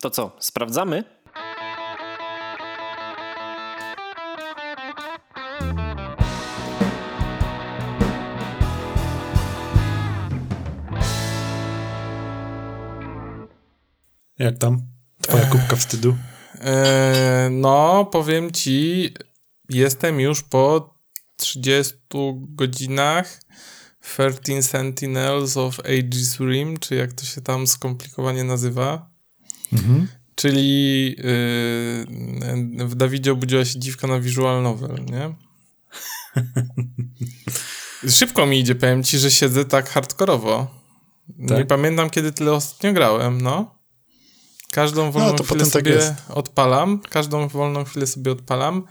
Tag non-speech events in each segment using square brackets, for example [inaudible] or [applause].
To co, sprawdzamy? Jak tam? Twoja kubka wstydu? Eee, no, powiem ci, jestem już po 30 godzinach 13 Sentinels of Aegis Rim, czy jak to się tam skomplikowanie nazywa. Mhm. Czyli yy, w Dawidzie obudziła się dziwka na visual novel, nie? [laughs] Szybko mi idzie, powiem ci, że siedzę tak hardkorowo. Tak? Nie pamiętam, kiedy tyle ostatnio grałem, no. Każdą wolną no, chwilę tak sobie tak odpalam. Każdą wolną chwilę sobie odpalam.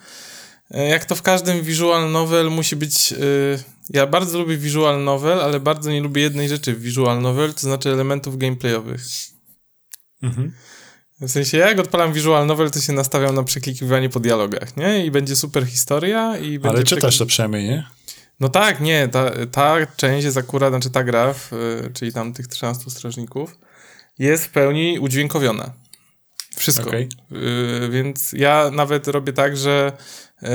E, jak to w każdym visual novel musi być... Yy, ja bardzo lubię visual novel, ale bardzo nie lubię jednej rzeczy w visual novel, to znaczy elementów gameplayowych. Mhm. W sensie, jak odpalam visual novel, to się nastawiam na przeklikiwanie po dialogach, nie? I będzie super historia i Ale czytasz to przynajmniej, nie? No tak, nie, ta, ta część jest akurat, znaczy ta gra, w, czyli tam tych 13 strażników, jest w pełni udźwiękowiona. Wszystko. Okay. Y, więc ja nawet robię tak, że y,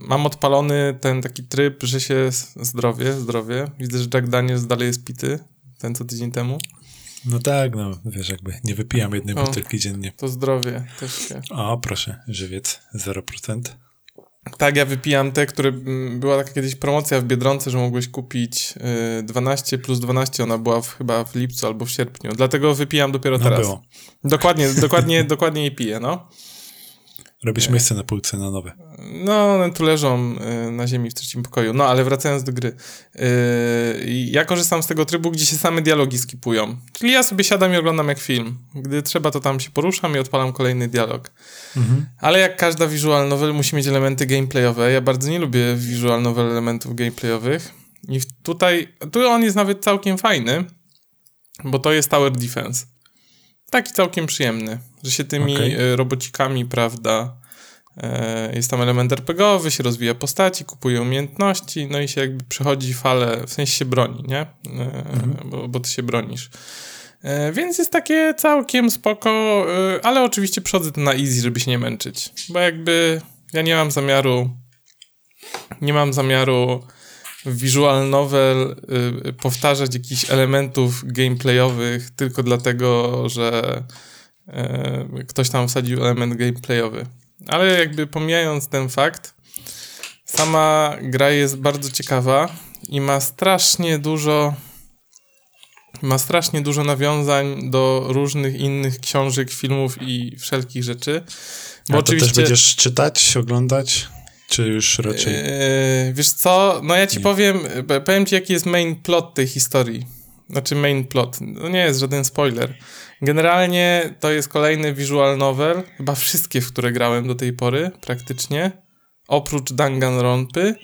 mam odpalony ten taki tryb, że się zdrowie, zdrowie. Widzę, że Jack Daniels dalej jest pity, ten co tydzień temu. No tak, no wiesz, jakby nie wypijam jednej o, butelki dziennie. To zdrowie też się. O, proszę, żywiec 0%. Tak, ja wypijam te, które była taka kiedyś promocja w Biedronce, że mogłeś kupić 12 y, plus 12, ona była w, chyba w lipcu albo w sierpniu. Dlatego wypijam dopiero no teraz. Było. Dokładnie, dokładnie, dokładnie je piję, no. Robisz miejsce na półce na nowe. No, one tu leżą y, na ziemi w trzecim pokoju. No, ale wracając do gry. Y, ja korzystam z tego trybu, gdzie się same dialogi skipują. Czyli ja sobie siadam i oglądam jak film. Gdy trzeba, to tam się poruszam i odpalam kolejny dialog. Mhm. Ale jak każda visual novel musi mieć elementy gameplayowe. Ja bardzo nie lubię visual novel elementów gameplayowych. I tutaj, tu on jest nawet całkiem fajny, bo to jest Tower Defense. Taki całkiem przyjemny, że się tymi okay. robocikami, prawda, e, jest tam element RPGowy, się rozwija postaci, kupuje umiejętności, no i się jakby przechodzi falę, w sensie się broni, nie? E, mhm. Bo, bo ty się bronisz. E, więc jest takie całkiem spoko, ale oczywiście przechodzę to na easy, żeby się nie męczyć, bo jakby ja nie mam zamiaru nie mam zamiaru visual novel y, powtarzać jakichś elementów gameplayowych tylko dlatego, że y, ktoś tam wsadził element gameplayowy. Ale jakby pomijając ten fakt, sama gra jest bardzo ciekawa i ma strasznie dużo ma strasznie dużo nawiązań do różnych innych książek, filmów i wszelkich rzeczy. Bo A to oczywiście... też będziesz czytać, oglądać? Czy już raczej? Yy, wiesz co, no ja ci nie. powiem, powiem ci jaki jest main plot tej historii. Znaczy main plot, no nie jest żaden spoiler. Generalnie to jest kolejny visual novel, chyba wszystkie, w które grałem do tej pory praktycznie, oprócz Danganronpy,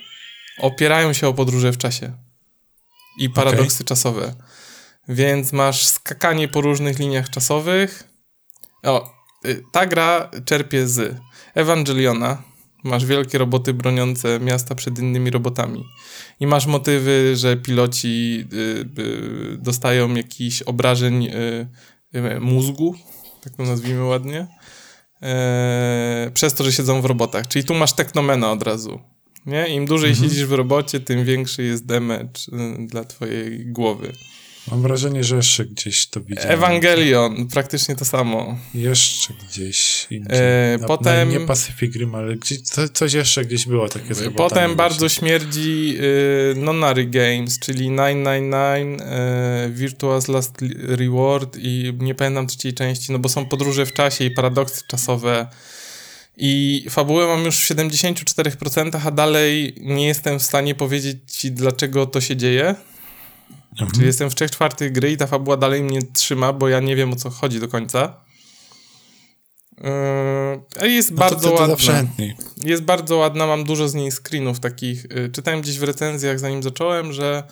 opierają się o podróże w czasie i paradoksy okay. czasowe. Więc masz skakanie po różnych liniach czasowych. O, y, ta gra czerpie z Ewangeliona, Masz wielkie roboty broniące miasta przed innymi robotami. I masz motywy, że piloci y, y, dostają jakiś obrażeń y, mózgu, tak to nazwijmy ładnie, e, przez to, że siedzą w robotach. Czyli tu masz teknomena od razu. Nie? Im dłużej mhm. siedzisz w robocie, tym większy jest damage dla twojej głowy. Mam wrażenie, że jeszcze gdzieś to widziałem. Ewangelion, praktycznie to samo. Jeszcze gdzieś indziej. E, na, potem... Na, nie Pacific Rim, ale gdzieś, coś jeszcze gdzieś było takie z Potem bardzo śmierdzi y, Nonary Games, czyli 999, y, Virtuous Last Reward i nie pamiętam trzeciej części, no bo są podróże w czasie i paradoksy czasowe. I fabułę mam już w 74%, a dalej nie jestem w stanie powiedzieć ci, dlaczego to się dzieje. Mhm. Czyli jestem w trzech czwartych gry i ta fabuła dalej mnie trzyma, bo ja nie wiem o co chodzi do końca. Yy, jest no bardzo ładna. Jest bardzo ładna, mam dużo z niej screenów takich. Yy, czytałem gdzieś w recenzjach, zanim zacząłem, że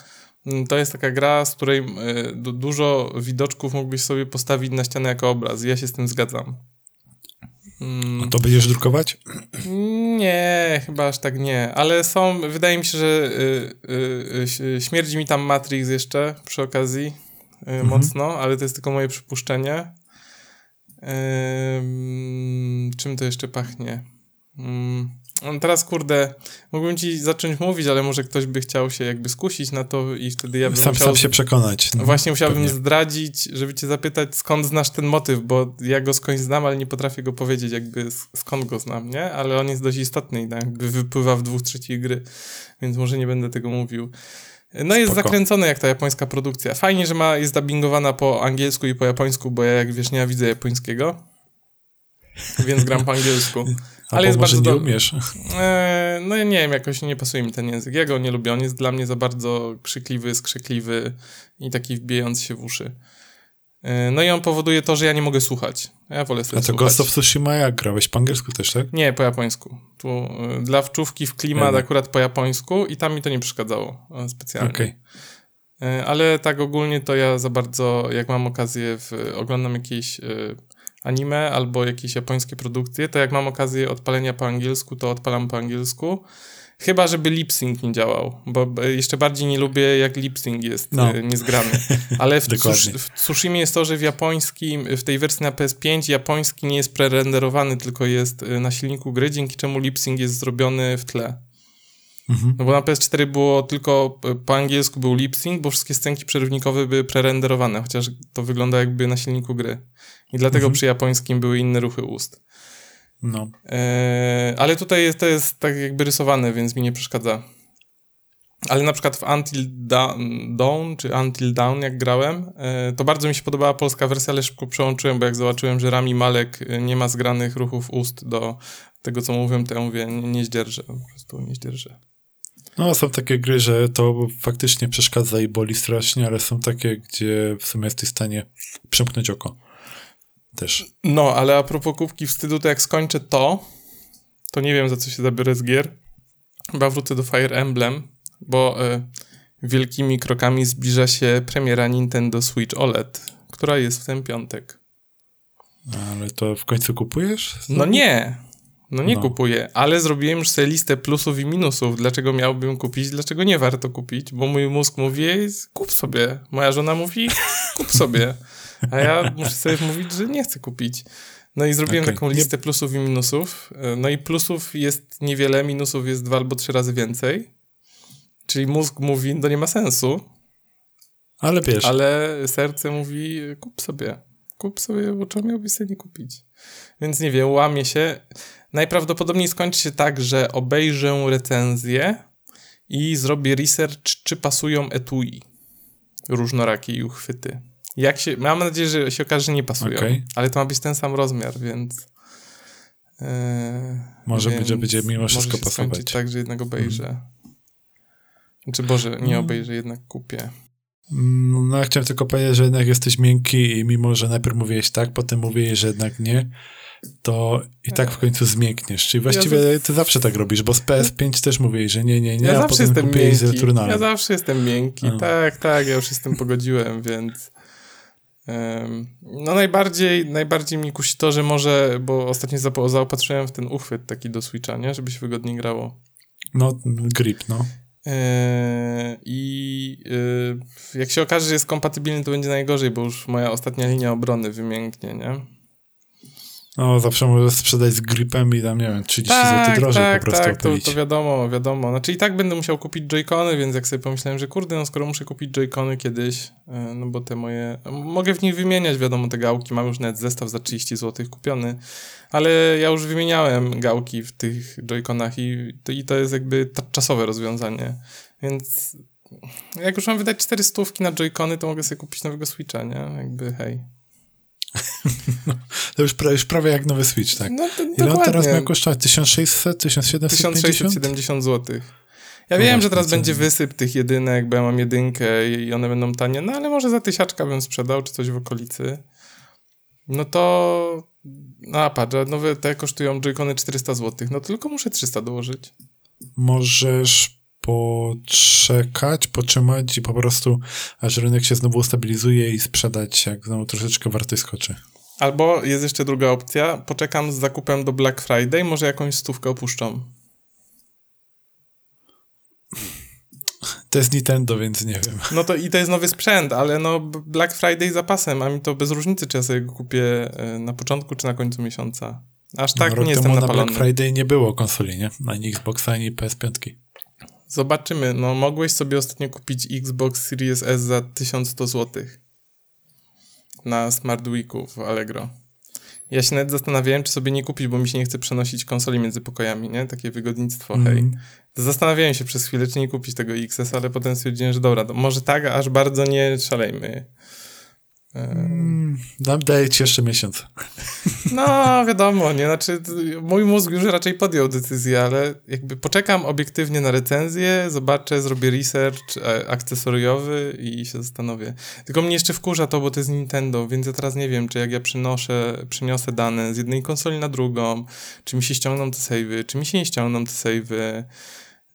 yy, to jest taka gra, z której yy, dużo widoczków mógłbyś sobie postawić na ścianę jako obraz. Ja się z tym zgadzam. A to będziesz drukować? Nie, chyba aż tak nie, ale są, wydaje mi się, że y, y, y, śmierdzi mi tam Matrix jeszcze przy okazji y, mhm. mocno, ale to jest tylko moje przypuszczenie. czym to jeszcze pachnie? Mm, no teraz, kurde, mógłbym ci zacząć mówić, ale może ktoś by chciał się jakby skusić na to i wtedy ja bym sam, musiał... Sam się przekonać. No, właśnie musiałbym pewnie. zdradzić, żeby cię zapytać, skąd znasz ten motyw, bo ja go skądś znam, ale nie potrafię go powiedzieć jakby skąd go znam, nie? Ale on jest dość istotny i jakby wypływa w dwóch trzecich gry, więc może nie będę tego mówił. No jest Spoko. zakręcony jak ta japońska produkcja. Fajnie, że ma, jest dubbingowana po angielsku i po japońsku, bo ja jak wiesz, nie widzę japońskiego, więc gram po angielsku. [laughs] Ale jest bardzo nie umiesz. E, no ja nie wiem, jakoś nie pasuje mi ten język. Ja go nie lubię. On jest dla mnie za bardzo krzykliwy, skrzykliwy i taki wbijający się w uszy. E, no i on powoduje to, że ja nie mogę słuchać. Ja wolę sobie A to słuchać. Ghost of Tsushima jak grałeś? Po angielsku też, tak? Nie, po japońsku. Tu y, dla wczówki w klimat akurat po japońsku i tam mi to nie przeszkadzało specjalnie. Okay. Y, ale tak ogólnie to ja za bardzo, jak mam okazję, w, oglądam jakieś y, anime albo jakieś japońskie produkcje, to jak mam okazję odpalenia po angielsku, to odpalam po angielsku. Chyba, żeby lip sync nie działał, bo jeszcze bardziej nie lubię, jak lip sync jest no. E, niezgrany. [laughs] Ale w, w Tsushima jest to, że w japońskim, w tej wersji na PS5 japoński nie jest prerenderowany, tylko jest e, na silniku gry, dzięki czemu lip sync jest zrobiony w tle. Mhm. No bo na PS4 było tylko e, po angielsku był lip sync, bo wszystkie scenki przerywnikowe były prerenderowane, chociaż to wygląda jakby na silniku gry. I dlatego mhm. przy japońskim były inne ruchy ust. No. E, ale tutaj jest, to jest tak jakby rysowane, więc mi nie przeszkadza. Ale na przykład w Until Dawn, czy Until Dawn, jak grałem, e, to bardzo mi się podobała polska wersja, ale szybko przełączyłem, bo jak zobaczyłem, że Rami Malek e, nie ma zgranych ruchów ust do tego, co mówię, to ja mówię, nie, nie zdzierżę, po prostu nie zdzierżę. No, są takie gry, że to faktycznie przeszkadza i boli strasznie, ale są takie, gdzie w sumie jesteś w stanie przemknąć oko też. No, ale a propos kubki wstydu, to jak skończę to, to nie wiem za co się zabiorę z gier. Chyba wrócę do Fire Emblem, bo y, wielkimi krokami zbliża się premiera Nintendo Switch OLED, która jest w ten piątek. Ale to w końcu kupujesz? No nie. No nie no. kupuję, ale zrobiłem już sobie listę plusów i minusów. Dlaczego miałbym kupić, dlaczego nie warto kupić? Bo mój mózg mówi, kup sobie. Moja żona mówi, kup sobie. A ja muszę sobie mówić, że nie chcę kupić. No i zrobiłem okay. taką listę plusów i minusów. No i plusów jest niewiele, minusów jest dwa albo trzy razy więcej. Czyli mózg mówi, to nie ma sensu. Ale wiesz. Ale serce mówi, kup sobie. Kup sobie, bo czemu miałbyś sobie nie kupić? Więc nie wiem, łamie się. Najprawdopodobniej skończy się tak, że obejrzę recenzję i zrobię research, czy pasują etui różnorakie i uchwyty. Jak się, mam nadzieję, że się okaże, że nie pasują, okay. ale to ma być ten sam rozmiar, więc... Yy, może więc będzie, będzie mimo wszystko pasować. tak, że jednak obejrzę. Mm. Znaczy, Boże, nie mm. obejrzę, jednak kupię. Mm, no, ja chciałem tylko powiedzieć, że jednak jesteś miękki i mimo, że najpierw mówiłeś tak, potem mówiłeś, że jednak nie, to i tak w końcu zmiękniesz. Czyli właściwie ja ty zawsze tak robisz, bo z PS5 też mówiłeś, że nie, nie, nie, ja a zawsze potem jestem miękki. z Ja zawsze jestem miękki, tak, tak, ja już jestem pogodziłem, więc no najbardziej, najbardziej mi kusi to, że może, bo ostatnio zaopatrzyłem w ten uchwyt taki do Switcha, nie? Żeby się wygodniej grało. No, grip, no. Eee, I yy, jak się okaże, że jest kompatybilny, to będzie najgorzej, bo już moja ostatnia linia obrony wymięknie, nie? No, zawsze możesz sprzedać z gripem i tam, nie wiem, 30 tak, zł drożej tak, po prostu Tak, to, to wiadomo, wiadomo. Znaczy i tak będę musiał kupić joycony, więc jak sobie pomyślałem, że kurde, no skoro muszę kupić joycony kiedyś, e, no bo te moje... Mogę w nich wymieniać, wiadomo, te gałki, mam już nawet zestaw za 30 zł kupiony, ale ja już wymieniałem gałki w tych joyconach i to, i to jest jakby czasowe rozwiązanie, więc jak już mam wydać 400 na joycony, to mogę sobie kupić nowego Switcha, nie? Jakby hej. [laughs] No, to już, pra, już prawie jak nowy Switch, tak? No, to, Ile on teraz miał kosztować? 1600? 1750? 1670 zł. Ja no wiem, że teraz będzie wysyp tych jedynek, bo ja mam jedynkę i one będą tanie, no ale może za tysiaczka bym sprzedał, czy coś w okolicy. No to... No patrz, nowe te kosztują joycony 400 zł, no tylko muszę 300 dołożyć. Możesz poczekać, potrzymać i po prostu aż rynek się znowu ustabilizuje i sprzedać, jak znowu troszeczkę wartość skoczy. Albo jest jeszcze druga opcja, poczekam z zakupem do Black Friday, może jakąś stówkę opuszczą. to jest Nintendo, więc nie wiem. No to i to jest nowy sprzęt, ale no Black Friday zapasem, a mi to bez różnicy, czy ja sobie go kupię e, na początku, czy na końcu miesiąca. Aż tak no, nie jestem napalony. na Black Friday nie było konsoli, nie? Ani Xboxa, ani PS5. Zobaczymy. No mogłeś sobie ostatnio kupić Xbox Series S za 1100 zł. Na Smart Weeku w Allegro. Ja się nawet zastanawiałem, czy sobie nie kupić, bo mi się nie chce przenosić konsoli między pokojami, nie? Takie wygodnictwo, Mm. hej. Zastanawiałem się przez chwilę, czy nie kupić tego XS, ale potem stwierdziłem, że dobra, może tak, aż bardzo nie szalejmy. Dam, daję ci jeszcze miesiąc. No, wiadomo, nie? Znaczy, mój mózg już raczej podjął decyzję, ale jakby poczekam obiektywnie na recenzję, zobaczę, zrobię research e, akcesoriowy i się zastanowię. Tylko mnie jeszcze wkurza to, bo to jest Nintendo, więc ja teraz nie wiem, czy jak ja przynoszę, przyniosę dane z jednej konsoli na drugą, czy mi się ściągną te savey, czy mi się nie ściągną te savey.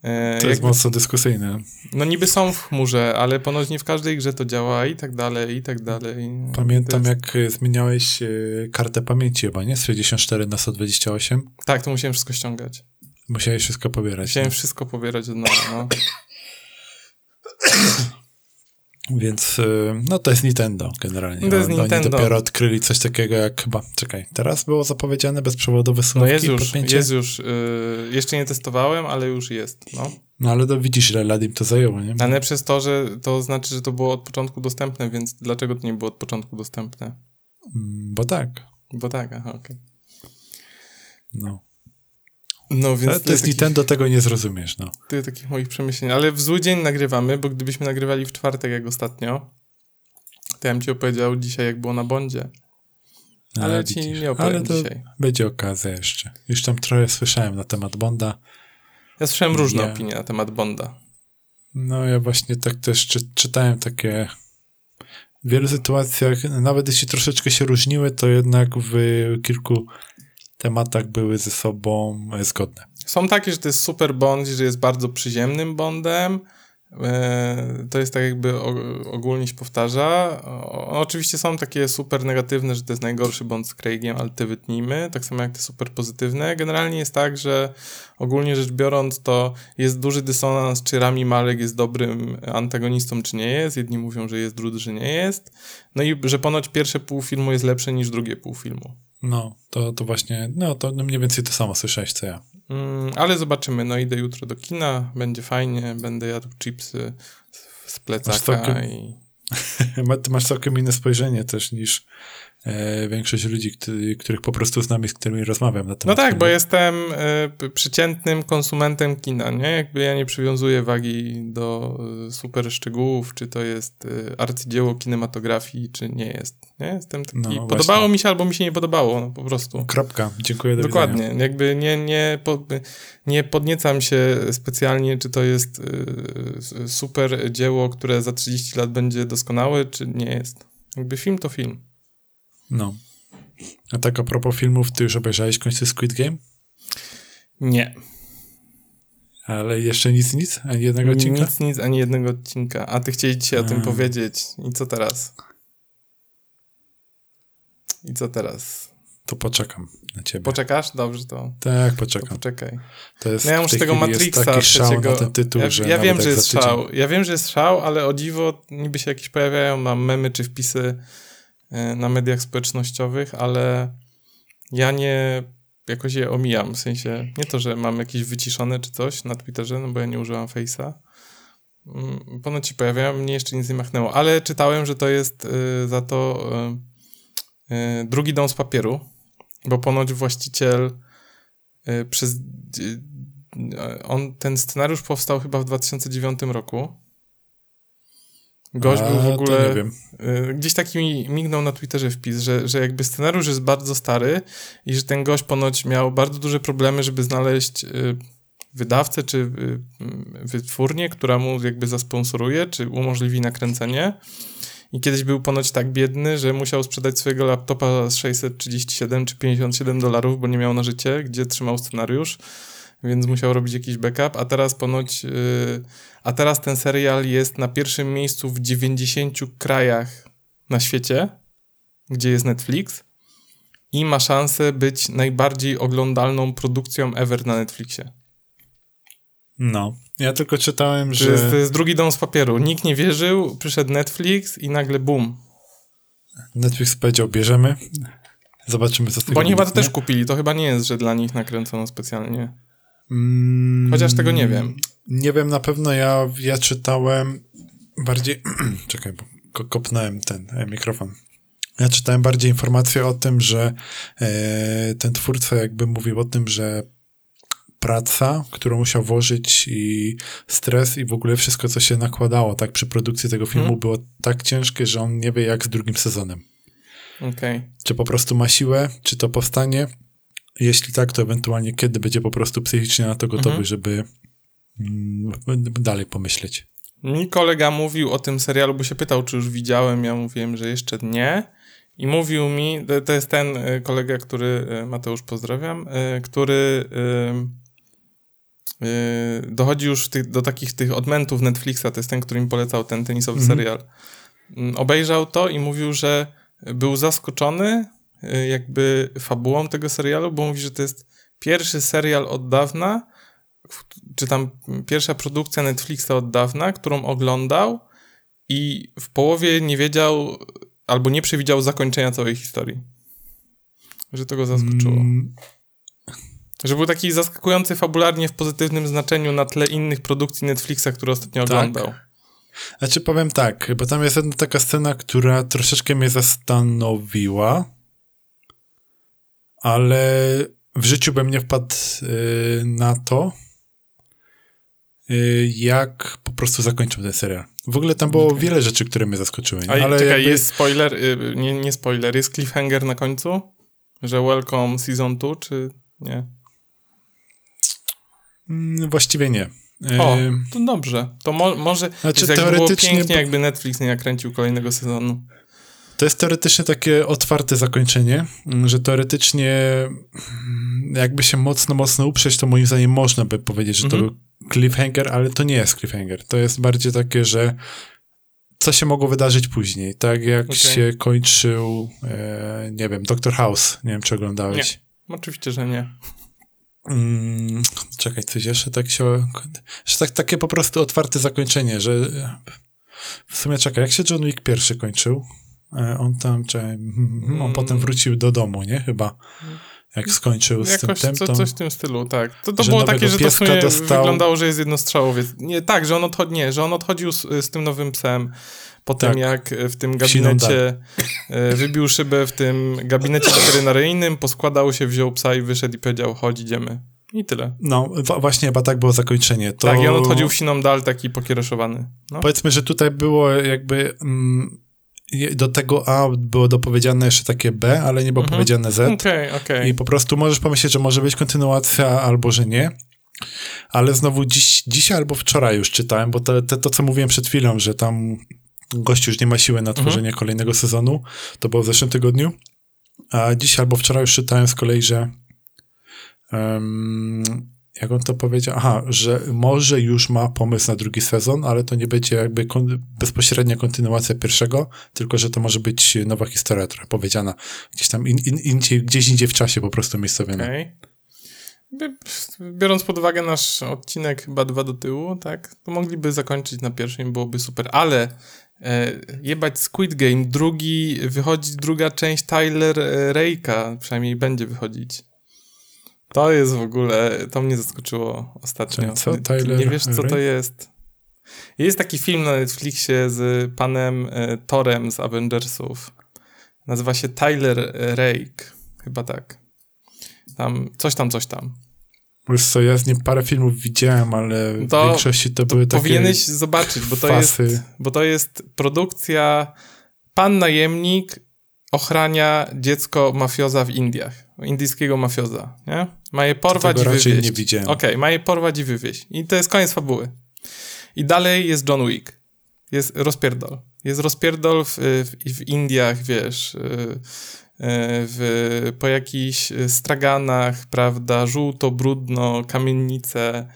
E, To jest mocno dyskusyjne. No niby są w chmurze, ale ponoć nie w każdej grze to działa i tak dalej, i tak dalej. Pamiętam, jest- jak e, zmieniałeś e, kartę pamięci chyba, nie? Z 64 na 128. Tak, to musiałem wszystko ściągać. Musiałeś wszystko pobierać. Musiałem wszystko pobierać od nowa, no. [coughs] Więc e, no to jest Nintendo generalnie. To jest Oni Nintendo. dopiero odkryli coś takiego jak chyba, czekaj, teraz było zapowiedziane bezprzewodowe słuchawki, No jest już, podpięcie? jest już. Yy, jeszcze nie testowałem, ale już jest, no. No ale to widzisz, ile lat im to zajęło, nie? Ale przez to, że to znaczy, że to było od początku dostępne, więc dlaczego to nie było od początku dostępne? Bo tak, Bo tak, aha, okej. no. No więc Ale to jest takich, Nintendo, tego nie zrozumiesz, no. tyle takich moich przemyśleń. Ale w zły dzień nagrywamy, bo gdybyśmy nagrywali w czwartek jak ostatnio, to ja bym ci opowiedział dzisiaj, jak było na Bondzie. Ale A, ci widzisz. nie opowiem Ale to dzisiaj. będzie okazja jeszcze. Już tam trochę słyszałem na temat Bonda. Ja słyszałem różne Ja- opinie na temat Bonda. No ja właśnie tak też czy, czytałem takie w wielu sytuacjach, nawet jeśli troszeczkę się różniły, to jednak w kilku tematach były ze sobą zgodne. Są takie, że to jest super Bond, że jest bardzo przyziemnym Bondem. E, To jest tak jakby ogólnie się powtarza. Oczywiście są takie super negatywne, że to jest najgorszy Bond z Craigiem, ale te wytnijmy. Tak samo jak te super pozytywne. Generalnie jest tak, że ogólnie rzecz biorąc to jest duży dysonans, czy Rami Malek jest dobrym antagonistą, czy nie jest. Jedni mówią, że jest, drudzy, że nie jest. No i że ponoć pierwsze pół filmu jest lepsze niż drugie pół filmu. No, to, to właśnie, no to no mniej więcej to samo słyszałeś, co ja. Mm, ale zobaczymy. No idę jutro do kina, będzie fajnie, będę jadł chipsy z- plecaka całkiem- i... [laughs] Ty masz całkiem inne spojrzenie też niż większość ludzi, który, których po prostu znam i z którymi rozmawiam na No temat tak, filmu. bo jestem p- przeciętnym konsumentem kina, nie? Jakby ja nie przywiązuję wagi do y, super szczegółów, czy to jest arcydzieło kinematografii, czy nie jest, nie? Jestem taki... No, podobało właśnie. mi się albo mi się nie podobało, no po prostu. Kropka, dziękuję, do Dokładnie, widzenia. jakby nie, nie, po, nie podniecam się specjalnie, czy to jest super dzieło, które za 30 lat będzie doskonałe, czy nie jest. Jakby film to film. No. A tak a propos filmów, ty już obejrzałeś w końcu Squid Game? Nie. Ale jeszcze nic, nic? Ani jednego odcinka? Nic, nic, ani jednego odcinka. A ty chcieli dzisiaj o tym powiedzieć. I co teraz? I co teraz? To poczekam na ciebie. Poczekasz? Dobrze, to, tak, to poczekam. poczekaj. To jest, No ja muszę tego Matrixa taki szał trzeciego... ten tytuł, ja że ja wiem, że jest szał. Ja wiem, że jest szał, ale o dziwo niby się jakieś pojawiają, mam memy czy wpisy na mediach społecznościowych, ale ja nie jakoś je omijam. W sensie nie to, że mam jakieś wyciszone czy coś na Twitterze, no bo ja nie używam Face'a. Mm, Ponoć się pojawiają, mnie jeszcze nic nie machnęło, ale czytałem, że to jest y, za to y, drugi dom z papieru, bo ponoć właściciel przez. on, ten scenariusz powstał chyba w 2009 roku. Gość był w ogóle. Y, Gdzieś taki mi mignął na Twitterze wpis, że, że jakby scenariusz jest bardzo stary i że ten gość ponoć miał bardzo duże problemy, żeby znaleźć y, wydawcę czy y, wytwórnię, która mu jakby zasponsoruje, czy umożliwi nakręcenie. I kiedyś był ponoć tak biedny, że musiał sprzedać swojego laptopa z 637 czy 57 dolarów, bo nie miał na życie, gdzie trzymał scenariusz, więc musiał robić jakiś backup, a teraz ponoć, yy, a teraz ten serial jest na pierwszym miejscu w 90 krajach na świecie, gdzie jest Netflix i ma szansę być najbardziej oglądalną produkcją ever na Netflixie. No. Ja tylko czytałem, To że... jest, to jest drugi dom z papieru. Nikt nie wierzył, przyszedł Netflix i nagle boom. Netflix powiedział, bierzemy. Zobaczymy, co z tego Bo oni chyba to też kupili. To chyba nie jest, że dla nich nakręcono specjalnie. Mm, Chociaż tego nie wiem. Nie wiem, na pewno ja, ja czytałem bardziej... [clears throat] Czekaj, bo ko- kopnąłem ten e, mikrofon. Ja czytałem bardziej informacje o tym, że e, ten twórca jakby mówił o tym, że praca, którą musiał włożyć i stres i w ogóle wszystko, co się nakładało tak przy produkcji tego filmu Mhm. było tak ciężkie, że on nie wie jak z drugim sezonem. Okej. Czy po prostu ma siłę, czy to powstanie? Jeśli tak, to ewentualnie kiedy będzie po prostu psychicznie na to gotowy, Mhm. żeby mm, dalej pomyśleć. Mi kolega mówił o tym serialu, bo się pytał, czy już widziałem. Ja mówiłem, że jeszcze nie. I mówił mi, to- jest ten y, kolega, który, y, Mateusz pozdrawiam, y, który dochodzi już tych, do takich tych odmentów Netflixa, to jest ten, który mi polecał ten tenisowy Mhm. serial. Mm, Obejrzał to i mówił, że był zaskoczony jakby fabułą tego serialu, bo mówi, że to jest pierwszy serial od dawna, czy tam pierwsza produkcja Netflixa od dawna, którą oglądał i w połowie nie wiedział albo nie przewidział zakończenia całej historii. Że to go zaskoczyło. Mm, Że był taki zaskakujący fabularnie w pozytywnym znaczeniu na tle innych produkcji Netflixa, które ostatnio Tak. oglądał. Znaczy powiem tak, bo tam jest jedna taka scena, która troszeczkę mnie zastanowiła, ale w życiu bym nie wpadł y, na to, y, jak po prostu zakończył ten serial. W ogóle tam było Okej. wiele rzeczy, które mnie zaskoczyły. nie? Ale czekaj, jakby- jest spoiler, y, nie, nie spoiler, jest cliffhanger na końcu? Że welcome season 2, czy nie? Mm, Właściwie nie. O, to dobrze. To mo może, Znaczy, znaczy, jakby było teoretycznie pięknie, jakby Netflix nie nakręcił kolejnego sezonu. To jest teoretycznie takie otwarte zakończenie, że teoretycznie mm, jakby się mocno, mocno uprzeć, to moim zdaniem można by powiedzieć, że Mhm. to był cliffhanger, ale to nie jest cliffhanger. To jest bardziej takie, że co się mogło wydarzyć później. Tak jak Okej. się kończył, e, nie wiem, Doctor House. Nie wiem, czy oglądałeś. Oczywiście, że nie. Mm, czekaj, coś jeszcze tak się... Że tak, takie po prostu otwarte zakończenie, że w sumie czekaj, jak się John Wick pierwszy kończył? E, On tam, mhm, [laughs] on Mm. potem wrócił do domu, nie? Chyba. Jak skończył z Jakoś tym, co, to... coś w tym stylu, tak. To, to było takie, że to w sumie dostał. wyglądało, że jest jednostrzałowiec. Nie, tak, że on odchodzi, nie, że on odchodził z, z tym nowym psem po tym, Tak. jak w tym gabinecie e, wybił szybę w tym gabinecie weterynaryjnym, poskładał się, wziął psa i wyszedł i powiedział, chodź, idziemy. I tyle. No, właśnie chyba tak było zakończenie. To... Tak, i on odchodził w siną dal taki pokiereszowany. No. Powiedzmy, że tutaj było jakby... Mm, do tego A było dopowiedziane jeszcze takie B, ale nie było Mhm. powiedziane Z. Okej, okej. I po prostu możesz pomyśleć, że może być kontynuacja albo że nie. Ale znowu dziś, dzisiaj albo wczoraj już czytałem, bo to, to, to co mówiłem przed chwilą, że tam gościu już nie ma siły na tworzenie kolejnego sezonu, to było w zeszłym tygodniu. A dzisiaj albo wczoraj już czytałem z kolei, że em, jak on to powiedział? Aha, że może już ma pomysł na drugi sezon, ale to nie będzie jakby kon- bezpośrednia kontynuacja pierwszego, tylko że to może być nowa historia trochę powiedziana gdzieś tam in, in, gdzieś indziej w czasie po prostu miejscowiona. Okej. By- Biorąc pod uwagę nasz odcinek chyba dwa do tyłu, tak, to mogliby zakończyć na pierwszym, byłoby super, ale e, jebać Squid Game, drugi, wychodzi druga część Tyler e, Rejka, przynajmniej będzie wychodzić. To jest w ogóle, to mnie zaskoczyło ostatnio. Co? Ty- ty Tyler Nie wiesz, co to jest. Jest taki film na Netflixie z panem e, Torem z Avengersów. Nazywa się Tyler Rake. Chyba tak. Tam, coś tam, coś tam. Wiesz co, ja z nim parę filmów widziałem, ale To- w większości to, były takie... Powinieneś zobaczyć, bo to, jest, fasy. bo to jest produkcja Pan najemnik ochrania dziecko mafioza w Indiach. Indyjskiego mafioza, nie? Ma je porwać i wywieźć. nie widziałem. Okej, ma je porwać i wywieźć. I to jest koniec fabuły. I dalej jest John Wick. Jest rozpierdol. Jest rozpierdol w, w, w Indiach, wiesz, y, y, w, po jakichś straganach, prawda, żółto, brudno, kamienice.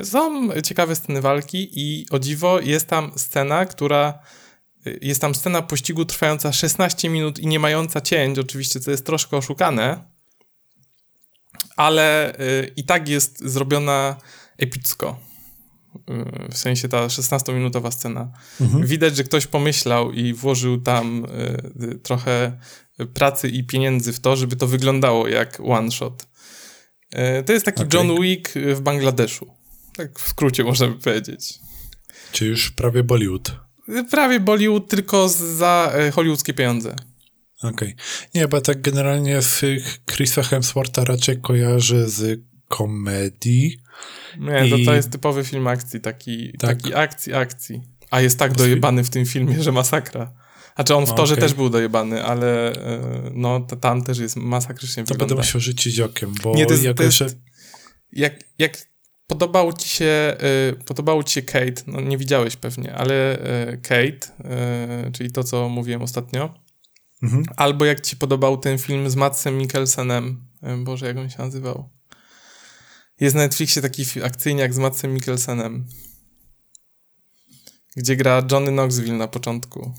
Y, Są ciekawe sceny walki i o dziwo jest tam scena, która y, jest tam scena pościgu trwająca 16 minut i nie mająca cięć, oczywiście, co jest troszkę oszukane, ale y, i tak jest zrobiona epicko. w sensie ta 16-minutowa scena. Mhm. Widać, że ktoś pomyślał i włożył tam y, trochę pracy i pieniędzy w to, żeby to wyglądało jak one shot. Y, to jest taki okay. John Wick w Bangladeszu. Tak w skrócie można by powiedzieć. Czy już prawie Bollywood? Prawie Bollywood, tylko za hollywoodzkie pieniądze. Okej. Okay. Nie, bo tak generalnie z Chrisa Hemswortha raczej kojarzę z komedii. Nie, I... to, to jest typowy film akcji, taki, tak. taki akcji, akcji. A jest tak dojebany w tym filmie, że masakra. Znaczy on w torze okay. też był dojebany, ale e, no tam też jest masakrycznie To wygląda. będę musiał rzucić okiem, bo Nie, to jest, to jest, jak, jak podobał ci się y, podobało ci się Kate, no nie widziałeś pewnie, ale y, Kate, y, czyli to, co mówiłem ostatnio, mhm. albo jak ci podobał ten film z Matsem Mikkelsenem, Boże, jak on się nazywał? Jest na Netflixie taki akcyjniak z Matsem Mikkelsenem, gdzie gra Johnny Knoxville na początku.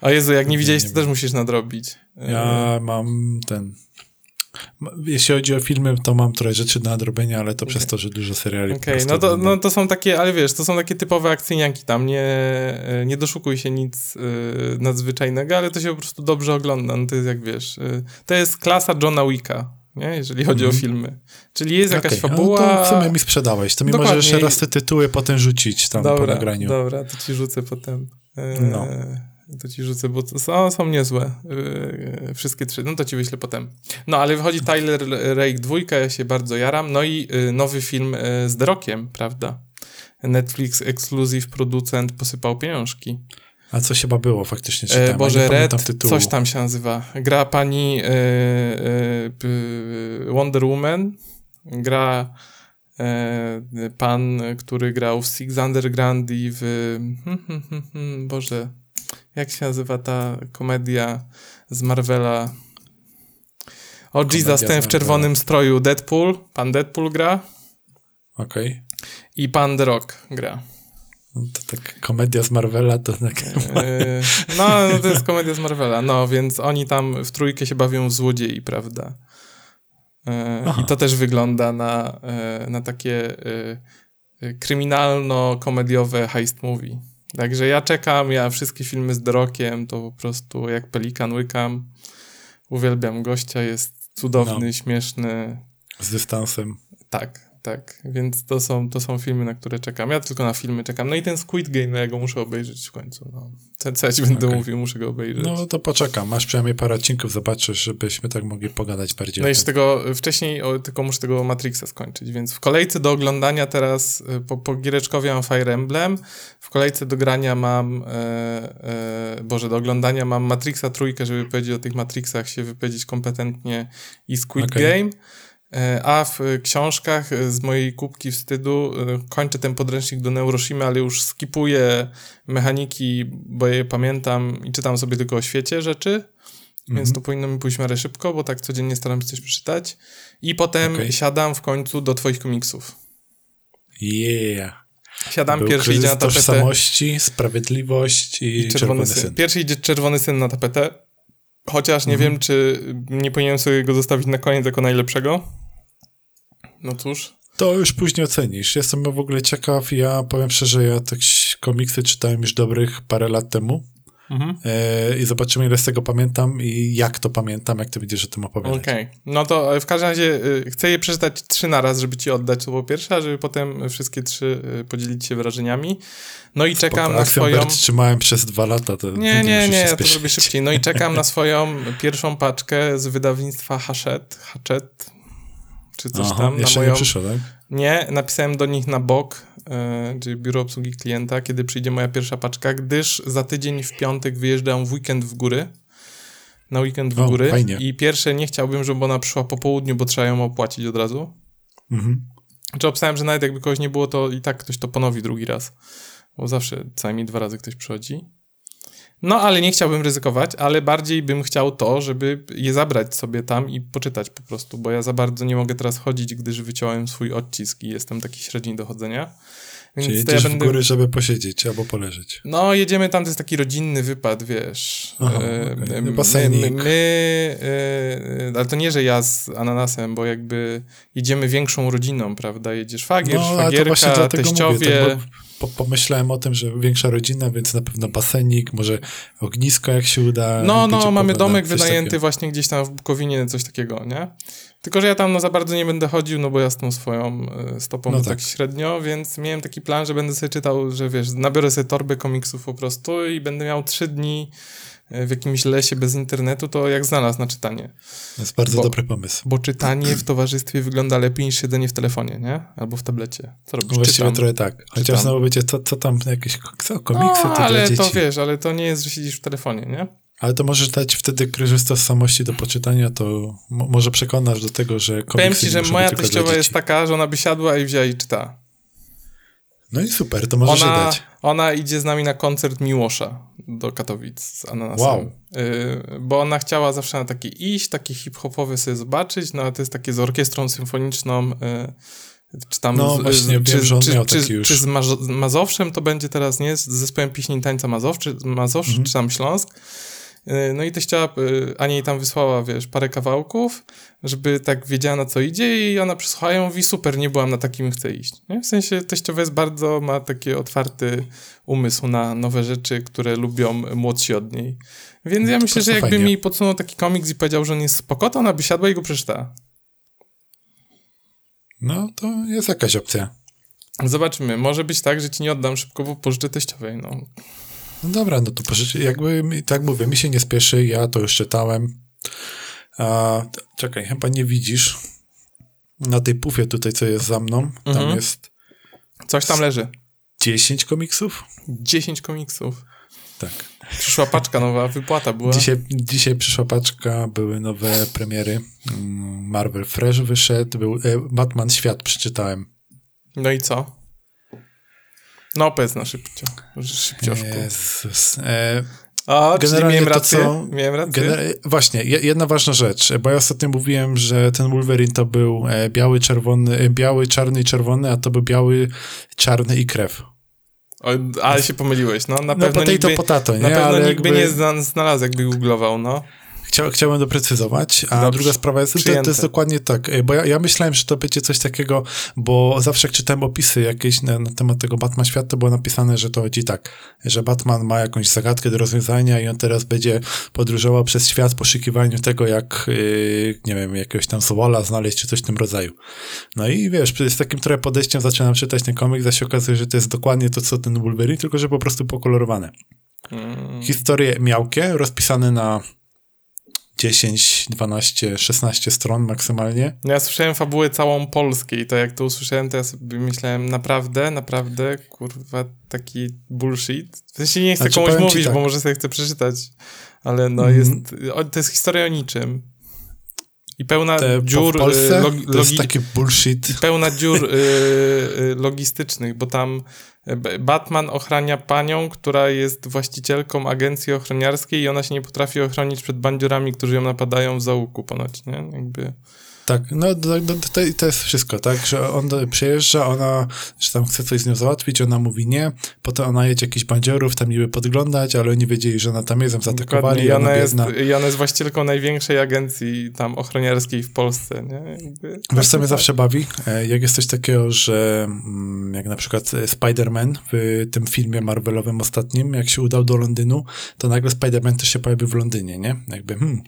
O Jezu, jak nie widziałeś, to też musisz nadrobić. Ja mam ten... Jeśli chodzi o filmy, to mam trochę rzeczy do nadrobienia, ale to okay. przez to, że dużo seriali. Okej, okay, no, to, no to są takie, ale wiesz, to są takie typowe akcyjniaki tam, nie, nie doszukuj się nic y, nadzwyczajnego, ale to się po prostu dobrze ogląda, no to jest jak wiesz, y, to jest klasa Johna Wicka, nie? jeżeli chodzi mm. o mhm. filmy. Czyli jest jakaś okay. fabuła... No to w sumie mi sprzedałeś, to mi Dokładnie. możesz jeszcze raz te tytuły potem rzucić tam dobra, po nagraniu. Dobra, to ci rzucę potem. E, no. To ci rzucę, bo są, są niezłe. E, wszystkie trzy. No to ci wyślę potem. No ale wychodzi Tyler Rake dwójka, ja się bardzo jaram. No i e, nowy film z The Rockiem, prawda? Netflix Exclusive producent posypał pieniążki. A co chyba było faktycznie? Czytałem, e, Boże, Red, tytułu. coś tam się nazywa. Gra pani e, e, Wonder Woman, gra e, pan, który grał w Six Underground i w... Hmm, hmm, hmm, Boże, jak się nazywa ta komedia z Marvela? O Jesus, ten w czerwonym stroju, Deadpool, pan Deadpool gra. Okej. Okay. I pan The Rock gra. No to tak komedia z Marvela to tak... Yy, no, no, to jest komedia z Marvela, no, więc oni tam w trójkę się bawią w złodziei, prawda? Yy, I to też wygląda na, yy, na takie kryminalno-komediowe heist movie. Także ja czekam, ja wszystkie filmy z Drokiem to po prostu jak pelikan łykam. Uwielbiam gościa, jest cudowny, no. śmieszny. Z dystansem. Tak, tak, więc to są, to są filmy, na które czekam. Ja tylko na filmy czekam. No i ten Squid Game, no ja go muszę obejrzeć w końcu. No. Co ja ci będę okay. mówił, muszę go obejrzeć. No to poczekam, masz przynajmniej parę odcinków, zobaczysz, żebyśmy tak mogli pogadać bardziej. No jeszcze tego, wcześniej o, tylko muszę tego Matrixa skończyć, więc w kolejce do oglądania teraz, y, po, po Giereczkowie mam Fire Emblem, w kolejce do grania mam, e, e, Boże, do oglądania mam Matrixa trójkę, żeby powiedzieć o tych Matrixach, się wypowiedzieć kompetentnie i Squid okay. Game. E, a w książkach z mojej kubki wstydu e, kończę ten podręcznik do Neuroshimy, ale już skipuję mechaniki, bo je pamiętam i czytam sobie tylko o świecie rzeczy, mm -hmm. więc to powinno mi pójść w miarę szybko, bo tak codziennie staram się coś przeczytać. I potem okay. siadam w końcu do twoich komiksów. Yeah. Siadam, Był pierwszy idzie na tapetę. tożsamości, sprawiedliwość i, i czerwony, czerwony syn. syn. Pierwszy idzie czerwony syn na tapetę, chociaż nie mhm. wiem, czy nie powinienem sobie go zostawić na koniec jako najlepszego. No cóż. To już później ocenisz. Jestem w ogóle ciekaw. Ja powiem szczerze, ja te komiksy czytałem już dobrych parę lat temu. Mhm. E, I zobaczymy, ile z tego pamiętam i jak to pamiętam, jak ty będziesz o tym opowiadać. Okej. Okay. No to w każdym razie y, chcę je przeczytać trzy na raz, żeby ci oddać to po pierwsze, a żeby potem wszystkie trzy podzielić się wrażeniami. No i czekam Spoko, na swoją... trzymałem przez dwa lata. To nie, nie, nie, ja to zrobię szybciej. No i czekam na swoją pierwszą paczkę z wydawnictwa Hachette. Hachette czy coś Aha, tam. Jeszcze na moją... nie przyszło, tak? Nie, napisałem do nich na bok, yy, czyli biuro obsługi klienta, kiedy przyjdzie moja pierwsza paczka, gdyż za tydzień w piątek wyjeżdżam w weekend w góry. Na weekend w o, góry. Fajnie. I pierwsze nie chciałbym, żeby ona przyszła po południu, bo trzeba ją opłacić od razu. Mhm. Czy obstałem, że nawet jakby kogoś nie było, to i tak ktoś to ponowi drugi raz. Bo zawsze co najmniej dwa razy ktoś przychodzi. No, ale nie chciałbym ryzykować, ale bardziej bym chciał to, żeby je zabrać sobie tam i poczytać po prostu, bo ja za bardzo nie mogę teraz chodzić, gdyż wyciąłem swój odcisk i jestem taki średni do chodzenia. Więc Czyli jedziesz ja będę... w góry, żeby posiedzieć albo poleżeć. No, jedziemy tam, to jest taki rodzinny wypad, wiesz. Aha, E, okej. my, my, my e, ale to nie, że ja z ananasem, bo jakby jedziemy większą rodziną, prawda? Jedziesz fagier, No, szwagierka, teściowie. mówię, tak, po, pomyślałem o tym, że większa rodzina, więc na pewno basenik, może ognisko jak się uda. No, no, mamy domek wynajęty takiego. właśnie gdzieś tam w Bukowinie, coś takiego, nie? Tylko, że ja tam no, za bardzo nie będę chodził, no bo ja z tą swoją e, stopą No tak. tak. średnio, więc miałem taki plan, że będę sobie czytał, że wiesz, nabiorę sobie torby komiksów po prostu i będę miał trzy dni e, w jakimś lesie bez internetu, to jak znalazł na czytanie. To jest bardzo bo- dobry pomysł. Bo czytanie w towarzystwie wygląda lepiej niż siedzenie w telefonie, nie? Albo w tablecie. Co robisz? Właściwie Czytam. trochę tak. Chociaż znowu wiecie, co, co tam, jakieś co, komiksy no, to ale to wiesz, ale to nie jest, że siedzisz w telefonie, nie? Ale to możesz dać wtedy kryzys tożsamości do poczytania, to mo- może przekonasz do tego, że komiksy Powiem ci, że moja teściowa jest taka, że ona by siadła i wzięła i czyta. No i super, to możesz Ona, dać. ona idzie z nami na koncert Miłosza do Katowic z Ananasem. Wow. Y, bo ona chciała zawsze na taki iść, taki hip-hopowy sobie zobaczyć, no a to jest takie z orkiestrą symfoniczną, y, czy tam No, z, właśnie z, wiem, czy, czy, czy, czy z Mazo- z Mazowszem to będzie teraz, nie? Z zespołem pieśni tańca Mazowszy, Mazowszy Mhm. czy tam Śląsk. Y, No i teściowa, y, Ania jej tam wysłała, wiesz, parę kawałków, żeby tak wiedziała na co idzie i ona przysłuchała i mówi, super, nie byłam na takim, chcę iść. Nie? W sensie teściowa jest bardzo, ma taki otwarty umysł na nowe rzeczy, które lubią młodsi od niej. Więc No ja myślę, że jakby fajnie. mi podsunął taki komiks i powiedział, że on jest spoko, to ona by siadła i go przeczytała. No, to jest jakaś opcja. Zobaczymy. Może być tak, że ci nie oddam szybko, bo pożyczę teściowej. No. No dobra, no to pożyczy, jakby, tak mówię, mi się nie spieszy, ja to już czytałem. A, czekaj, chyba nie widzisz. Na tej pufie tutaj, co jest za mną, tam Mhm. jest Coś tam leży. 10 komiksów. 10 komiksów. Tak. Przyszła paczka nowa, wypłata była. Dzisiaj, dzisiaj przyszła paczka, były nowe premiery. Mm, Marvel Fresh wyszedł, był e, Batman Świat przeczytałem. No i co? No, powiedz na szybcio. Jezus. E, A, generalnie miałem to, rację? co- Miałem rację? gener- właśnie, je- jedna ważna rzecz, bo ja ostatnio mówiłem, że ten Wolverine to był e, biały, czerwony, e, biały, czarny i czerwony, a to był biały, czarny i krew. O, ale się pomyliłeś, no. Na No pewno potato, nikt by, potato, nie? na pewno Ale nikt by jakby nie zna, znalazł, jakby googlował, no. Chcia, chciałem doprecyzować, a Dobrze, druga sprawa jest, to, to jest dokładnie tak, e, bo ja, ja myślałem, że to będzie coś takiego, bo zawsze jak czytałem opisy jakieś na, na temat tego Batman Świat, to było napisane, że to chodzi tak, że Batman ma jakąś zagadkę do rozwiązania i on teraz będzie podróżował przez świat w poszukiwaniu tego, jak, yy, nie wiem, jakiegoś tam zwola znaleźć, czy coś w tym rodzaju. No i wiesz, z takim trochę podejściem zaczynam czytać ten komiks, a się okazuje, że to jest dokładnie to, co ten Wolverine, tylko że po prostu pokolorowane. Mm. Historie miałkie, rozpisane na 10, 12, 16 stron maksymalnie. No ja słyszałem fabułę całą polskiej, to jak to usłyszałem, to ja sobie myślałem, naprawdę, naprawdę, kurwa, taki bullshit. W sensie nie chcę Znaczy, komuś mówić, tak. bo może sobie chcę przeczytać, ale no Mhm. jest, to jest historia o niczym. I pełna Te, dziur po, w Polsce y, logi, to jest taki bullshit. pełna dziur y, y, logistycznych, bo tam y, Batman ochrania panią, która jest właścicielką agencji ochroniarskiej i ona się nie potrafi ochronić przed bandziorami, którzy ją napadają w załuku ponoć, nie? Jakby... Tak, no to, to, to, jest wszystko, tak, że on przyjeżdża, ona, że tam chce coś z nią załatwić, ona mówi nie, potem ona jedzie jakichś bandziorów tam niby podglądać, ale oni wiedzieli, że ona tam jest, ją zaatakowali, I ona jest. I ona jest właścicielką największej agencji tam ochroniarskiej w Polsce, nie? Jakby, Wiesz, co mnie tak. zawsze bawi? E, Jak jest coś takiego, że mm, jak na przykład e, Spider-Man w tym filmie Marvelowym ostatnim, jak się udał do Londynu, to nagle Spider-Man też się pojawił w Londynie, nie? Jakby, hmm,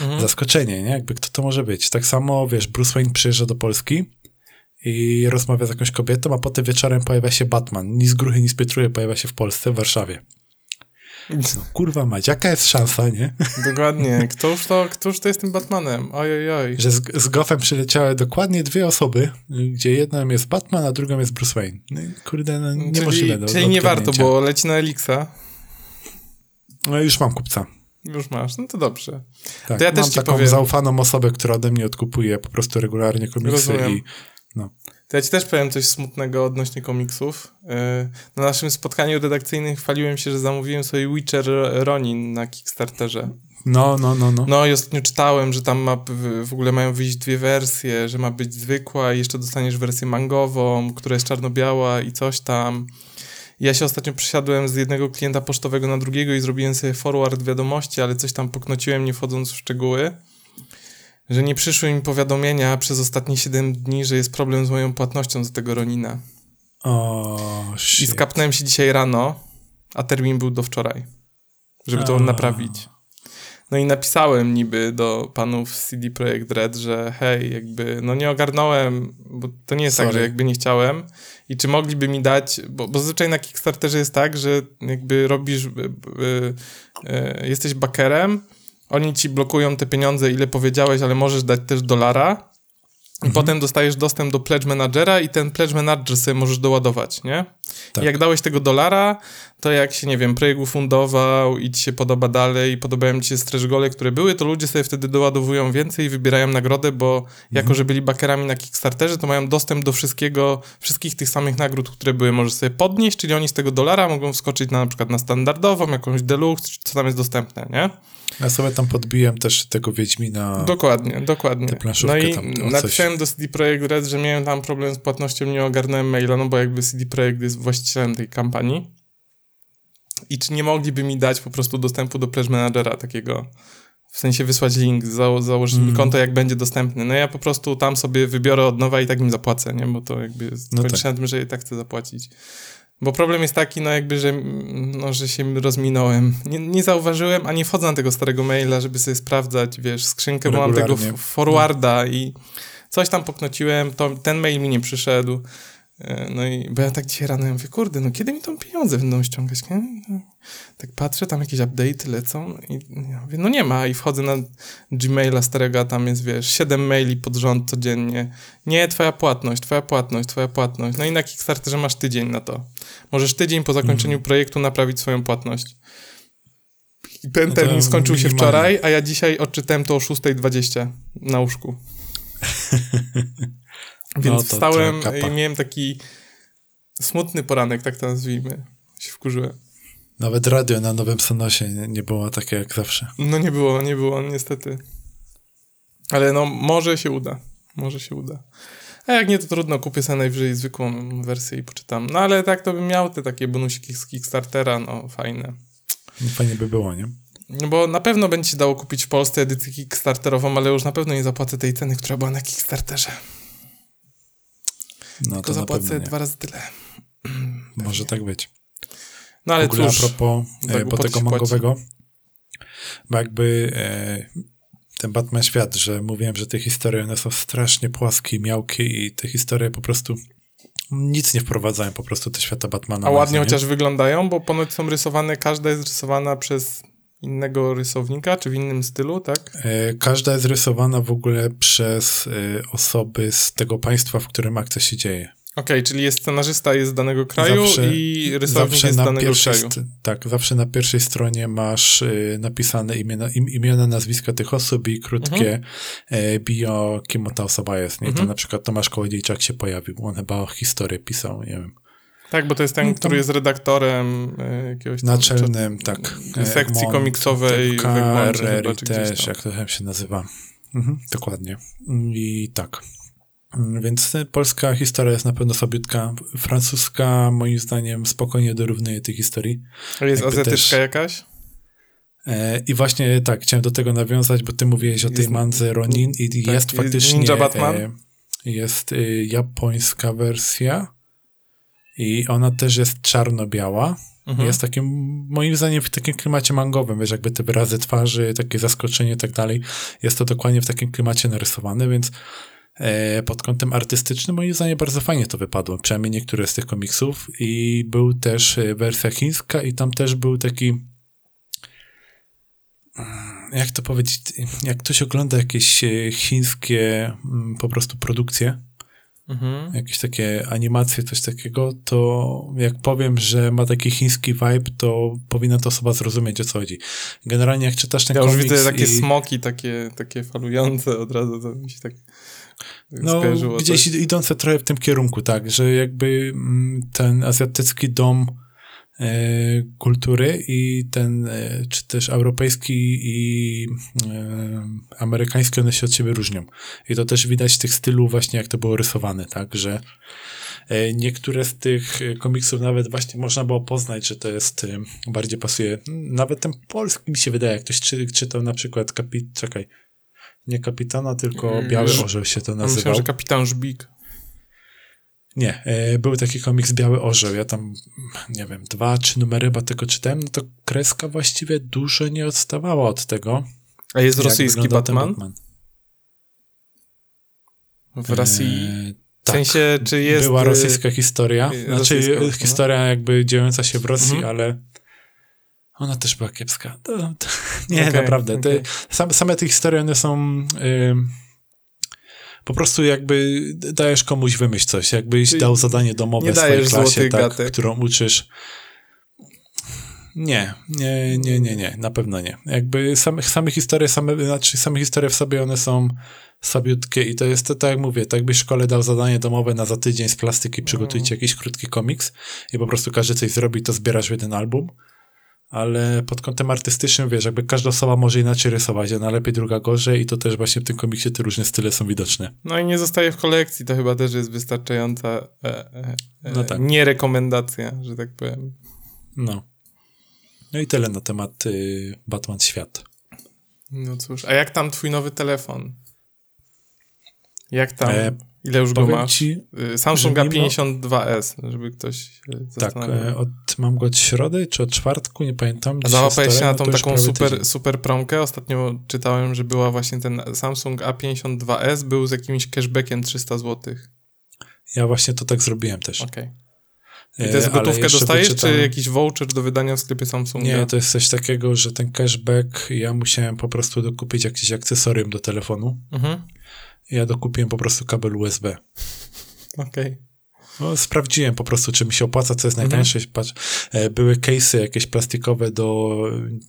Mhm. zaskoczenie, nie? Jakby kto to może być? Tak samo, wiesz, Bruce Wayne przyjeżdża do Polski i rozmawia z jakąś kobietą, a potem wieczorem pojawia się Batman. Ni z gruchy, ni z Pietruje pojawia się w Polsce, w Warszawie. No, kurwa mać, jaka jest szansa, nie? Dokładnie. Któż to, któż to jest tym Batmanem? Oj, oj, oj. Że z, z Gotham przyleciały dokładnie dwie osoby, gdzie jedną jest Batman, a drugą jest Bruce Wayne. No, kurde, no, niemożliwe Czyli, do czyli nie warto, bo leci na Elixa. No już mam kupca. Już masz, no to dobrze. Tak, To ja też mam ci taką powiem. zaufaną osobę, która ode mnie odkupuje po prostu regularnie komiksy Rozumiem. i no. To ja ci też powiem coś smutnego odnośnie komiksów. Yy, na naszym spotkaniu redakcyjnym chwaliłem się, że zamówiłem sobie Witcher Ronin na Kickstarterze. No, no, no, no. No i ostatnio czytałem, że tam ma, w ogóle mają wyjść dwie wersje, że ma być zwykła i jeszcze dostaniesz wersję mangową, która jest czarno-biała i coś tam. Ja się ostatnio przesiadłem z jednego klienta pocztowego na drugiego i zrobiłem sobie forward wiadomości, ale coś tam poknociłem, nie wchodząc w szczegóły, że nie przyszły mi powiadomienia przez ostatnie 7 dni, że jest problem z moją płatnością za tego Ronina. O, shit. I skapnąłem się dzisiaj rano, a termin był do wczoraj, żeby to naprawić. No i napisałem niby do panów z CD Projekt Red, że hej, jakby, no nie ogarnąłem, bo to nie jest Sorry. tak, że jakby nie chciałem i czy mogliby mi dać, bo, bo zazwyczaj na Kickstarterze jest tak, że jakby robisz, y, y, y, jesteś bakerem, oni ci blokują te pieniądze, ile powiedziałeś, ale możesz dać też dolara, i mhm. potem dostajesz dostęp do Pledge Managera i ten Pledge Manager sobie możesz doładować, nie? Tak. I jak dałeś tego dolara, to jak się, nie wiem, projekt ufundował i ci się podoba dalej, podobają ci się stretch gole, które były, to ludzie sobie wtedy doładowują więcej i wybierają nagrodę, bo mhm. jako, że byli bakerami na Kickstarterze, to mają dostęp do wszystkiego, wszystkich tych samych nagród, które były, możesz sobie podnieść, czyli oni z tego dolara mogą wskoczyć na, na przykład na standardową, jakąś deluxe, co tam jest dostępne, nie? Ja sobie tam podbiłem też tego Wiedźmina. Dokładnie, dokładnie. No i napisałem do CD Projekt Red, że miałem tam problem z płatnością, nie ogarnąłem maila, no bo jakby CD Projekt jest właścicielem tej kampanii. I czy nie mogliby mi dać po prostu dostępu do Pledge Managera takiego, w sensie wysłać link, zało założyć mm. mi konto, jak będzie dostępny. No ja po prostu tam sobie wybiorę od nowa i tak im zapłacę, nie? Bo to jakby no tak. na tym, że i tak chcę zapłacić. Bo problem jest taki, no jakby, że, no, że się rozminąłem. Nie, nie zauważyłem, a nie wchodzę na tego starego maila, żeby sobie sprawdzać, wiesz, skrzynkę, bo mam tego forwarda no. i coś tam poknociłem, to ten mail mi nie przyszedł. E, no i, bo ja tak dzisiaj rano mówię, kurde, no kiedy mi tam pieniądze będą ściągać, nie? Tak patrzę, tam jakieś update lecą i ja mówię, no nie ma i wchodzę na Gmaila starego, a tam jest, wiesz, 7 maili pod rząd codziennie. Nie, twoja płatność, twoja płatność, twoja płatność. No i na Kickstarterze masz tydzień na to. Możesz tydzień po zakończeniu mm. projektu naprawić swoją płatność. I ten no termin skończył się wczoraj, a ja dzisiaj odczytałem to o 6.20 na łóżku. [laughs] Więc no wstałem i miałem taki smutny poranek, tak to nazwijmy. Się wkurzyłem. Nawet radio na Nowym Sonosie nie, nie było takie jak zawsze. No nie było, nie było, niestety. Ale no, może się uda. Może się uda. A jak nie, to trudno, kupię sobie najwyżej zwykłą wersję i poczytam. No ale tak to bym miał te takie bonusiki z Kickstartera, no fajne. No, fajnie by było, nie? No bo na pewno będzie się dało kupić w Polsce edycję Kickstarterową, ale już na pewno nie zapłacę tej ceny, która była na Kickstarterze. No, Tylko zapłacę dwa razy tyle. [clears throat] Może tak być. No ale w ogóle cóż, a propos e, bo tego mangowego, bo jakby e, ten Batman świat, że mówiłem, że te historie one są strasznie płaskie, miałkie i te historie po prostu nic nie wprowadzają po prostu do świata Batmana. A ładnie chociaż wyglądają, bo ponoć są rysowane, każda jest rysowana przez innego rysownika, czy w innym stylu, tak? E, każda jest rysowana w ogóle przez e, osoby z tego państwa, w którym akcja się dzieje. Okej, okay, czyli jest scenarzysta jest z danego kraju zawsze, i rysownik jest z danego kraju. Tak, zawsze na pierwszej stronie masz y, napisane imiona, im, imiona, nazwiska tych osób i krótkie mhm. y, bio, kim ta osoba jest. Nie? Mhm. To na przykład Tomasz Kołodziejczak się pojawił, on chyba historię pisał, nie wiem. Tak, bo to jest ten, no, który jest redaktorem y, jakiegoś... Naczelnym, tam, tak. Sekcji Mont, komiksowej. Carreri też, jak to tam się nazywa. Mhm, dokładnie. I tak. Więc polska historia jest na pewno sobiutka. Francuska, moim zdaniem, spokojnie dorównuje tej historii. A jest Jakby azjatycka jakaś? E, I właśnie tak, chciałem do tego nawiązać, bo ty mówiłeś o tej mandze Ronin i tak, jest faktycznie... Ninja Batman? E, jest e, japońska wersja i ona też jest czarno-biała. Mhm. Jest takim, moim zdaniem, w takim klimacie mangowym, wiesz, jakby te wyrazy twarzy, takie zaskoczenie i tak dalej. Jest to dokładnie w takim klimacie narysowane, więc e, pod kątem artystycznym moim zdaniem bardzo fajnie to wypadło, przynajmniej niektóre z tych komiksów i był też e, wersja chińska i tam też był taki mm, jak to powiedzieć, jak ktoś ogląda jakieś e, chińskie mm, po prostu produkcje, mhm. jakieś takie animacje, coś takiego, to jak powiem, że ma taki chiński vibe, to powinna to osoba zrozumieć, o co chodzi. Generalnie jak czytasz ten ja komiks... Ja już widzę takie i... smoki, takie, takie falujące od razu, to mi się tak... No, skojarzyło gdzieś coś. idące trochę w tym kierunku, tak, że jakby mm, ten azjatycki dom kultury i ten, e, czy też europejski i e, amerykański, one się od siebie różnią. I to też widać w tych stylu właśnie, jak to było rysowane, tak, że e, niektóre z tych e, komiksów nawet właśnie można było poznać, że to jest, e, bardziej pasuje. Nawet ten polski mi się wydaje, jak ktoś czy, czytał na przykład kapit, czekaj, nie kapitana, tylko Mm, Biały Orzeł się to nazywał. Myślałem, że kapitan Żbik. Nie, e, był taki komiks Biały Orzeł, ja tam, nie wiem, dwa, trzy numery chyba tylko czytałem, no to kreska właściwie dużo nie odstawała od tego. A jest rosyjski ten Batman? W Rosji. E, W sensie, czy jest. Była y, rosyjska historia, znaczy rosyjska, no. historia jakby dziejąca się w Rosji, Mhm. ale ona też była kiepska. To, to, [laughs] nie, Okej, naprawdę. Te, okej. same, same te historie, one są... Y, po prostu jakby dajesz komuś wymyśl coś, jakbyś Czyli dał zadanie domowe nie w swojej klasie, tak, gatek. którą uczysz. Nie, nie, nie, nie, nie, na pewno nie. Jakby same, same historie, same, znaczy same historie w sobie, one są słabiutkie i to jest to, tak jak mówię, tak jakbyś w szkole dał zadanie domowe na za tydzień z plastyki, przygotujcie jakiś krótki komiks i po prostu każdy coś zrobi, to zbierasz w jeden album, ale pod kątem artystycznym, wiesz, jakby każda osoba może inaczej rysować, jedna lepiej, druga gorzej i to też właśnie w tym komiksie te różne style są widoczne. No i nie zostaje w kolekcji, to chyba też jest wystarczająca e, e, e, No tak. nie rekomendacja, że tak powiem. No. No i tyle na temat y, Batman Świat. No cóż, a jak tam twój nowy telefon? Jak tam? E, Ile już go Powiem masz? ci, Y, Samsung że mimo- A52s, żeby ktoś tak, e, od, mam go od środy czy od czwartku, nie pamiętam. A załapałeś się na no tą taką super, tydzień. super promkę? Ostatnio czytałem, że była właśnie ten Samsung A52s, był z jakimś cashbackiem 300 zł. Ja właśnie to tak zrobiłem też. Okej. E, I to jest ale gotówkę dostajesz, czy wyczytałem- jakiś voucher do wydania w sklepie Samsunga? Nie, to jest coś takiego, że ten cashback, ja musiałem po prostu dokupić jakieś akcesorium do telefonu. Mhm. Ja dokupiłem po prostu kabel USB. Okej. No, sprawdziłem po prostu, czy mi się opłaca, co jest Mhm. najtańsze. Patrz, e, były case'y jakieś plastikowe do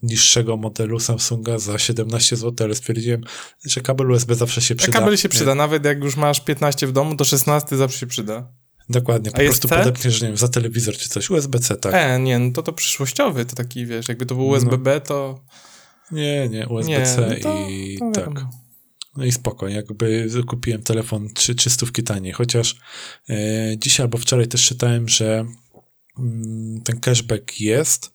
niższego modelu Samsunga za 17 zł, ale stwierdziłem, że kabel USB zawsze się A przyda. kabel się Nie, przyda, nawet jak już masz 15 w domu, to 16 zawsze się przyda. Dokładnie, po A prostu C? podepniesz, nie wiem, za telewizor czy coś. USB-C, tak. E, nie, no to to przyszłościowy, to taki, wiesz, jakby to był USB-B, to... Nie, nie, USB-C Nie, no to- i to tak. No i spoko, jakby kupiłem telefon 3, 300 taniej, chociaż e, dzisiaj albo wczoraj też czytałem, że mm, ten cashback jest,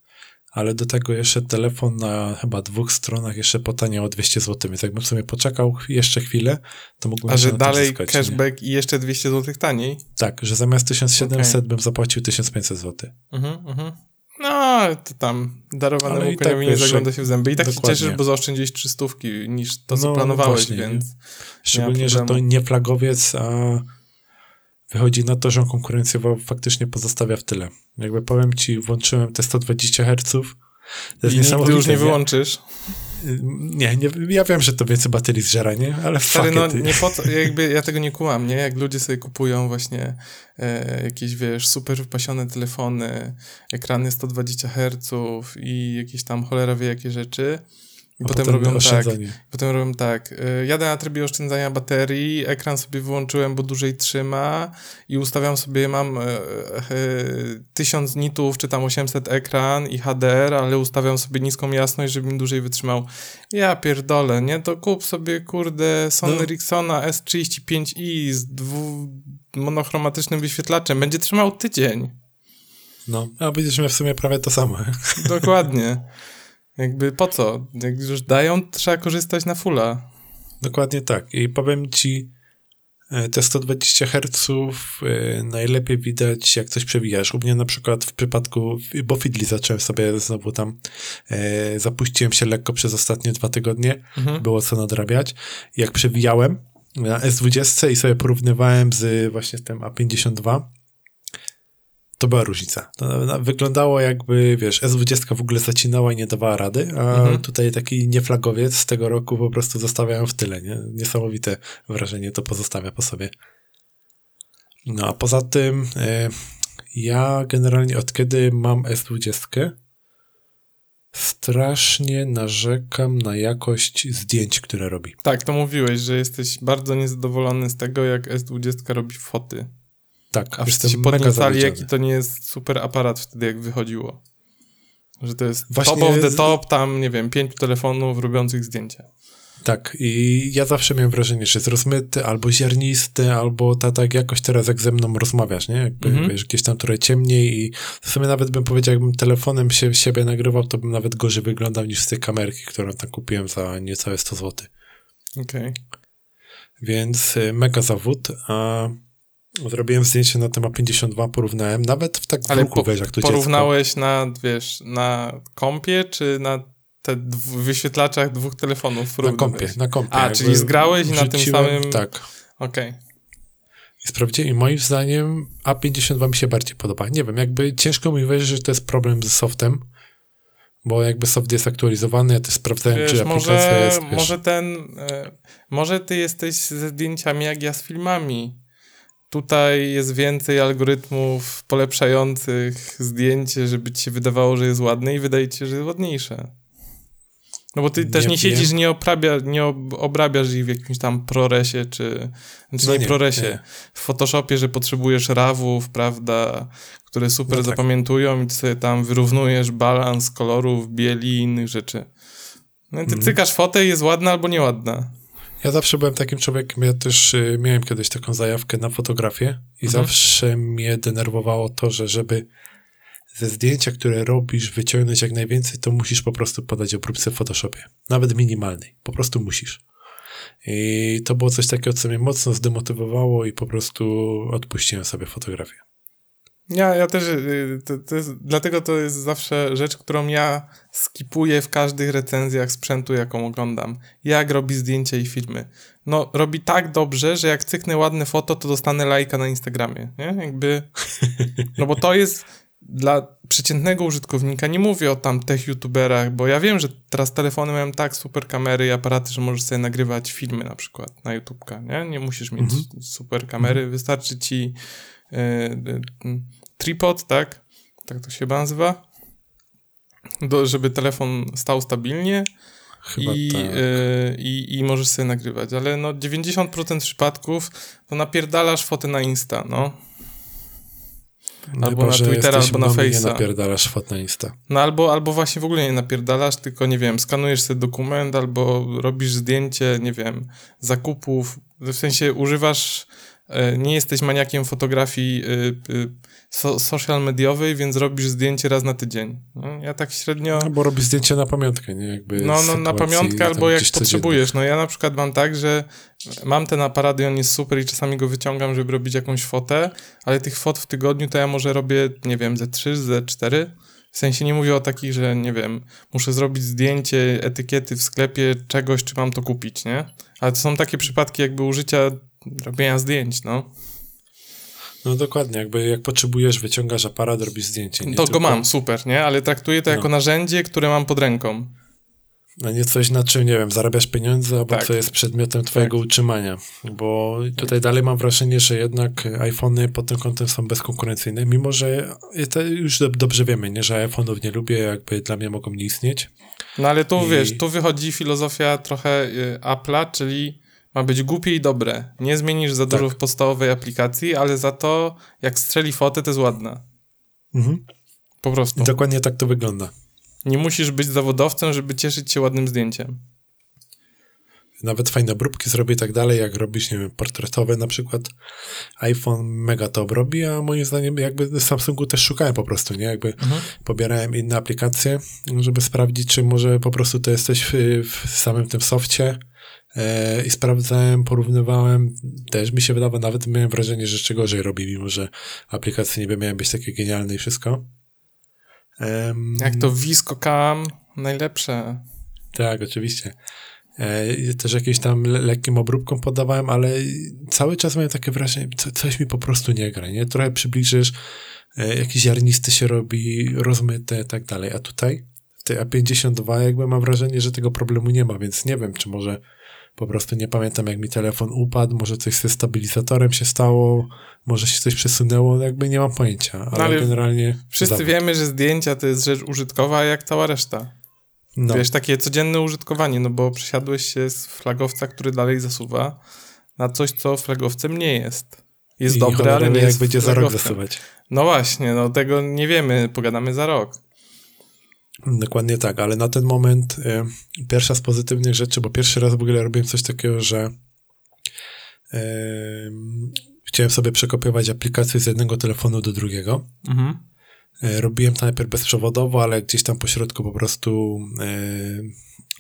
ale do tego jeszcze telefon na chyba dwóch stronach jeszcze potaniał o 200 zł, więc jakbym sobie poczekał jeszcze chwilę, to mógłbym A że dalej zyskać, nie? cashback i jeszcze 200 zł taniej? Tak, że zamiast 1700 Okej. bym zapłacił 1500 zł. Mhm, mhm. No, to tam darowanemu Ale i tak, koniowi nie zagląda się w zęby. I tak się dokładnie. cieszysz, bo zaoszczędziłeś 300 niż to, co No, planowałeś, właśnie, więc... Szczególnie, że to nie flagowiec, a wychodzi na to, że on konkurencjowo faktycznie pozostawia w tyle. Jakby powiem ci, włączyłem te 120 Hz. To jest I niesamowite. już nie wyłączysz. Nie, nie, ja wiem, że to więcej baterii zżera, nie? Ale Stary, no nie po co, [laughs] jakby ja tego nie kumam, nie? Jak ludzie sobie kupują właśnie e, jakieś, wiesz, super wypasione telefony, ekrany 120 Hz i jakieś tam cholera wie jakie rzeczy. I A potem, robią tak, potem robią tak, y, jadę na trybie oszczędzania baterii, ekran sobie wyłączyłem, bo dłużej trzyma i ustawiam sobie, mam y, y, 1000 nitów, czy tam 800 ekran i HDR, ale ustawiam sobie niską jasność, żeby mi dłużej wytrzymał. Ja pierdolę, nie? To kup sobie, kurde, Sony No. Ericssona S35i z dwu monochromatycznym wyświetlaczem. Będzie trzymał tydzień. No, a będziesz miał w sumie prawie to samo. Dokładnie. Jakby po co? Jak już dają, trzeba korzystać na fulla. Dokładnie tak. I powiem ci, e, te 120 Hz e, najlepiej widać, jak coś przewijasz. U mnie na przykład w przypadku, bo Fidli zacząłem sobie znowu tam, e, zapuściłem się lekko przez ostatnie dwa tygodnie, Mhm. było co nadrabiać. Jak przewijałem na S20 i sobie porównywałem z właśnie tym A52, to była różnica. Wyglądało jakby, wiesz, S20 w ogóle zacinała i nie dawała rady, a Mhm. tutaj taki nieflagowiec z tego roku po prostu zostawiają w tyle, nie? Niesamowite wrażenie to pozostawia po sobie. No a poza tym e, ja generalnie od kiedy mam S20 strasznie narzekam na jakość zdjęć, które robi. Tak, to mówiłeś, że jesteś bardzo niezadowolony z tego, jak S20 robi foty. Tak, A wszyscy się podniecali, jaki to nie jest super aparat wtedy, jak wychodziło. Że to jest Właśnie top of the top, tam, nie wiem, pięciu telefonów robiących zdjęcia. Tak, i ja zawsze miałem wrażenie, że jest rozmyty, albo ziarnisty, albo ta, tak jakoś teraz jak ze mną rozmawiasz, nie? Jakby, mm -hmm. wiesz, gdzieś tam trochę ciemniej i w sumie nawet bym powiedział, jakbym telefonem się, siebie nagrywał, to bym nawet gorzej wyglądał niż z tej kamerki, którą tam kupiłem za niecałe 100 zł. Okej. Okay. Więc y, mega zawód, a zrobiłem zdjęcie na temat 52, porównałem, nawet w tak Ale po, weź, jak to porównałeś dziecko. na, wiesz, na kompie, czy na te wyświetlaczach dwóch telefonów. Na kompie, na kompie. A, czyli zgrałeś i na tym samym... Tak. Okej. Okay. I sprawdziłem i moim zdaniem A52 mi się bardziej podoba. Nie wiem, jakby ciężko mi wierzyć, że to jest problem z softem, bo jakby soft jest aktualizowany, ja też sprawdzałem, wiesz, czy aplikacja może, jest... Wiesz... Może ten... Y, może ty jesteś ze zdjęciami jak ja z filmami. Tutaj jest więcej algorytmów polepszających zdjęcie, żeby ci się wydawało, że jest ładne i wydaje ci się, że jest ładniejsze. No bo ty nie też nie siedzisz, nie, oprabia, nie obrabiasz ich w jakimś tam proresie, czy, czy no nie, nie, proresie. Nie. W Photoshopie, że potrzebujesz rawów, prawda, które super no tak. zapamiętują i ty sobie tam wyrównujesz balans kolorów, bieli i innych rzeczy. No i ty mm. cykasz fotę i jest ładna albo nieładna. Ja zawsze byłem takim człowiekiem, ja też y, miałem kiedyś taką zajawkę na fotografię i mhm. zawsze mnie denerwowało to, że żeby ze zdjęcia, które robisz, wyciągnąć jak najwięcej, to musisz po prostu podać obróbce w Photoshopie. Nawet minimalnej. Po prostu musisz. I to było coś takiego, co mnie mocno zdemotywowało i po prostu odpuściłem sobie fotografię. Ja, ja też, y, to, to jest, dlatego to jest zawsze rzecz, którą ja skipuję w każdych recenzjach sprzętu, jaką oglądam. Jak robi zdjęcia i filmy. No, robi tak dobrze, że jak cyknę ładne foto, to dostanę lajka na Instagramie, nie? Jakby, no bo to jest dla przeciętnego użytkownika, nie mówię o tam tech youtuberach, bo ja wiem, że teraz telefony mają tak super kamery i aparaty, że możesz sobie nagrywać filmy na przykład na YouTubka, nie? Nie musisz mieć mhm. super kamery, wystarczy ci y, y, tripod, tak? Tak to się chyba nazywa. Do, żeby telefon stał stabilnie i, tak. y, i, i możesz sobie nagrywać, ale no 90% przypadków to napierdalasz fotę na Insta, no Albo na Twittera, albo na Face'a. nie napierdalasz fot na Insta. No albo, albo właśnie w ogóle nie napierdalasz, tylko nie wiem, skanujesz sobie dokument, albo robisz zdjęcie, nie wiem, zakupów, w sensie używasz, e, nie jesteś maniakiem fotografii e, so, social mediowej, więc robisz zdjęcie raz na tydzień. No, ja tak średnio... Albo robisz zdjęcie na pamiątkę, nie? Jakby no, no na pamiątkę, albo jak potrzebujesz. No ja na przykład mam tak, że mam ten aparat i on jest super i czasami go wyciągam, żeby robić jakąś fotę, ale tych fot w tygodniu to ja może robię, nie wiem, ze 3, ze 4. W sensie nie mówię o takich, że nie wiem, muszę zrobić zdjęcie etykiety w sklepie czegoś, czy mam to kupić, nie? Ale to są takie przypadki jakby użycia robienia zdjęć, no. No dokładnie, jakby jak potrzebujesz, wyciągasz aparat, robisz zdjęcie. To tylko... go mam, super, nie? Ale traktuję to no. jako narzędzie, które mam pod ręką. A nie coś, na czym, nie wiem, zarabiasz pieniądze, albo tak. co jest przedmiotem twojego tak. utrzymania. Bo tutaj dalej mam wrażenie, że jednak iPhony pod tym kątem są bezkonkurencyjne, mimo że już dobrze wiemy, nie, że iPhone'ów nie lubię, jakby dla mnie mogą nie istnieć. No ale tu, I... wiesz, tu wychodzi filozofia trochę y, Apple'a, czyli ma być głupie i dobre. Nie zmienisz za dużo tak. w podstawowej aplikacji, ale za to, jak strzeli fotę, to jest ładna. Mhm. Po prostu. I dokładnie tak to wygląda. Nie musisz być zawodowcem, żeby cieszyć się ładnym zdjęciem. Nawet fajne obróbki zrobię i tak dalej, jak robisz, nie wiem, portretowe na przykład. iPhone mega to obrobi, a moim zdaniem jakby Samsungu też szukałem po prostu, nie? Jakby mhm. pobierałem inne aplikacje, żeby sprawdzić, czy może po prostu to jesteś w, w samym tym softie, i sprawdzałem, porównywałem. Też mi się wydawało, nawet miałem wrażenie, że jeszcze gorzej robi, mimo że aplikacje niby miały być takie genialne i wszystko. Um, Jak to Visco Cam, najlepsze. Tak, oczywiście. E, też jakieś tam le lekkim obróbkom podawałem, ale cały czas miałem takie wrażenie, co, coś mi po prostu nie gra, nie? Trochę przybliżysz, e, jakiś ziarnisty się robi, rozmyte i tak dalej, a tutaj w tej A52 jakby mam wrażenie, że tego problemu nie ma, więc nie wiem, czy może po prostu nie pamiętam, jak mi telefon upadł, może coś ze stabilizatorem się stało, może się coś przesunęło, jakby nie mam pojęcia, ale, no ale generalnie... Wszyscy zawód. wiemy, że zdjęcia to jest rzecz użytkowa, jak cała reszta. No. Wiesz, takie codzienne użytkowanie, no bo przesiadłeś się z flagowca, który dalej zasuwa, na coś, co flagowcem nie jest. Jest I dobre, ale nie jak jest będzie za rok zasuwać. No właśnie, no tego nie wiemy, pogadamy za rok. Dokładnie tak, ale na ten moment y, pierwsza z pozytywnych rzeczy, bo pierwszy raz w ogóle robiłem coś takiego, że y, chciałem sobie przekopiować aplikację z jednego telefonu do drugiego. Mhm. Y, robiłem to najpierw bezprzewodowo, ale gdzieś tam po środku po prostu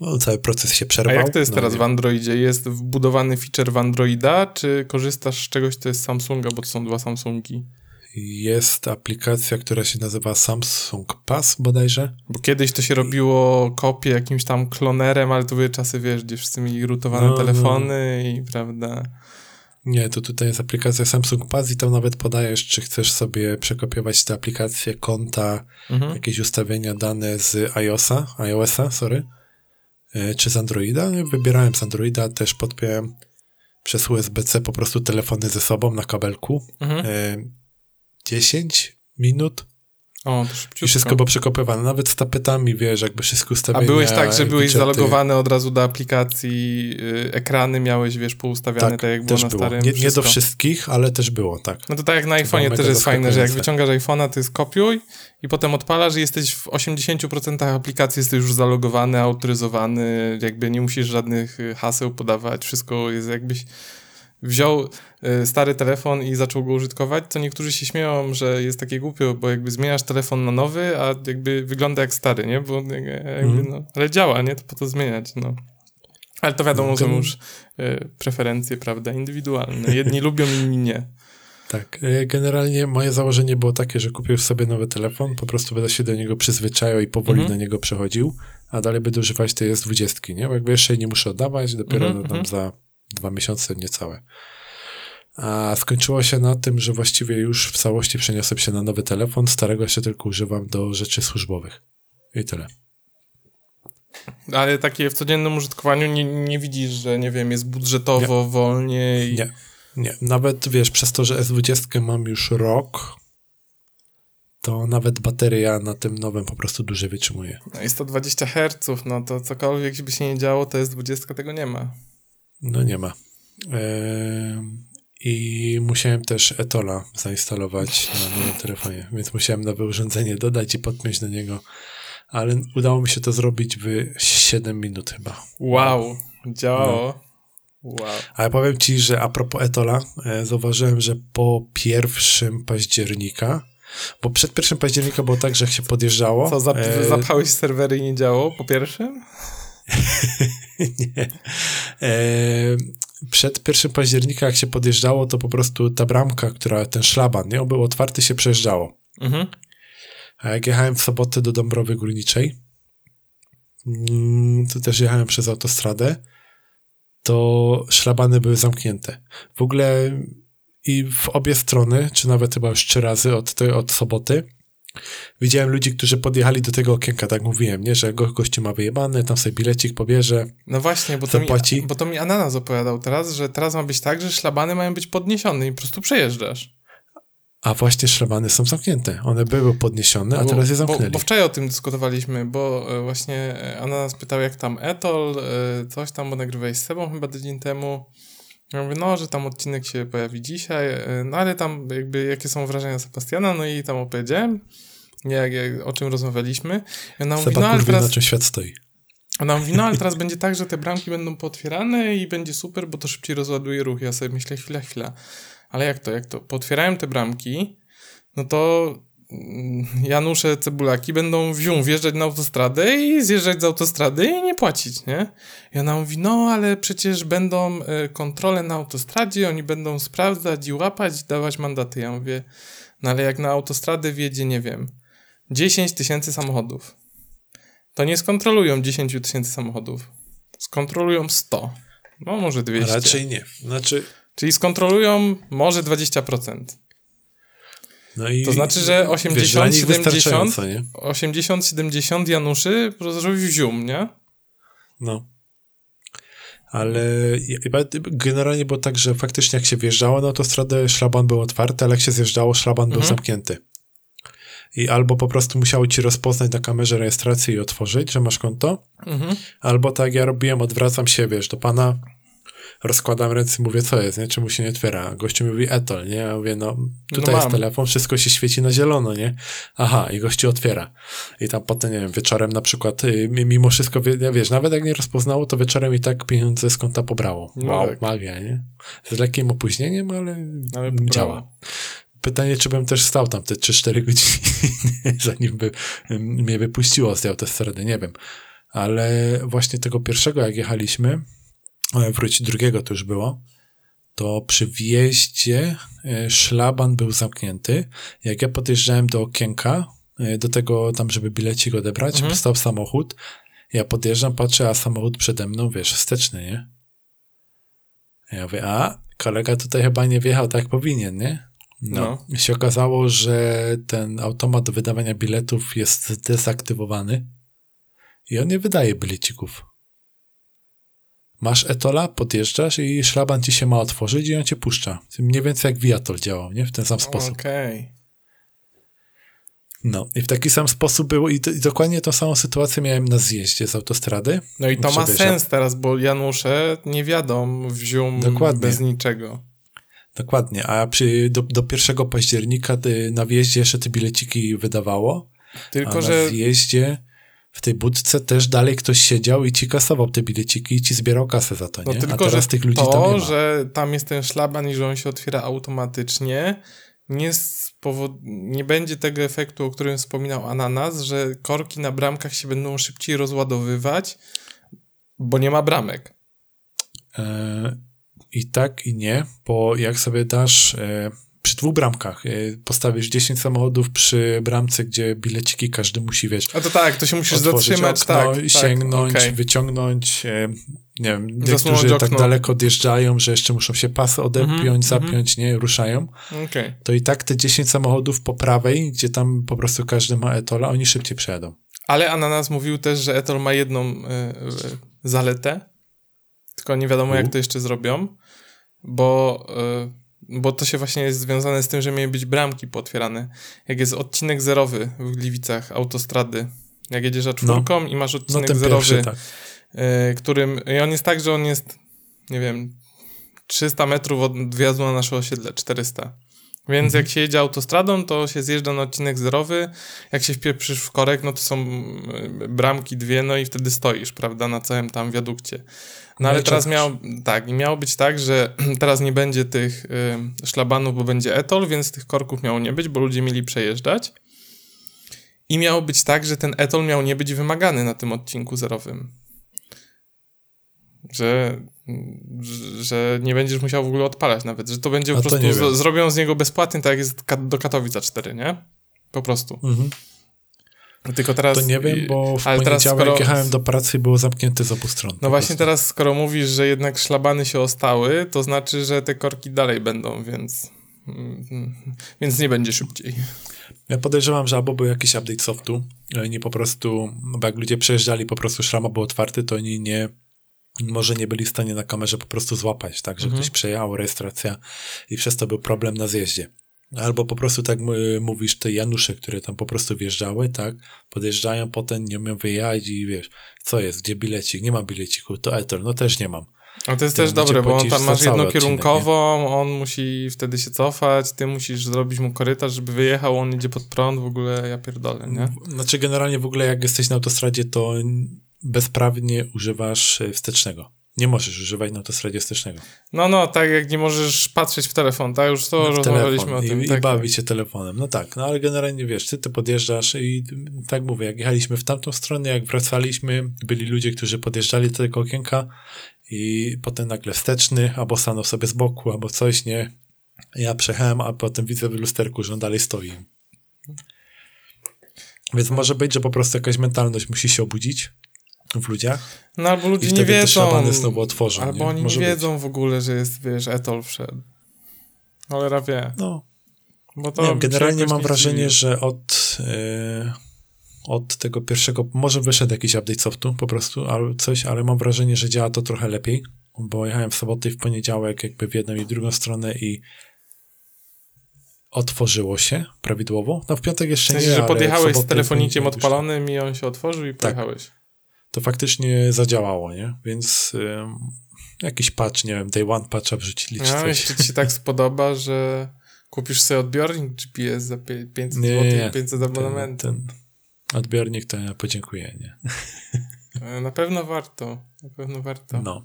no, cały proces się przerwał. A jak to jest no, teraz nie. w Androidzie? Jest wbudowany feature w Androida, czy korzystasz z czegoś, co jest Samsunga, bo to są dwa Samsungi? Jest aplikacja, która się nazywa Samsung Pass bodajże. Bo kiedyś to się robiło kopię jakimś tam klonerem, ale to były czasy, wiesz, gdzie wszyscy mieli rutowane no, no. telefony no. i prawda... Nie, to tutaj jest aplikacja Samsung Pass i tam nawet podajesz, czy chcesz sobie przekopiować tę aplikację, konta, mhm. jakieś ustawienia, dane z iOSa, iOSa, sorry, e, czy z Androida. Wybierałem z Androida, też podpiąłem przez USB-C po prostu telefony ze sobą na kabelku. Mhm. E, 10 minut. O, to I wszystko było przekopywane, nawet z tapetami, wiesz, jakby wszystko ustawione. A byłeś tak, że byłeś widgety. zalogowany od razu do aplikacji, yy, ekrany miałeś, wiesz, poustawiane tak, tak jak było na było. starym. Nie, nie, do wszystkich, ale też było, tak. No to tak jak na iPhone'ie też jest fajne, że jak wyciągasz iPhone'a, to jest kopiuj i potem odpalasz i jesteś w 80% aplikacji jesteś już zalogowany, autoryzowany, jakby nie musisz żadnych y, haseł podawać, wszystko jest jakbyś wziął y, stary telefon i zaczął go użytkować, to niektórzy się śmieją, że jest takie głupio, bo jakby zmieniasz telefon na nowy, a jakby wygląda jak stary, nie? Bo jakby, mm. no, ale działa, nie? To po to zmieniać, no. Ale to wiadomo, że już y, preferencje, prawda, indywidualne. Jedni lubią, inni nie. Tak, y, generalnie moje założenie było takie, że kupił sobie nowy telefon, po prostu będę się do niego przyzwyczajał i powoli mm -hmm. na niego przechodził, a dalej będę używać tej jest 20, nie? Bo jakby jeszcze jej nie muszę oddawać, dopiero mm -hmm. tam za dwa miesiące niecałe. A skończyło się na tym, że właściwie już w całości przeniosłem się na nowy telefon. Starego jeszcze tylko używam do rzeczy służbowych. I tyle. Ale takie w codziennym użytkowaniu nie, nie widzisz, że nie wiem, jest budżetowo nie. wolniej. Nie, nie. Nawet wiesz, przez to, że S20 mam już rok, to nawet bateria na tym nowym po prostu dłużej wytrzymuje. No i 120 Hz, no to cokolwiek by się nie działo, to S20 tego nie ma. No nie ma. I musiałem też Etola zainstalować na nowym telefonie, więc musiałem nowe urządzenie dodać i podpiąć do niego. Ale udało mi się to zrobić w 7 minut chyba. Wow, działało. No. Wow. Ale powiem ci, że a propos Etola, e, zauważyłem, że po pierwszym października, bo przed pierwszym października było tak, że jak się podjeżdżało. Co, zap e... zapałeś serwery i nie działało po pierwszym? [laughs] [laughs] nie. E, przed 1 października, jak się podjeżdżało, to po prostu ta bramka, która, ten szlaban, nie, on był otwarty, się przejeżdżało. Mhm. A jak jechałem w sobotę do Dąbrowy Górniczej, mm, to też jechałem przez autostradę, to szlabany były zamknięte. W ogóle i w obie strony, czy nawet chyba już trzy razy od, tej, od soboty, Widziałem ludzi, którzy podjechali do tego okienka, tak mówiłem, nie? że go, gościu ma wyjebany, tam sobie bilecik pobierze. No właśnie, bo to, mi, bo to mi Ananas opowiadał teraz, że teraz ma być tak, że szlabany mają być podniesione i po prostu przejeżdżasz. A właśnie szlabany są zamknięte. One były podniesione, a bo, teraz je zamknęli. Bo, bo wczoraj o tym dyskutowaliśmy, bo e, właśnie e, Ananas pytał, jak tam Etol, e, coś tam, bo nagrywałeś z sobą chyba tydzień temu. Ja mówię, no, że tam odcinek się pojawi dzisiaj, no ale tam jakby jakie są wrażenia Sebastiana, no i tam opowiedziałem jak, jak, o czym rozmawialiśmy. I ona mówi, no ale teraz... na czym świat stoi. Ona mówi, no ale [laughs] teraz będzie tak, że te bramki będą potwierane i będzie super, bo to szybciej rozładuje ruch. Ja sobie myślę, chwila, chwila. Ale jak to, jak to? Potwierają te bramki, no to mm, Janusze Cebulaki będą wziął, wjeżdżać na autostradę i zjeżdżać z autostrady i nie płacić, nie? I ona mówi, no ale przecież będą y, kontrole na autostradzie, oni będą sprawdzać i łapać i dawać mandaty. Ja mówię, no ale jak na autostradę wjedzie, nie wiem, 10 tysięcy samochodów. To nie skontrolują 10 tysięcy samochodów. Skontrolują 100. No może 200. raczej nie. Znaczy... Czyli skontrolują może 20%. No i, to znaczy, że 80-70 80-70 Januszy zrobił zium, nie? No. Ale generalnie było tak, że faktycznie jak się wjeżdżało na autostradę, szlaban był otwarty, ale jak się zjeżdżało, szlaban mhm. był zamknięty. I albo po prostu musiało ci rozpoznać na kamerze rejestrację i otworzyć, że masz konto, Mhm. albo tak jak ja robiłem, odwracam się, wiesz, do pana, rozkładam ręce i mówię, co jest, nie? Czemu się nie otwiera? Gościu mówi Etol, nie? Ja mówię, no tutaj No jest telefon, wszystko się świeci na zielono, nie? Aha, i gościu otwiera. I tam potem, nie wiem, wieczorem na przykład, y, mimo wszystko, wie- wiesz, nawet jak nie rozpoznało, to wieczorem i tak pieniądze z konta pobrało. No Wow, tak. magia, nie? Z lekkim opóźnieniem, ale, Ale działa. Pytanie, czy bym też stał tam te 3-4 godziny, [laughs] zanim by mnie wypuściło z tej autostrady, nie wiem. Ale właśnie tego pierwszego, jak jechaliśmy, e, wróć drugiego to już było, to przy wjeździe e, szlaban był zamknięty. Jak ja podjeżdżałem do okienka, e, do tego tam, żeby bilecik odebrać, Mhm. stał samochód, ja podjeżdżam, patrzę, a samochód przede mną, wiesz, wsteczny, nie? Ja mówię, a, kolega tutaj chyba nie wjechał tak jak powinien, nie? No. I się okazało, że ten automat do wydawania biletów jest dezaktywowany i on nie wydaje bilecików. Masz etola, podjeżdżasz i szlaban ci się ma otworzyć i on cię puszcza. Mniej więcej jak Viatol działał, nie? W ten sam sposób. Okej. No i w taki sam sposób było i, to, i dokładnie tą samą sytuację miałem na zjeździe z autostrady. No i to ma sens teraz, bo Janusze nie wiadomo w zium Dokładnie. bez niczego. Dokładnie, a przy, do, do 1 października ty, na wjeździe jeszcze te bileciki wydawało, Tylko, a że na wjeździe w tej budce też dalej ktoś siedział i ci kasował te bileciki i ci zbierał kasę za to, No nie? tylko, a teraz że tych ludzi to, tam nie ma. że tam jest ten szlaban i że on się otwiera automatycznie, nie, spowod- nie będzie tego efektu, o którym wspominał Ananas, że korki na bramkach się będą szybciej rozładowywać, bo nie ma bramek. E, I tak i nie, bo jak sobie dasz e, przy dwóch bramkach, e, postawisz 10 samochodów przy bramce, gdzie bileciki każdy musi, wiesz, A to tak, to się musisz zatrzymać, okno, tak, sięgnąć, tak, okej. wyciągnąć, e, nie wiem, niektórzy tak daleko odjeżdżają, że jeszcze muszą się pasy odepiąć, Mhm, zapiąć, nie, ruszają. Okej. To i tak te 10 samochodów po prawej, gdzie tam po prostu każdy ma etola, oni szybciej przejadą. Ale Ananas mówił też, że Etol ma jedną y, y, zaletę, tylko nie wiadomo, jak to jeszcze zrobią, bo, y, bo to się właśnie jest związane z tym, że miały być bramki pootwierane. Jak jest odcinek zerowy w Gliwicach autostrady, jak jedziesz za czwórką i masz No odcinek ten zerowy, pierwszy, tak. y, którym, i on jest tak, że on jest, nie wiem, 300 metrów od wjazdu na nasze osiedle, 400. Więc Mhm. jak się jedzie autostradą, to się zjeżdża na odcinek zerowy. Jak się wpieprzysz w korek, no to są y, bramki dwie, no i wtedy stoisz, prawda, na całym tam wiadukcie. No ale teraz miało, tak, miało być tak, że [clears throat] teraz nie będzie tych y, szlabanów, bo będzie etol, więc tych korków miało nie być, bo ludzie mieli przejeżdżać. I miało być tak, że ten etol miał nie być wymagany na tym odcinku zerowym. Że, że- że nie będziesz musiał w ogóle odpalać nawet, że to będzie po to prostu, z, zrobią z niego bezpłatnie, tak jak jest do Katowica 4, nie? Po prostu. Mhm. Tylko teraz... To nie wiem, bo w ale teraz skoro- jechałem do pracy i było zamknięte z obu stron. No po właśnie prostu. teraz, skoro mówisz, że jednak szlabany się ostały, to znaczy, że te korki dalej będą, więc... Więc nie będzie szybciej. Ja podejrzewam, że albo był jakiś update softu, oni po prostu, bo jak ludzie przejeżdżali, po prostu szrama był otwarty, to oni nie, może nie byli w stanie na kamerze po prostu złapać, tak, że Mhm. ktoś przejechał, rejestracja i przez to był problem na zjeździe. Albo po prostu tak y, mówisz, te Janusze, które tam po prostu wjeżdżały, tak, podjeżdżają, potem nie umieją wyjechać i wiesz, co jest, gdzie bilecik, nie mam bileciku, to Ether, no też nie mam. No to jest Ty też dobre, bo on tam masz jednokierunkową, on musi wtedy się cofać, ty musisz zrobić mu korytarz, żeby wyjechał, on idzie pod prąd, w ogóle ja pierdolę, nie? Znaczy generalnie w ogóle jak jesteś na autostradzie, to bezprawnie używasz y, wstecznego. Nie możesz używać na autostradzie wstecznego. No, no, tak jak nie możesz patrzeć w telefon, tak? Już to w rozmawialiśmy o tym. i, tak, i bawić się telefonem. No tak, no ale generalnie wiesz, ty, ty podjeżdżasz i tak mówię, jak jechaliśmy w tamtą stronę, jak wracaliśmy, byli ludzie, którzy podjeżdżali do tego okienka i potem nagle wsteczny, albo stanął sobie z boku, albo coś, nie. Ja przejechałem, a potem widzę w lusterku, że on dalej stoi. Więc może być, że po prostu jakaś mentalność musi się obudzić w ludziach No albo ludzie nie wiedzą. znowu otworzą. Albo nie? oni Może nie być. wiedzą w ogóle, że jest, wiesz, etol wszedł. Cholera wie. No, Bo to Nie wiem, generalnie mam nie wrażenie, że od, e, od tego pierwszego, może wyszedł jakiś update softu po prostu, albo coś, ale mam wrażenie, że działa to trochę lepiej, bo jechałem w sobotę i w poniedziałek jakby w jedną i w drugą stronę i otworzyło się prawidłowo. No w piątek jeszcze W sensie, nie, że ale podjechałeś z już- odpalonym i on się otworzył i Tak. pojechałeś. To faktycznie zadziałało, nie? Więc jakiś patch, nie wiem, day one patcha wrzucili czy No, coś. jeśli ci się tak spodoba, że kupisz sobie odbiornik GPS za pie- 500 Nie, zł nie, i 500 ten, abonamentu. ten odbiornik to ja podziękuję, nie? E, Na pewno warto. Na pewno warto. No.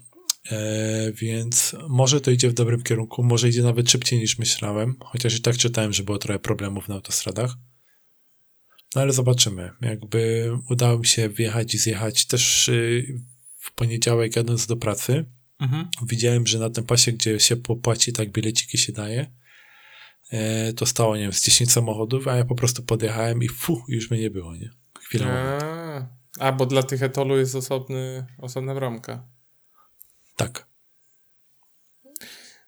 E, więc może to idzie w dobrym kierunku, może idzie nawet szybciej niż myślałem, chociaż i tak czytałem, że było trochę problemów na autostradach. No ale zobaczymy. Jakby udało mi się wjechać i zjechać też y, w poniedziałek jadąc do pracy. Mhm. Widziałem, że na tym pasie, gdzie się popłaci, tak bileciki się daje, e, to stało, nie wiem, z 10 samochodów, a ja po prostu podjechałem i fu, już mnie nie było, nie? Chwilę. A, a, bo dla tych etolu jest osobny, osobna bramka. Tak.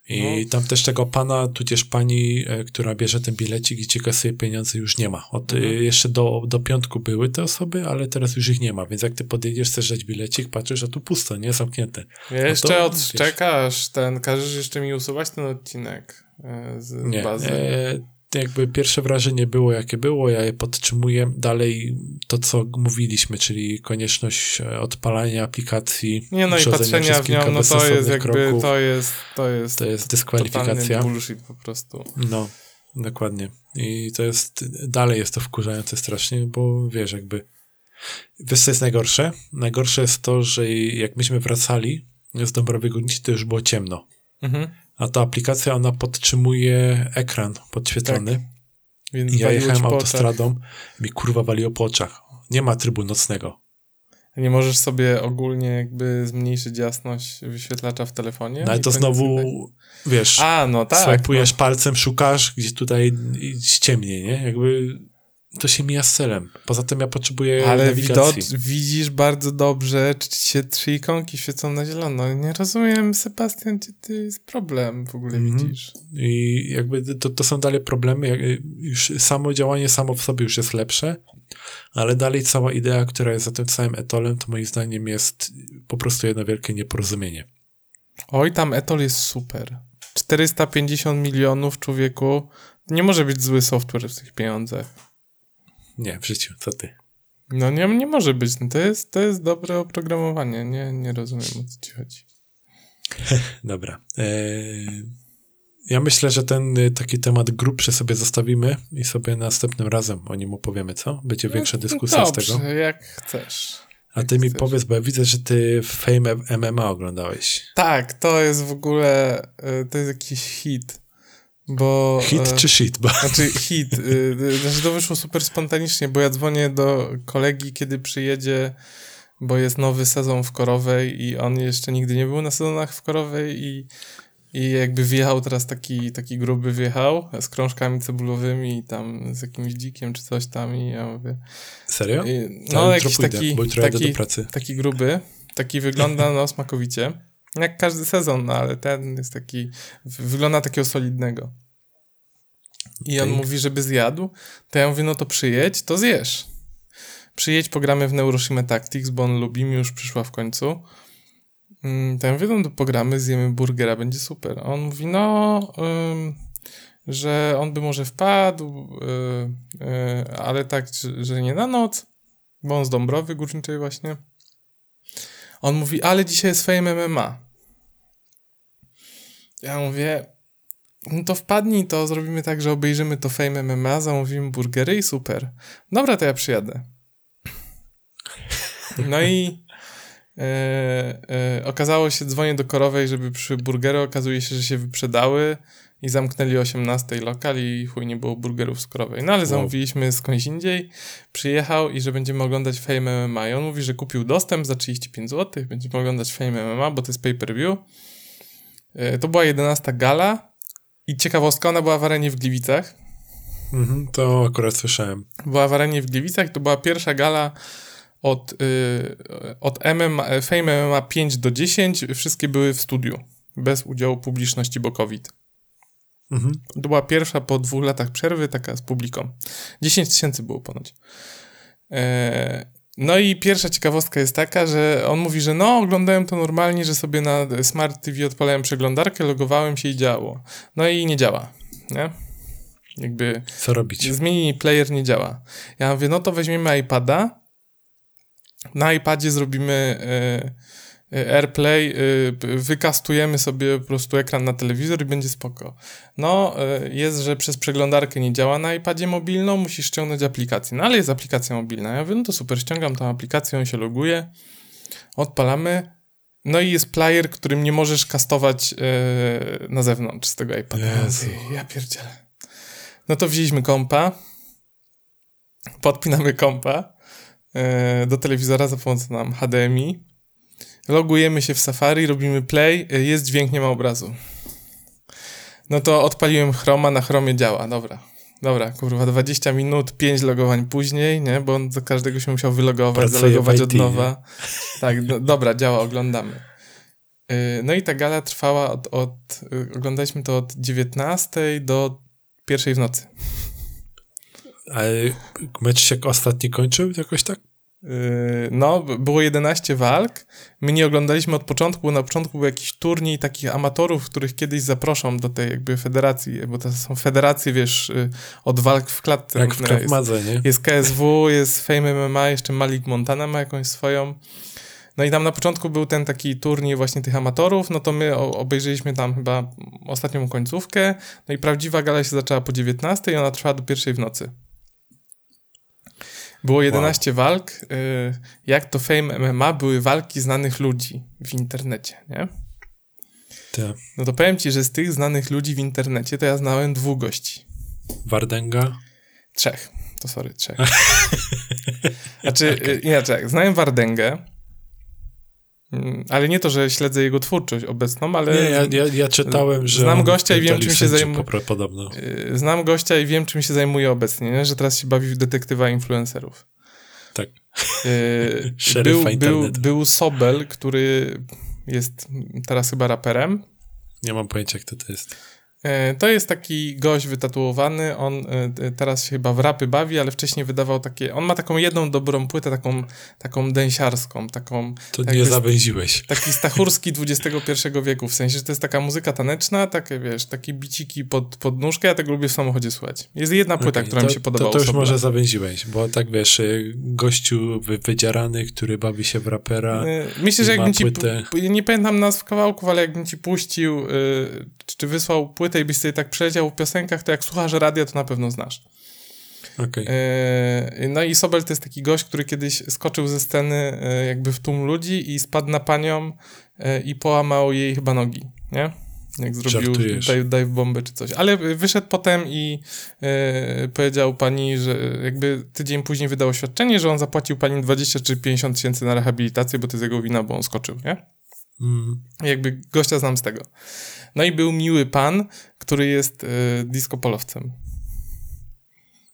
I No. tam też tego pana, tudzież pani, e, która bierze ten bilecik i ci kasuje pieniądze, już nie ma. Od, Mhm. e, jeszcze do, do piątku były te osoby, ale teraz już ich nie ma. Więc jak ty podjedziesz, chcesz dać bilecik, patrzysz, a tu pusto, nie? Zamknięte. Jeszcze to, odczekasz ten, każesz jeszcze mi usuwać ten odcinek e, z Nie. bazy. E, jakby pierwsze wrażenie było, jakie było, ja je podtrzymuję. Dalej to, co mówiliśmy, czyli konieczność e, odpalania aplikacji. Nie no i patrzenia w nią, no to jest jakby, kroków. to jest, to jest, To jest dyskwalifikacja. bullshit po prostu. No, dokładnie. I to jest, dalej jest to wkurzające strasznie, bo wiesz, jakby, wiesz co jest najgorsze? Najgorsze jest to, że jak myśmy wracali z Dąbrowy Górniczej, to już było ciemno. Mhm. A ta aplikacja, ona podtrzymuje ekran podświetlony. Więc I ja jechałem autostradą, mi kurwa waliło po oczach. Nie ma trybu nocnego. Nie możesz sobie ogólnie jakby zmniejszyć jasność wyświetlacza w telefonie? No ale I to znowu, wiesz, A, no tak. swajpujesz no. palcem, szukasz, gdzie tutaj ściemnie, nie? Jakby to się mija z celem. Poza tym ja potrzebuję Ale nawigacji. widzisz bardzo dobrze, czy się trzy ikonki świecą na zielono. Nie rozumiem, Sebastian, gdzie ty jest problem w ogóle Mhm. widzisz? I jakby to, to są dalej problemy. Już samo działanie samo w sobie już jest lepsze, ale dalej cała idea, która jest za tym całym etolem, to moim zdaniem jest po prostu jedno wielkie nieporozumienie. Oj, tam Etol jest super. 450 milionów człowieku. Nie może być zły software w tych pieniądzach. Nie, w życiu, co ty? No nie, nie może być. No to, jest, to jest dobre oprogramowanie. Nie, nie rozumiem, o co ci chodzi. [laughs] Dobra. Eee, ja myślę, że ten y, taki temat grubszy sobie zostawimy i sobie następnym razem o nim opowiemy, co? Będzie większa dyskusja No Dobrze, z tego. jak chcesz. A ty mi chcesz. powiedz, bo ja widzę, że ty Fame MMA oglądałeś. Tak, to jest w ogóle, y, to jest jakiś hit. Bo... Hit e, czy shit? Bo... Znaczy hit. y, y, Znaczy to wyszło super spontanicznie, bo ja dzwonię do kolegi, kiedy przyjedzie, bo jest nowy sezon w Korowej i on jeszcze nigdy nie był na sezonach w Korowej i, i jakby wjechał teraz taki, taki gruby wjechał z krążkami cebulowymi i tam z jakimś dzikiem czy coś tam i ja mówię... Serio? I, no jutro jakiś pójdę, taki, taki, do pracy. taki gruby, taki wygląda no smakowicie. Jak każdy sezon, no ale ten jest taki, wygląda takiego solidnego. I on Okej. mówi, żeby zjadł, to ja mówię, no to przyjedź, to zjesz. Przyjedź, pogramy w Neuroshima Tactics, bo on lubi, mi już przyszła w końcu. Mm, To ja mówię, no to pogramy, zjemy burgera, będzie super. A on mówi, no, ym, że on by może wpadł, y, y, ale tak, że, że nie na noc, bo on z Dąbrowy Górniczej właśnie. On mówi, ale dzisiaj jest Fame MMA. Ja mówię, no to wpadnij, to zrobimy tak, że obejrzymy to Fame MMA, zamówimy burgery i super. Dobra, to ja przyjadę. No i e, e, okazało się, dzwonię do Korowej, żeby przy burgery, okazuje się, że się wyprzedały i zamknęli o 18 lokal i chuj nie było burgerów z Korowej. No ale zamówiliśmy skądś indziej, przyjechał i że będziemy oglądać Fame MMA i on mówi, że kupił dostęp za 35 zł, będziemy oglądać Fame MMA, bo to jest pay-per-view. E, To była 11 gala i ciekawostka, ona była w arenie w Gliwicach. Mhm, to akurat słyszałem. Była w arenie w Gliwicach i to była pierwsza gala od, y, od MMA, Fame MMA 5 do 10. Wszystkie były w studiu, bez udziału publiczności, bo COVID. Mhm. To była pierwsza po dwóch latach przerwy, taka z publiką. 10 tysięcy było ponoć. E, no i pierwsza ciekawostka jest taka, że on mówi, że no, oglądałem to normalnie, że sobie na Smart TV odpalałem przeglądarkę, logowałem się i działo. No i nie działa, nie? Jakby Co robić? zmieni player nie działa. Ja mówię, no to weźmiemy iPada, na iPadzie zrobimy y, y, AirPlay, y, wykastujemy sobie po prostu ekran na telewizor i będzie spoko. No, y, jest, że przez przeglądarkę nie działa na iPadzie mobilną, musisz ściągnąć aplikację. No, ale jest aplikacja mobilna. Ja mówię, no to super, ściągam tą aplikację, on się loguje, odpalamy, no i jest player, którym nie możesz kastować y, na zewnątrz z tego iPada. Ja Jezu. Ja pierdzielę. No to wzięliśmy kompa, podpinamy kompa e, do telewizora za pomocą nam HDMI, logujemy się w Safari, robimy play, e, jest dźwięk, nie ma obrazu. No to odpaliłem Chroma, na Chromie działa, dobra. Dobra, kurwa, 20 minut, 5 logowań później, nie? Bo on do każdego się musiał wylogować, Pracuje zalogować w od IT, nowa. Tak, no, dobra, działa, oglądamy. Yy, No i ta gala trwała od, od yy, oglądaliśmy to od 19 do pierwszej w nocy. Ale mecz się ostatni kończył jakoś tak? Yy, No, było 11 walk. My nie oglądaliśmy od początku, bo na początku był jakiś turniej takich amatorów, których kiedyś zaproszą do tej jakby federacji, bo to są federacje, wiesz, yy, od walk w klatce. Jak w różne jest. Nie? Jest KSW, jest Fame MMA, jeszcze Malik Montana ma jakąś swoją. No i tam na początku był ten taki turniej właśnie tych amatorów, no to my obejrzeliśmy tam chyba ostatnią końcówkę, no i prawdziwa gala się zaczęła po 19 i ona trwała do pierwszej w nocy. Było 11 walk. y, Jak to Fame MMA były walki znanych ludzi w internecie, nie? Te. No to powiem ci, że z tych znanych ludzi w internecie to ja znałem dwóch gości. Wardęga. Trzech. To sorry, trzech. [laughs] znaczy, y, inaczej, znałem Wardęgę, ale nie to, że śledzę jego twórczość obecną, ale Nie, ja, ja, ja czytałem, że. Znam gościa i wiem, czym się sędziów zajmu- popro- Podobno. y, znam gościa i wiem, czym się zajmuje obecnie, nie? że teraz się bawi w detektywa influencerów. Tak. Y, [laughs] Szeryfa był, był, był Sobel, który jest teraz chyba raperem. Nie mam pojęcia, kto to jest. E, To jest taki gość wytatuowany, on e, e, teraz się chyba w rapy bawi, ale wcześniej wydawał takie, on ma taką jedną dobrą płytę, taką, taką dęsiarską, taką, To Tak nie zawęziłeś. taki stachurski XXI wieku, w sensie, że to jest taka muzyka taneczna, takie wiesz, takie biciki pod, pod nóżkę, ja tego lubię w samochodzie słuchać. Jest jedna płyta, Okej, która to, mi się podobała. To, to już u Sobla. może zawęziłeś, bo tak wiesz, y, gościu wy, wydzierany, który bawi się w rapera. E, Myślę, że jakbym ci, płytę. pu- nie pamiętam nazw kawałków, ale jakbym ci puścił, e, czy wysłał płytę i byś sobie tak przeleciał w piosenkach, to jak słuchasz radia, to na pewno znasz. Okej. E, No i Sobel to jest taki gość, który kiedyś skoczył ze sceny e, jakby w tłum ludzi i spadł na panią e, i połamał jej chyba nogi, nie? Jak zrobił dive, dive bombę czy coś. Ale wyszedł potem i powiedział pani, że jakby tydzień później wydał oświadczenie, że on zapłacił pani 20 czy 50 tysięcy na rehabilitację, bo to jest jego wina, bo on skoczył, nie? Mm. Jakby gościa znam z tego. No i był miły pan, który jest e, disco-polowcem.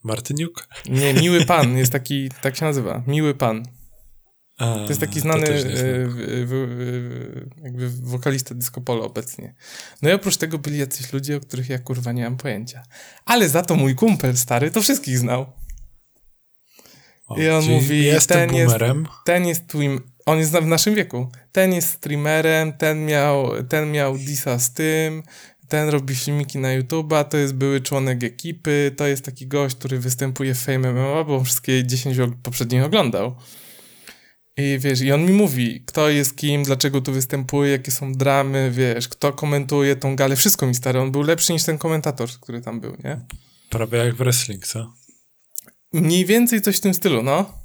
Martyniuk? Nie, miły [laughs] pan, jest taki, tak się nazywa, miły pan. A, To jest taki znany też nie znam. e, w, w, w, jakby wokalista disco polo obecnie. No i oprócz tego byli jacyś ludzie, o których ja kurwa nie mam pojęcia. Ale za to mój kumpel stary to wszystkich znał. O, i on mówi, Jestem ten jest-. Ten jest twim, on jest w naszym wieku. Ten jest streamerem, ten miał, ten miał disa z tym, ten robi filmiki na YouTube'a, to jest były członek ekipy, to jest taki gość, który występuje w Fame MMA, bo on wszystkie 10 og- poprzednich oglądał. I wiesz, i on mi mówi, kto jest kim, dlaczego tu występuje, jakie są dramy, wiesz, kto komentuje tą galę, wszystko mi stary, on był lepszy niż ten komentator, który tam był, nie? Prawie jak w wrestling, co? Mniej więcej coś w tym stylu, no.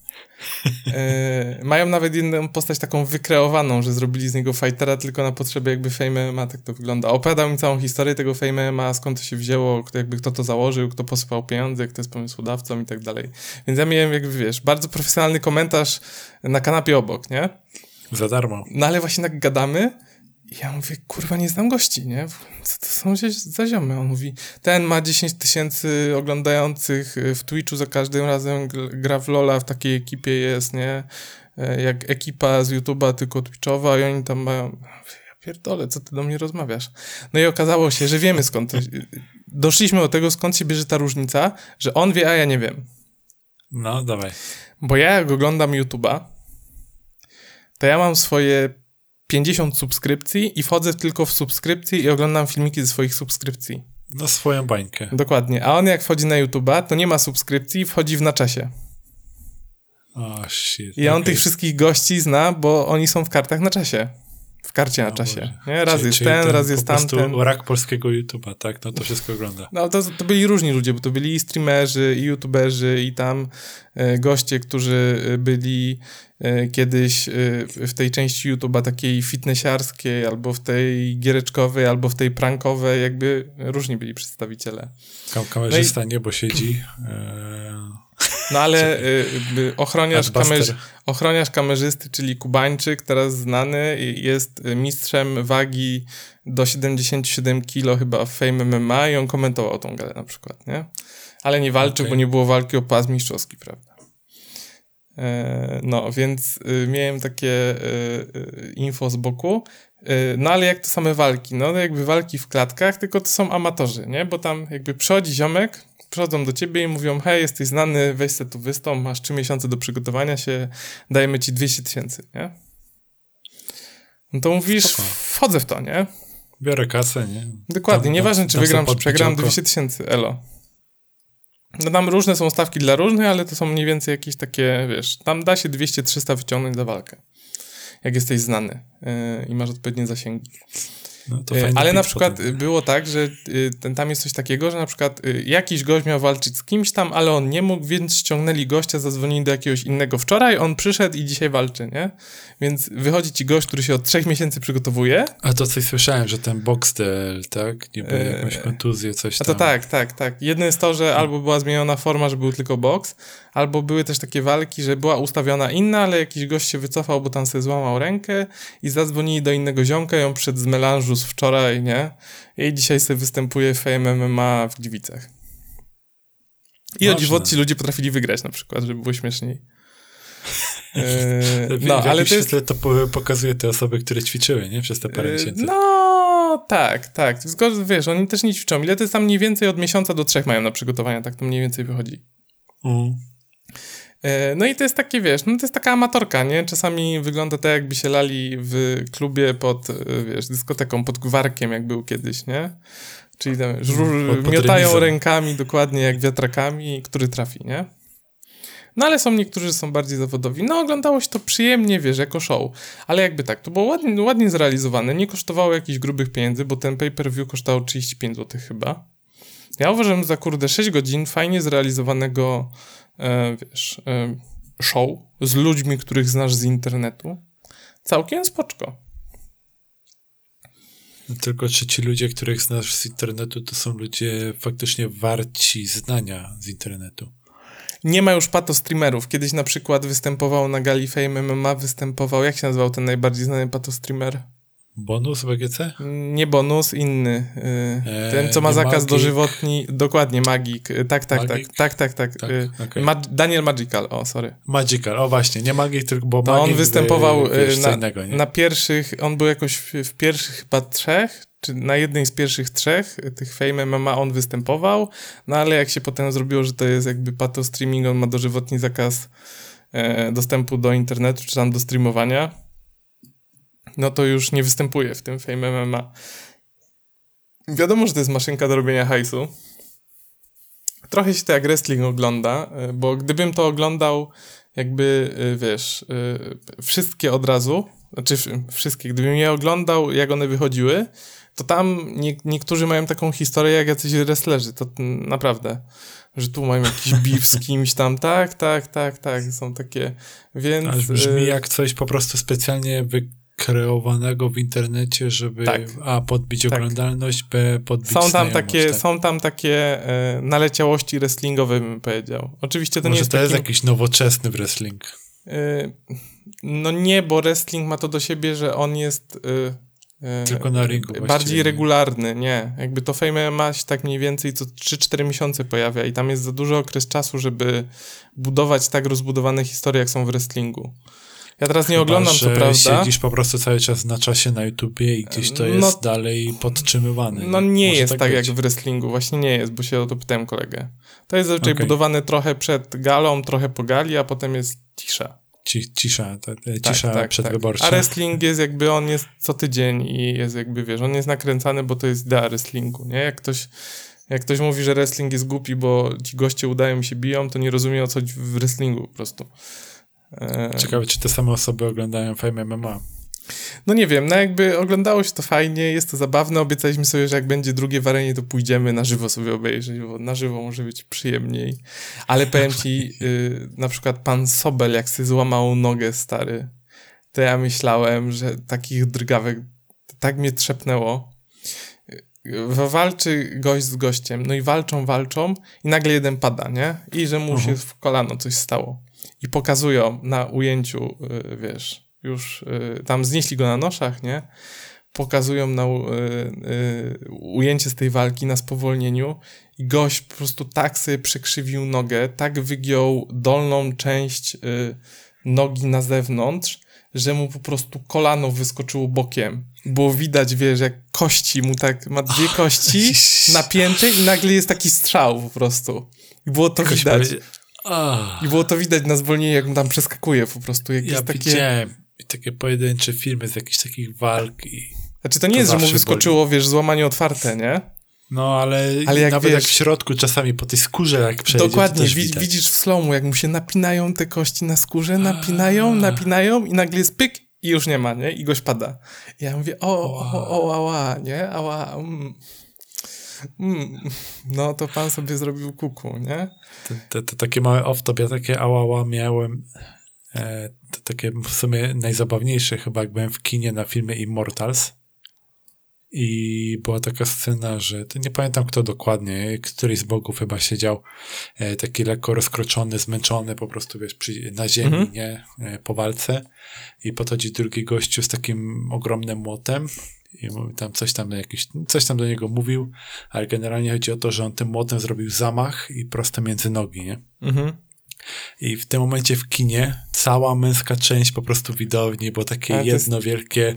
E, mają nawet jedną postać taką wykreowaną, że zrobili z niego fightera tylko na potrzeby jakby Fame MMA, tak to wygląda. Opowiadał mi całą historię tego Fame MMA, skąd to się wzięło, kto, jakby kto to założył, kto posypał pieniądze, kto jest pomysłodawcą i tak dalej. Więc ja miałem jakby, wiesz, bardzo profesjonalny komentarz na kanapie obok, nie? Za darmo. No ale właśnie tak gadamy ja mówię, kurwa, nie znam gości, nie? Co to są za ziomy? On mówi, ten ma 10 tysięcy oglądających y, w Twitchu za każdym razem, gra w Lola, w takiej ekipie jest, nie? E, Jak ekipa z YouTube'a, tylko Twitchowa i oni tam mają... Ja pierdolę, co ty do mnie rozmawiasz? No i okazało się, że wiemy skąd to... Doszliśmy do tego, skąd się bierze ta różnica, że on wie, a ja nie wiem. No, dawaj. Bo ja jak oglądam YouTube'a, to ja mam swoje 50 subskrypcji i wchodzę tylko w subskrypcje i oglądam filmiki ze swoich subskrypcji. No swoją bańkę. Dokładnie. A on jak wchodzi na YouTube'a, to nie ma subskrypcji, wchodzi w na czasie. Oh, shit. I on okay. tych wszystkich gości zna, bo oni są w kartach na czasie w karcie na czasie. Nie? Raz czyli, jest czyli ten, ten, raz jest tamten. rak polskiego YouTube'a, tak? No to wszystko ogląda. No to, to byli różni ludzie, bo to byli i streamerzy, i youtuberzy, i tam e, goście, którzy e, byli e, kiedyś e, w tej części YouTube'a takiej fitnessiarskiej, albo w tej giereczkowej, albo w tej prankowej, jakby różni byli przedstawiciele. Kam kamerzysta no i... niebo siedzi. E no ale y, y, ochroniarz, kamerz, ochroniarz kamerzysty, czyli Kubańczyk, teraz znany, jest mistrzem wagi do 77 kg chyba w Fame MMA i on komentował tą galę na przykład, nie? Ale nie walczył, okay. bo nie było walki o pas mistrzowski, prawda? E, no, więc y, miałem takie y, y, info z boku. No ale jak to same walki? No jakby walki w klatkach, tylko to są amatorzy, nie? Bo tam jakby przychodzi ziomek, przychodzą do ciebie i mówią, hej, jesteś znany, weź se tu wystąp, masz 3 miesiące do przygotowania się, dajemy ci 200 tysięcy, nie? No to mówisz, Spoko. wchodzę w to, nie? Biorę kasę, nie? Dokładnie, tam, nieważne czy wygram, czy przegram, 200 tysięcy, elo. No tam różne są stawki dla różnych, ale to są mniej więcej jakieś takie, wiesz, tam da się 200-300 wyciągnąć za walkę. Jak jesteś znany yy, i masz odpowiednie zasięgi. No, e, Ale na przykład potem. było tak, że y, ten, tam jest coś takiego, że na przykład y, jakiś gość miał walczyć z kimś tam, ale on nie mógł, więc ściągnęli gościa, zadzwonili do jakiegoś innego wczoraj, on przyszedł i dzisiaj walczy, nie? Więc wychodzi ci gość, który się od trzech miesięcy przygotowuje. A to coś słyszałem, że ten Boxtel, tak? Niby e... jakąś kontuzję, coś tam. A to tak, tak, tak. Jedno jest to, że albo była zmieniona forma, że był tylko boks, albo były też takie walki, że była ustawiona inna, ale jakiś gość się wycofał, bo tam sobie złamał rękę i zadzwonili do innego ziomka, ją przed z melanżu z wczoraj, nie? I dzisiaj sobie występuje w MMA w Gliwicach. I o dziwo ci ludzie potrafili wygrać na przykład, żeby było śmieszniej. Eee, [laughs] no, ale to jest... to pokazuje te osoby, które ćwiczyły, nie? Przez te parę eee, miesięcy. No, tak, tak. Zgodnie, wiesz, oni też nie ćwiczą. Ile to jest tam mniej więcej od miesiąca do trzech mają na przygotowania, tak to mniej więcej wychodzi. Mm. E, no i to jest takie, wiesz, no to jest taka amatorka, nie? Czasami wygląda tak, jakby się lali w klubie pod, e, wiesz, dyskoteką, pod gwarkiem, jak był kiedyś, nie? Czyli tam żur, pod, miotają rękami dokładnie jak wiatrakami, który trafi, nie? No ale są niektórzy, są bardziej zawodowi. No oglądało się to przyjemnie, wiesz, jako show. Ale jakby tak, to było ładnie, ładnie zrealizowane, nie kosztowało jakichś grubych pieniędzy, bo ten pay-per-view kosztował 35 zł chyba. Ja uważam za kurde 6 godzin fajnie zrealizowanego wiesz, e, show z ludźmi, których znasz z internetu, całkiem spoczko. Tylko czy ci ludzie, których znasz z internetu, to są ludzie faktycznie warci znania z internetu? Nie ma już pato streamerów. Kiedyś na przykład występował na gali Fame MMA, występował, jak się nazywał ten najbardziej znany pato streamer? Bonus BGC? Nie bonus, inny. Eee, ten, co ma zakaz Magic. dożywotni. Dokładnie, Magik. Tak, tak, tak, Magic? tak, tak, tak, tak. tak okay. Ma Daniel Magical, o, sorry. Magical, o właśnie, nie Magik, tylko bo Magic, on występował na, innego, na, pierwszych, on był jakoś w, w, pierwszych chyba trzech, czy na jednej z pierwszych trzech tych Fame MMA on występował, no ale jak się potem zrobiło, że to jest jakby pato streaming, on ma dożywotni zakaz e, dostępu do internetu, czy tam do streamowania, no to już nie występuje w tym Fame MMA. Wiadomo, że to jest maszynka do robienia hajsu. Trochę się to jak wrestling ogląda, y, bo gdybym to oglądał jakby, y, wiesz, y, wszystkie od razu, znaczy wszystkie, gdybym je oglądał, jak one wychodziły, to tam nie, niektórzy mają taką historię jak jacyś wrestlerzy, to naprawdę, że tu mają jakiś [laughs] beef z kimś tam, tak, tak, tak, tak, są takie, więc... Aż brzmi jak coś po prostu specjalnie wy kreowanego w internecie, żeby tak. a podbić tak. oglądalność, b podbić są tam takie tak? Są tam takie e, naleciałości wrestlingowe, bym powiedział. Oczywiście to Może nie jest to takim... jest jakiś nowoczesny wrestling. E, no nie, bo wrestling ma to do siebie, że on jest e, e tylko na ringu bardziej regularny, nie. Jakby to Fame ma się tak mniej więcej co 3-4 miesiące pojawia i tam jest za duży okres czasu, żeby budować tak rozbudowane historie, jak są w wrestlingu. Ja teraz nie Chyba, oglądam, co prawda. siedzisz po prostu cały czas na czasie na YouTubie i gdzieś to jest no, dalej podtrzymywane. No nie jest tak, tak jak w wrestlingu, właśnie nie jest, bo się o to pytałem kolegę. To jest zazwyczaj okay. budowane trochę przed galą, trochę po gali, a potem jest cisza. ci, cisza, ta, ta cisza tak, przedwyborcza. Tak. A wrestling jest jakby, on jest co tydzień i jest jakby, wiesz, on jest nakręcany, bo to jest idea wrestlingu, nie? Jak ktoś, jak ktoś mówi, że wrestling jest głupi, bo ci goście udają się biją, to nie rozumie o co w wrestlingu po prostu. E... Ciekawe, czy te same osoby oglądają Fame MMA. No nie wiem, no jakby oglądało się to fajnie, jest to zabawne, obiecaliśmy sobie, że jak będzie drugie warenie, to pójdziemy na żywo sobie obejrzeć, bo na żywo może być przyjemniej. Ale powiem ci, [laughs] y, na przykład pan Sobel, jak sobie złamał nogę stary, to ja myślałem, że takich drgawek tak mnie trzepnęło. Walczy gość z gościem, no i walczą, walczą i nagle jeden pada, nie? I że mu uh -huh. się mhm. w kolano coś stało. I pokazują na ujęciu, y, wiesz, już y, tam znieśli go na noszach, nie? Pokazują na y, ujęcie z tej walki na spowolnieniu i gość po prostu tak sobie przekrzywił nogę, tak wygiął dolną część nogi na zewnątrz, że mu po prostu kolano wyskoczyło bokiem. Było widać, wiesz, jak kości mu tak, ma dwie kości [laughs] napięte i nagle jest taki strzał po prostu. I było to Jakoś widać. Powie... I było to widać na zwolnieniu, jak mu tam przeskakuje po prostu. Jak ja takie... widziałem takie pojedyncze filmy z jakichś takich walk i... Znaczy to nie to jest, że mu wyskoczyło, boli. wiesz, złamanie otwarte, nie? No, ale, ale jak nawet wiesz, jak w środku czasami po tej skórze jak przejdzie, Dokładnie, wi widzisz w slomu, jak mu się napinają te kości na skórze, napinają, napinają i nagle jest pyk i już nie ma, nie? I goś pada. I ja mówię, o, o, o, ała, nie? Ała, mm. Mm. No, to pan sobie zrobił kuku, nie? To, to, to takie małe off-top, ja takie ała miałem E, to takie w sumie najzabawniejsze chyba, jak byłem w kinie na filmie Immortals i była taka scena, że nie pamiętam kto dokładnie, któryś z bogów chyba siedział e, taki lekko rozkroczony, zmęczony po prostu wiesz, przy, na ziemi, mhm. nie, e, po walce i podchodzi drugi gościu z takim ogromnym młotem i tam coś tam jakiś, coś tam do niego mówił, ale generalnie chodzi o to, że on tym młotem zrobił zamach i prosto między nogi, nie? Mhm. I w tym momencie w kinie cała męska część po prostu widowni, bo takie jedno jest... wielkie...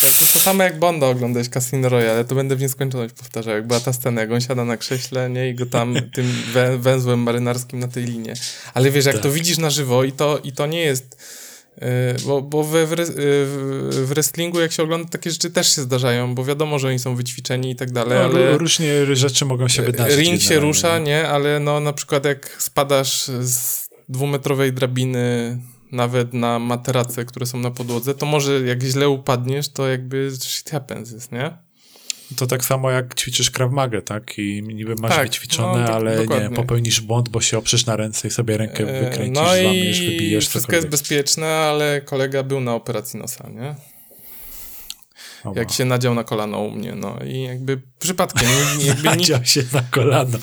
To, to samo jak Bonda oglądać Casino Royale, to będę w nieskończoność powtarzał, jak była ta scena, jak on siada na krześle, nie, i go tam [laughs] tym wę węzłem marynarskim na tej linie. Ale wiesz, jak tak. to widzisz na żywo i to, i to nie jest bo, bo we, w, w wrestlingu, jak się ogląda, takie rzeczy też się zdarzają, bo wiadomo, że oni są wyćwiczeni i tak dalej, no, ale... Różnie rzeczy mogą się wydarzyć. Ring się rusza, nie? Ale no na przykład jak spadasz z dwumetrowej drabiny nawet na materace, które są na podłodze, to może jak źle upadniesz, to jakby shit happens jest, nie? To tak samo jak ćwiczysz Krav Maga, tak? I niby masz tak, wyćwiczone, no, ale dokładnie. nie, popełnisz błąd, bo się oprzesz na ręce i sobie rękę e, wykręcisz, no złamiesz, i wybijesz. wszystko jest bezpieczne, ale kolega był na operacji nosa, nie? O, jak się nadział na kolano u mnie, no i jakby przypadkiem. Jakby [laughs] nadział się na kolano.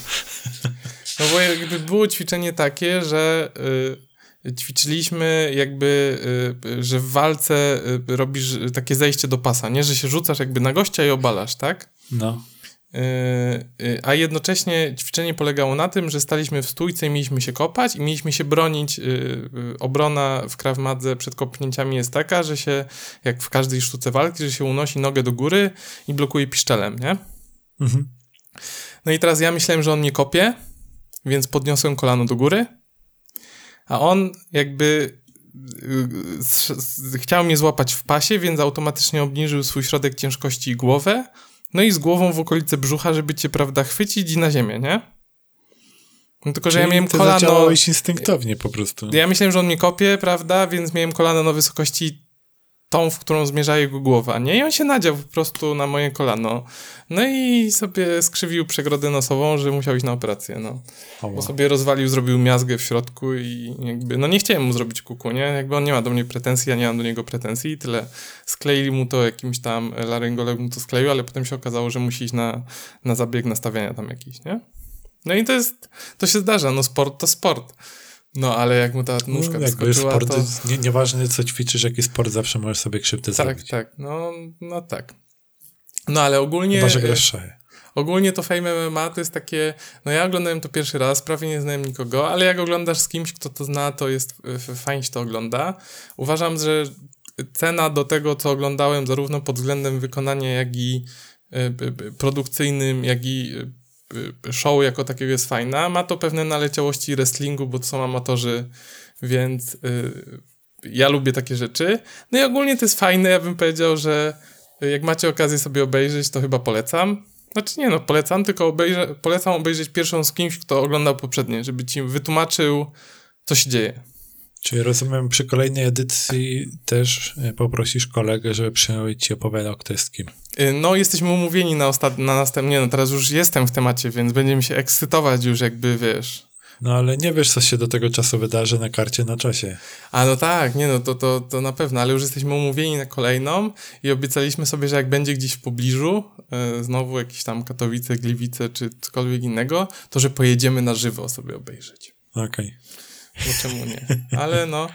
No bo jakby było ćwiczenie takie, że... Y, ćwiczyliśmy jakby, y, że w walce y, robisz takie zejście do pasa, nie? Że się rzucasz jakby na gościa i obalasz, tak? No. Y, a jednocześnie ćwiczenie polegało na tym, że staliśmy w stójce i mieliśmy się kopać i mieliśmy się bronić. Obrona w Krav Madze przed kopnięciami jest taka, że się, jak w każdej sztuce walki, że się unosi nogę do góry i blokuje piszczelem, nie? Mhm. No i teraz ja myślałem, że on nie kopie, więc podniosłem kolano do góry a on jakby y, y, chciał mnie złapać w pasie, więc automatycznie obniżył swój środek ciężkości i głowę, no i z głową w okolice brzucha, żeby cię, prawda, chwycić i na ziemię, nie? No tylko, że ja miałem kolano... instynktownie po prostu. Ja myślałem, że on mnie kopie, prawda, więc miałem kolano na wysokości tą, w którą zmierza jego głowa, nie? I on się nadział po prostu na moje kolano. No i sobie skrzywił przegrodę nosową, że musiał iść na operację, no. Oh, Bo sobie rozwalił, zrobił miazgę w środku i jakby, no nie chciałem mu zrobić kuku, nie? Jakby on nie ma do mnie pretensji, ja nie mam do niego pretensji i tyle. Skleili mu to jakimś tam, laryngolog mu to skleił, ale potem się okazało, że musi iść na, na zabieg nastawiania tam jakiś, nie? No i to jest, to się zdarza, no sport to sport. No, ale jak mu ta nóżka no, wyskoczyła, sport, to... Nie, nieważne co ćwiczysz, jaki sport, zawsze możesz sobie krzywdę tak, zrobić. Tak, tak, no, no tak. No, ale ogólnie... Chyba, że grasz Ogólnie to Fame MMA to jest takie, no ja oglądałem to pierwszy raz, prawie nie znałem nikogo, ale jak oglądasz z kimś, kto to zna, to jest, fajnie się to ogląda. Uważam, że cena do tego, co oglądałem, zarówno pod względem wykonania, jak i y, produkcyjnym, jak i Y, show jako takiego jest fajna. Ma to pewne naleciałości wrestlingu, bo to są amatorzy, więc y, ja lubię takie rzeczy. No i ogólnie to jest fajne, ja bym powiedział, że jak macie okazję sobie obejrzeć, to chyba polecam. Znaczy nie no, polecam, tylko polecam obejrzeć pierwszą z kimś, kto oglądał poprzednie, żeby ci wytłumaczył, co się dzieje. Czyli rozumiem, przy kolejnej edycji też e, poprosisz kolegę, żeby przynajmniej ci opowiadał, kto jest kim. Y, no, jesteśmy umówieni na, ostat... na następnie, no teraz już jestem w temacie, więc będziemy się ekscytować już jakby, wiesz... No ale nie wiesz, co się do tego czasu wydarzy na karcie na czasie. A no tak, nie no, to, to, to na pewno, ale już jesteśmy umówieni na kolejną i obiecaliśmy sobie, że jak będzie gdzieś w pobliżu, yy, znowu jakieś tam Katowice, Gliwice czy cokolwiek innego, to że pojedziemy na żywo sobie obejrzeć. Okej. Okay. No czemu nie? Ale no,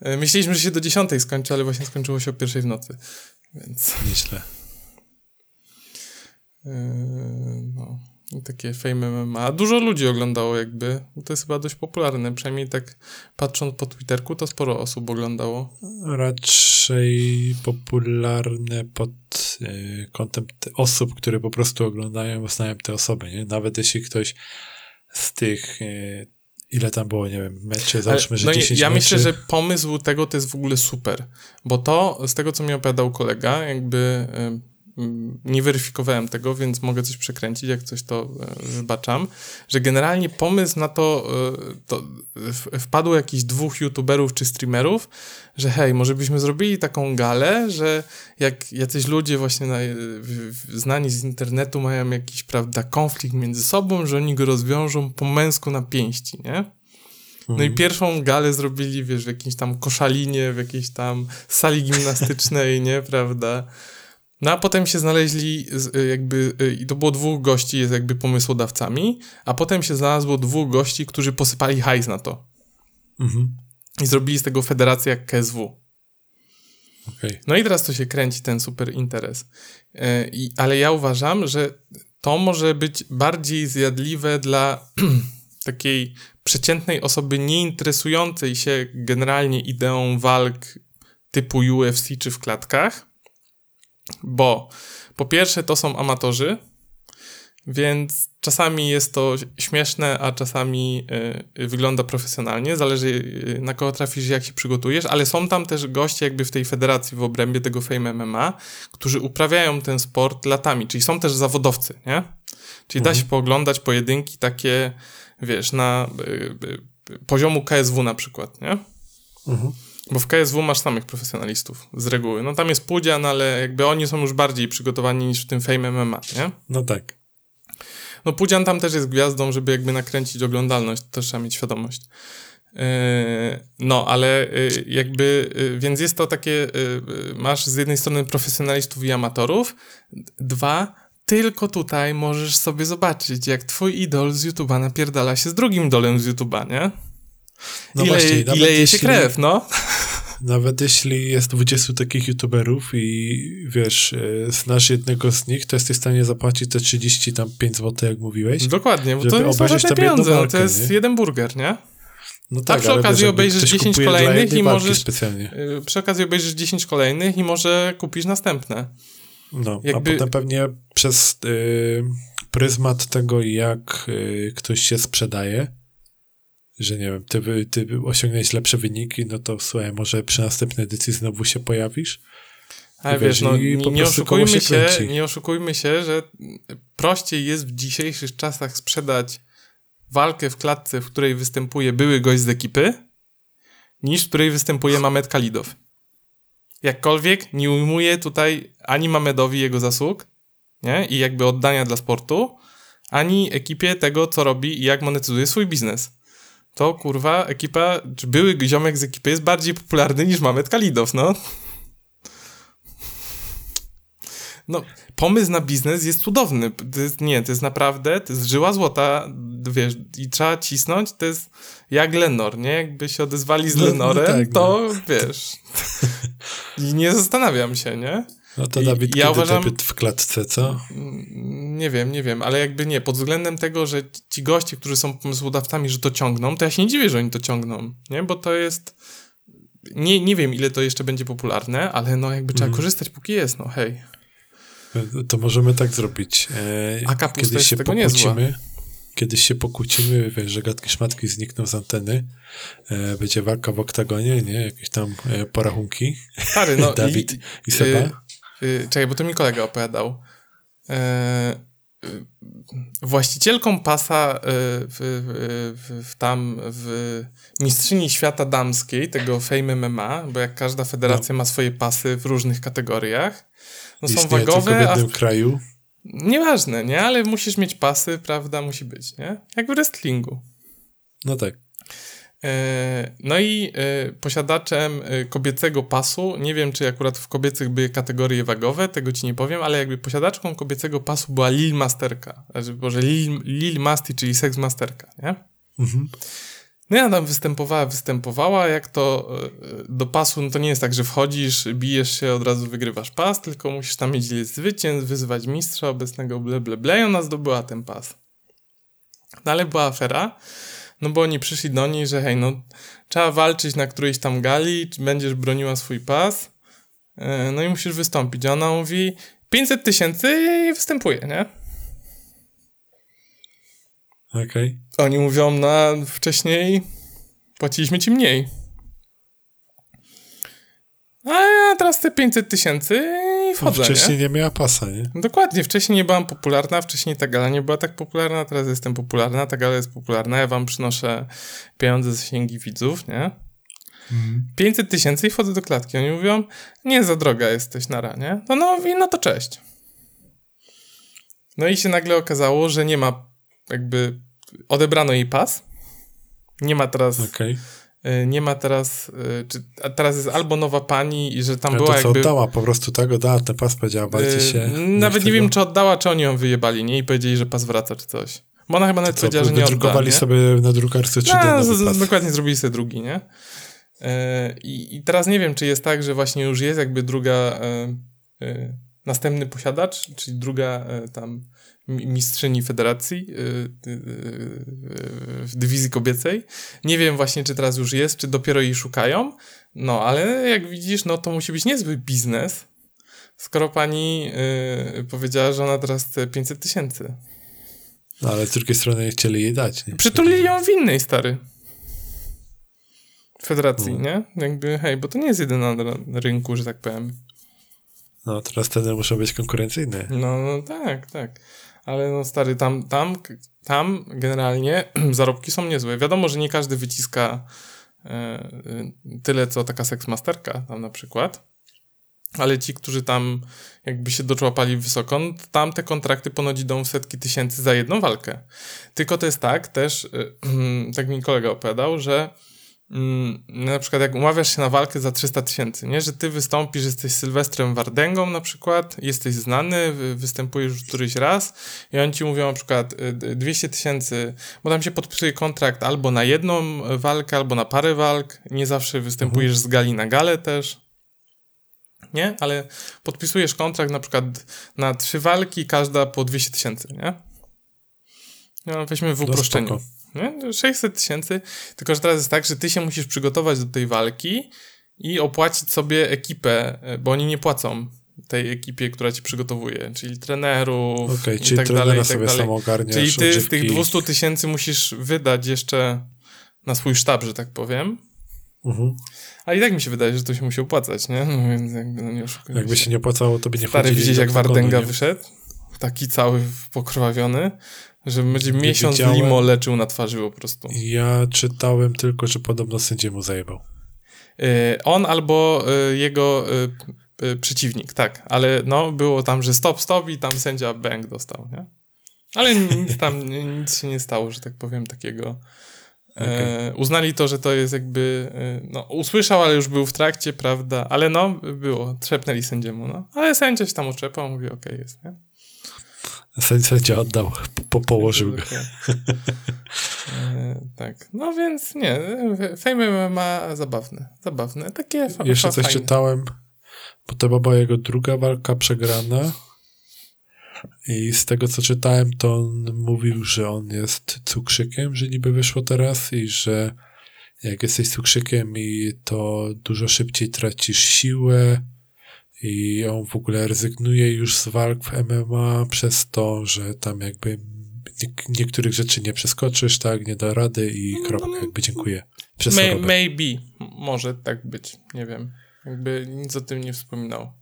yy, myśleliśmy, że się do dziesiątej skończy, ale właśnie skończyło się o pierwszej w nocy, więc... Nieźle. Yy, no... Takie Fame MMA. Dużo ludzi oglądało jakby. To jest chyba dość popularne. Przynajmniej tak patrząc po Twitterku, to sporo osób oglądało. Raczej popularne pod y, kątem osób, które po prostu oglądają, bo znają te osoby, nie? Nawet jeśli ktoś z tych ile tam było, nie wiem, meczy, załóżmy, że no 10 Ja meczy. myślę, że pomysł tego to jest w ogóle super, bo to, z tego co mi opowiadał kolega, jakby nie weryfikowałem tego, więc mogę coś przekręcić, jak coś to e, wybaczam, że generalnie pomysł na to, e, to wpadło jakichś dwóch youtuberów czy streamerów, że hej, może byśmy zrobili taką galę, że jak jacyś ludzie właśnie na, znani z internetu mają jakiś, prawda, konflikt między sobą, że oni go rozwiążą po męsku na pięści, nie? No i mhm. pierwszą galę zrobili, wiesz, w jakiejś tam koszalinie, w jakiejś tam sali gimnastycznej, nie, prawda? No a potem się znaleźli y, jakby, y, i to było dwóch gości jest jakby pomysłodawcami, a potem się znalazło dwóch gości, którzy posypali hajs na to. Mhm. I zrobili z tego federację jak KSW. Okay. No i teraz to się kręci, ten super interes. E, i, ale ja uważam, że to może być bardziej zjadliwe dla [clears throat] takiej przeciętnej osoby nieinteresującej się generalnie ideą walk typu UFC czy w klatkach, bo po pierwsze to są amatorzy, więc czasami jest to śmieszne, a czasami y, wygląda profesjonalnie. Zależy y, na kogo trafisz, jak się przygotujesz, ale są tam też goście jakby w tej federacji w obrębie tego Fame MMA, którzy uprawiają ten sport latami, czyli są też zawodowcy, nie? Czyli mhm. da się pooglądać pojedynki takie, wiesz, na y, poziomu KSW na przykład, nie? Mhm. Bo w KSW masz samych profesjonalistów z reguły. No tam jest Pudzian, ale jakby oni są już bardziej przygotowani niż w tym Fame MMA, nie? No tak. No Pudzian tam też jest gwiazdą, żeby jakby nakręcić oglądalność, to też trzeba mieć świadomość. Yy, no, ale yy, jakby, yy, więc jest to takie, masz z jednej strony profesjonalistów i amatorów, dwa, tylko tutaj możesz sobie zobaczyć, jak twój idol z YouTube'a napierdala się z drugim idolem z YouTube'a, nie? No ile, właśnie, ile je się krew, no. Nawet jeśli jest 20 takich youtuberów i wiesz, e, znasz jednego z nich, to jesteś w stanie zapłacić te 30 tam 5 zł, jak mówiłeś. Dokładnie, bo to jest obejrzeć pieniądze, walkę, to jest nie? jeden burger, nie? No tak, tak przy okazji wiesz, obejrzysz 10 kolejnych i możesz. Specjalnie. E, przy okazji obejrzysz 10 kolejnych i może kupisz następne. No, Jakby... a potem pewnie przez y, pryzmat tego, jak y, ktoś się sprzedaje, że nie wiem, ty, ty osiągnąłeś lepsze wyniki, no to słuchaj, może przy następnej edycji znowu się pojawisz. Ale wiesz, no, nie, oszukujmy się, się nie oszukujmy się, że prościej jest w dzisiejszych czasach sprzedać walkę w klatce, w której występuje były gość z ekipy, niż w której występuje Mamed Kalidow. Jakkolwiek nie ujmuje tutaj ani Mamedowi jego zasług, nie? I jakby oddania dla sportu, ani ekipie tego, co robi i jak monetyzuje swój biznes to kurwa ekipa, czy były ziomek z ekipy jest bardziej popularny niż Mamet Kalidow, no. No, pomysł na biznes jest cudowny. To jest, nie, to jest naprawdę, to jest żyła złota, wiesz, i trzeba cisnąć, to jest jak Lenor, nie? Jakby się odezwali z no, no Lenorem, no tak, to no. wiesz. [laughs] I nie zastanawiam się, nie? No to Dawid, I, ja uważam, w klatce, co? Nie wiem, nie wiem, ale jakby nie, pod względem tego, że ci goście, którzy są pomysłodawcami, że to ciągną, to ja się nie dziwię, że oni to ciągną, nie? Bo to jest... Nie, nie wiem, ile to jeszcze będzie popularne, ale no jakby trzeba mm. korzystać, póki jest, no hej. To możemy tak zrobić. E, A kapusta jest się tego niezła. kiedyś się pokłócimy, wiesz, że gadki szmatki znikną z anteny, e, będzie walka w oktagonie, nie? Jakieś tam e, porachunki. Stary, no [laughs] Dawid i, i Seba. Y, y, czekaj, bo to mi kolega opowiadał. E, y, właścicielką pasa y, w, w, w, tam w mistrzyni świata damskiej, tego Fame MMA, bo jak każda federacja No. ma swoje pasy w różnych kategoriach, no są Istnieje tylko w wagowe, a jednym w, kraju. nieważne, nie? Ale musisz mieć pasy, prawda? Musi być, nie? Jak w wrestlingu. No tak. E, No i e, posiadaczem e, kobiecego pasu, nie wiem czy akurat w kobiecych były kategorie wagowe, tego ci nie powiem, ale jakby posiadaczką kobiecego pasu była Lil Masterka, znaczy może Lil, Lil Masti, czyli Sex Masterka, nie? Mhm. No ja tam występowała, występowała, jak to do pasu, no to nie jest tak, że wchodzisz, bijesz się, od razu wygrywasz pas, tylko musisz tam mieć zwycięstw, wyzywać mistrza obecnego, ble, ble, ble, i ona zdobyła ten pas. No ale była afera, no bo oni przyszli do niej, że hej, no trzeba walczyć na którejś tam gali, czy będziesz broniła swój pas, e, no i musisz wystąpić. A ona mówi 500 tysięcy i występuje, nie? Okej. Oni mówią, no a wcześniej płaciliśmy ci mniej. A ja teraz te 500 tysięcy wchodzę, Wcześniej nie? nie miała pasa, nie? Dokładnie, wcześniej nie byłam popularna, wcześniej ta gala nie była tak popularna, teraz jestem popularna, ta gala jest popularna, ja wam przynoszę pieniądze z zasięgi widzów, nie? 500 tysięcy i wchodzę do klatki. Oni mówią, nie, za droga jesteś na ranie. No, no, i no to cześć. No i się nagle okazało, że nie ma jakby, odebrano jej pas, nie ma teraz, Okej. Y, nie ma teraz, y, czy, a teraz jest albo nowa pani i że tam Ale była to co jakby... oddała, po prostu tak oddała ten pas, powiedziała, walcie Yy, się. Nawet nie wiem, czy oddała, czy oni ją wyjebali, nie? I powiedzieli, że pas wraca, czy coś. Bo ona chyba nawet Co, powiedziała, że nie odda, nie? sobie na drukarce 3D No, nowy pas. dokładnie zrobili sobie drugi, nie? I, I teraz nie wiem, czy jest tak, że właśnie już jest jakby druga, następny posiadacz, czyli druga tam mistrzyni federacji e, e, e, w dywizji kobiecej. Nie wiem właśnie, czy teraz już jest, czy dopiero jej szukają. No, ale jak widzisz, no to musi być niezły biznes, skoro pani powiedziała, że ona teraz chce 500 tysięcy. No, ale z drugiej strony chcieli jej dać, nie? Przytulili ją w innej, stary. Federacji, No. nie? Jakby, hej, bo to nie jest jedyna na rynku, że tak powiem. No, teraz ceny muszą być konkurencyjne. No, no tak, tak. Ale no stary, tam, tam, tam generalnie [clears throat] zarobki są niezłe. Wiadomo, że nie każdy wyciska e, e, tyle, co taka seksmasterka tam na przykład. Ale ci, którzy tam jakby się doczłapali wysoko, no tam te kontrakty ponoć idą w setki tysięcy za jedną walkę. Tylko to jest tak też, y, [clears throat] tak mi kolega opowiadał, że na przykład jak umawiasz się na walkę za 300 tysięcy, nie? Że ty wystąpisz, jesteś Sylwestrem Wardęgą na przykład, jesteś znany, wy- występujesz już któryś raz i oni ci mówią na przykład y, d- 200 tysięcy, bo tam się podpisuje kontrakt albo na jedną walkę, albo na parę walk, nie zawsze występujesz z gali na galę też, nie? Ale podpisujesz kontrakt na przykład na trzy walki, każda po 200 tysięcy, nie? No, weźmy w No, uproszczeniu. spoko. nie? 600 tysięcy, tylko że teraz jest tak, że ty się musisz przygotować do tej walki i opłacić sobie ekipę, e, bo oni nie płacą tej ekipie, która ci przygotowuje, czyli trenerów Okej, i czyli tak dalej, i tak sobie dalej. Czyli ty z tych 200 tysięcy musisz wydać jeszcze na swój sztab, że tak powiem. Mhm. A i tak mi się wydaje, że to się musi opłacać, nie? No więc jakby no nie Jakby się. nie opłacało, to by nie Stary, wchodzili widzieć jak nie? wyszedł? Taki cały pokrwawiony, że będzie miesiąc widziałem. limo leczył na twarzy po prostu. Ja czytałem tylko, że podobno sędziemu zajebał. Y, on albo y, jego y, przeciwnik, tak. Ale no, było tam, że stop, stop i tam sędzia bang dostał, nie? Ale nic tam, [laughs] nic się nie stało, że tak powiem, takiego. E, uznali to, że to jest jakby, no, usłyszał, ale już był w trakcie, prawda, ale no, było, trzepnęli sędziemu, no, ale sędzia się tam oczepał, mówi, okej, jest, nie? Sędzia oddał, po, położył go. E, tak, no więc nie, Fame ma zabawne, zabawne, takie fa- Jeszcze coś fajne. czytałem, bo to była jego druga walka przegrana. I z tego, co czytałem, to on mówił, że on jest cukrzykiem, że niby wyszło teraz i że jak jesteś cukrzykiem i to dużo szybciej tracisz siłę i on w ogóle rezygnuje już z walk w MMA przez to, że tam jakby nie, niektórych rzeczy nie przeskoczysz, tak, nie da rady i kropka, jakby dziękuję. May, maybe, może tak być, nie wiem. Jakby nic o tym nie wspominał.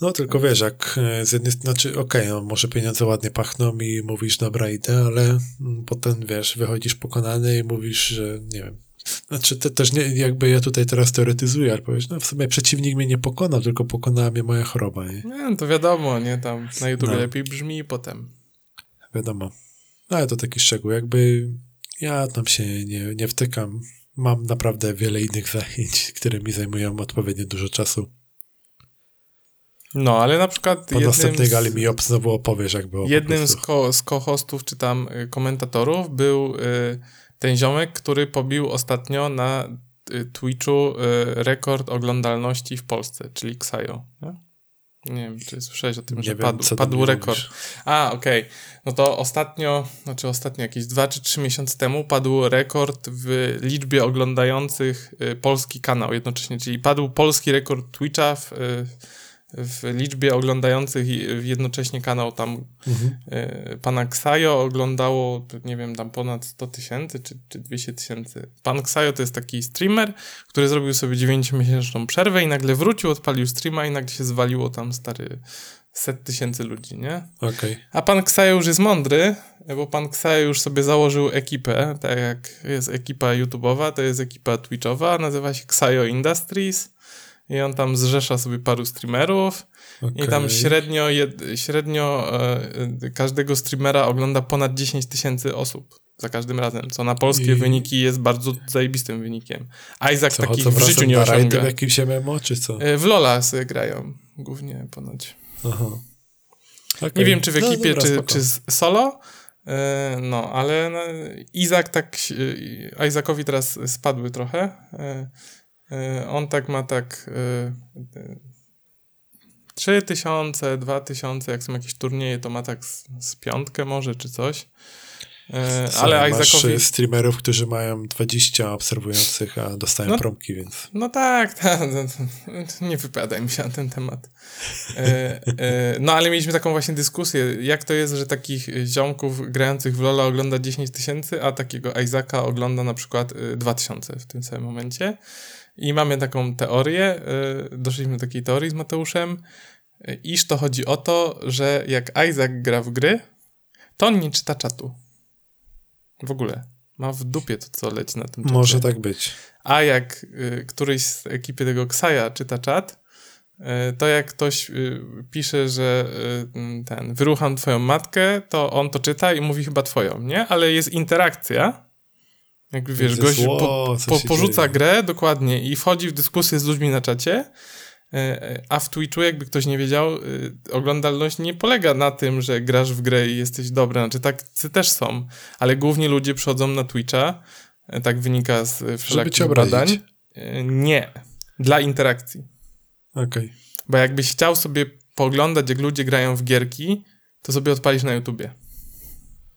No tylko wiesz, jak e, z jednej strony, znaczy okej, okay, no, może pieniądze ładnie pachną i mówisz dobra idę, ale mm, potem wiesz, wychodzisz pokonany i mówisz, że nie wiem, znaczy te, też nie, jakby ja tutaj teraz teoretyzuję, ale powiesz, no w sumie przeciwnik mnie nie pokonał, tylko pokonała mnie moja choroba. Nie, no to wiadomo, nie, tam na YouTube no. lepiej brzmi i potem. Wiadomo. No, ale to taki szczegół, jakby ja tam się nie, nie wtykam. Mam naprawdę wiele innych zajęć, które mi zajmują odpowiednio dużo czasu. No, ale na przykład. Po następnej gali mi znowu opowiesz, jakby. Jednym z, ko, z co-hostów czy tam y, komentatorów był y, ten ziomek, który pobił ostatnio na y, Twitchu y, rekord oglądalności w Polsce, czyli Xayo. Nie? Nie wiem, czy słyszałeś o tym, nie że wiem, padł, padł rekord. Mówisz. A, okej. Okay. No to ostatnio, znaczy ostatnio jakieś dwa czy trzy miesiące temu padł rekord w liczbie oglądających y, polski kanał jednocześnie, czyli padł polski rekord Twitcha w, w liczbie oglądających jednocześnie kanał tam mhm. y, pana Ksajo oglądało, nie wiem, tam ponad 100 tysięcy czy, czy 200 tysięcy. Pan Ksajo to jest taki streamer, który zrobił sobie 9-miesięczną przerwę i nagle wrócił, odpalił streama i nagle się zwaliło tam stary set tysięcy ludzi, nie? Okay. A pan Ksajo już jest mądry, bo pan Ksajo już sobie założył ekipę, tak jak jest ekipa YouTube'owa, to jest ekipa Twitchowa, nazywa się Ksajo Industries i on tam zrzesza sobie paru streamerów okay. i tam średnio, jed, średnio e, każdego streamera ogląda ponad 10 tysięcy osób za każdym razem, co na polskie I... wyniki jest bardzo zajebistym wynikiem. Isaac co, takich w życiu nie osiąga. w jakimś MMO, czy co? E, w Lola sobie grają głównie ponoć. Aha. Okay. Nie wiem, czy w ekipie, no, dobra, czy, czy solo, e, no, ale no, Izak tak, e, Isaacowi teraz spadły trochę, on tak ma tak y, 3000, 2000, jak są jakieś turnieje, to ma tak z, z piątkę może, czy coś. E, ale Isaacowi... streamerów, którzy mają 20 obserwujących, a dostają no, promki, więc... No tak, [laughs] tak nie wypowiadaj mi się na ten temat. No ale mieliśmy taką właśnie dyskusję, jak to jest, że takich ziomków grających w Lola ogląda 10 tysięcy, a takiego Isaaca ogląda na przykład 2000 w tym samym momencie. I mamy taką teorię, y, doszliśmy do takiej teorii z Mateuszem, y, iż to chodzi o to, że jak Isaac gra w gry, to on nie czyta czatu. W ogóle. Ma w dupie to, co leci na tym czacie. Może tak być. A jak y, któryś z ekipy tego Ksaja czyta czat, y, to jak ktoś y, pisze, że ten, wyrucham twoją matkę, to on to czyta i mówi chyba twoją, nie? Ale jest interakcja jakby wiesz, gość po, po, porzuca dzieje. grę dokładnie i wchodzi w dyskusję z ludźmi na czacie, e, e, a w Twitchu, jakby ktoś nie wiedział, e, oglądalność nie polega na tym, że grasz w grę i jesteś dobry. Znaczy, tacy też są, ale głównie ludzie przychodzą na Twitcha, tak wynika z wszelakich badań. Nie, dla interakcji. Okej. Okay. Bo jakbyś chciał sobie poglądać, jak ludzie grają w gierki, to sobie odpalisz na YouTubie.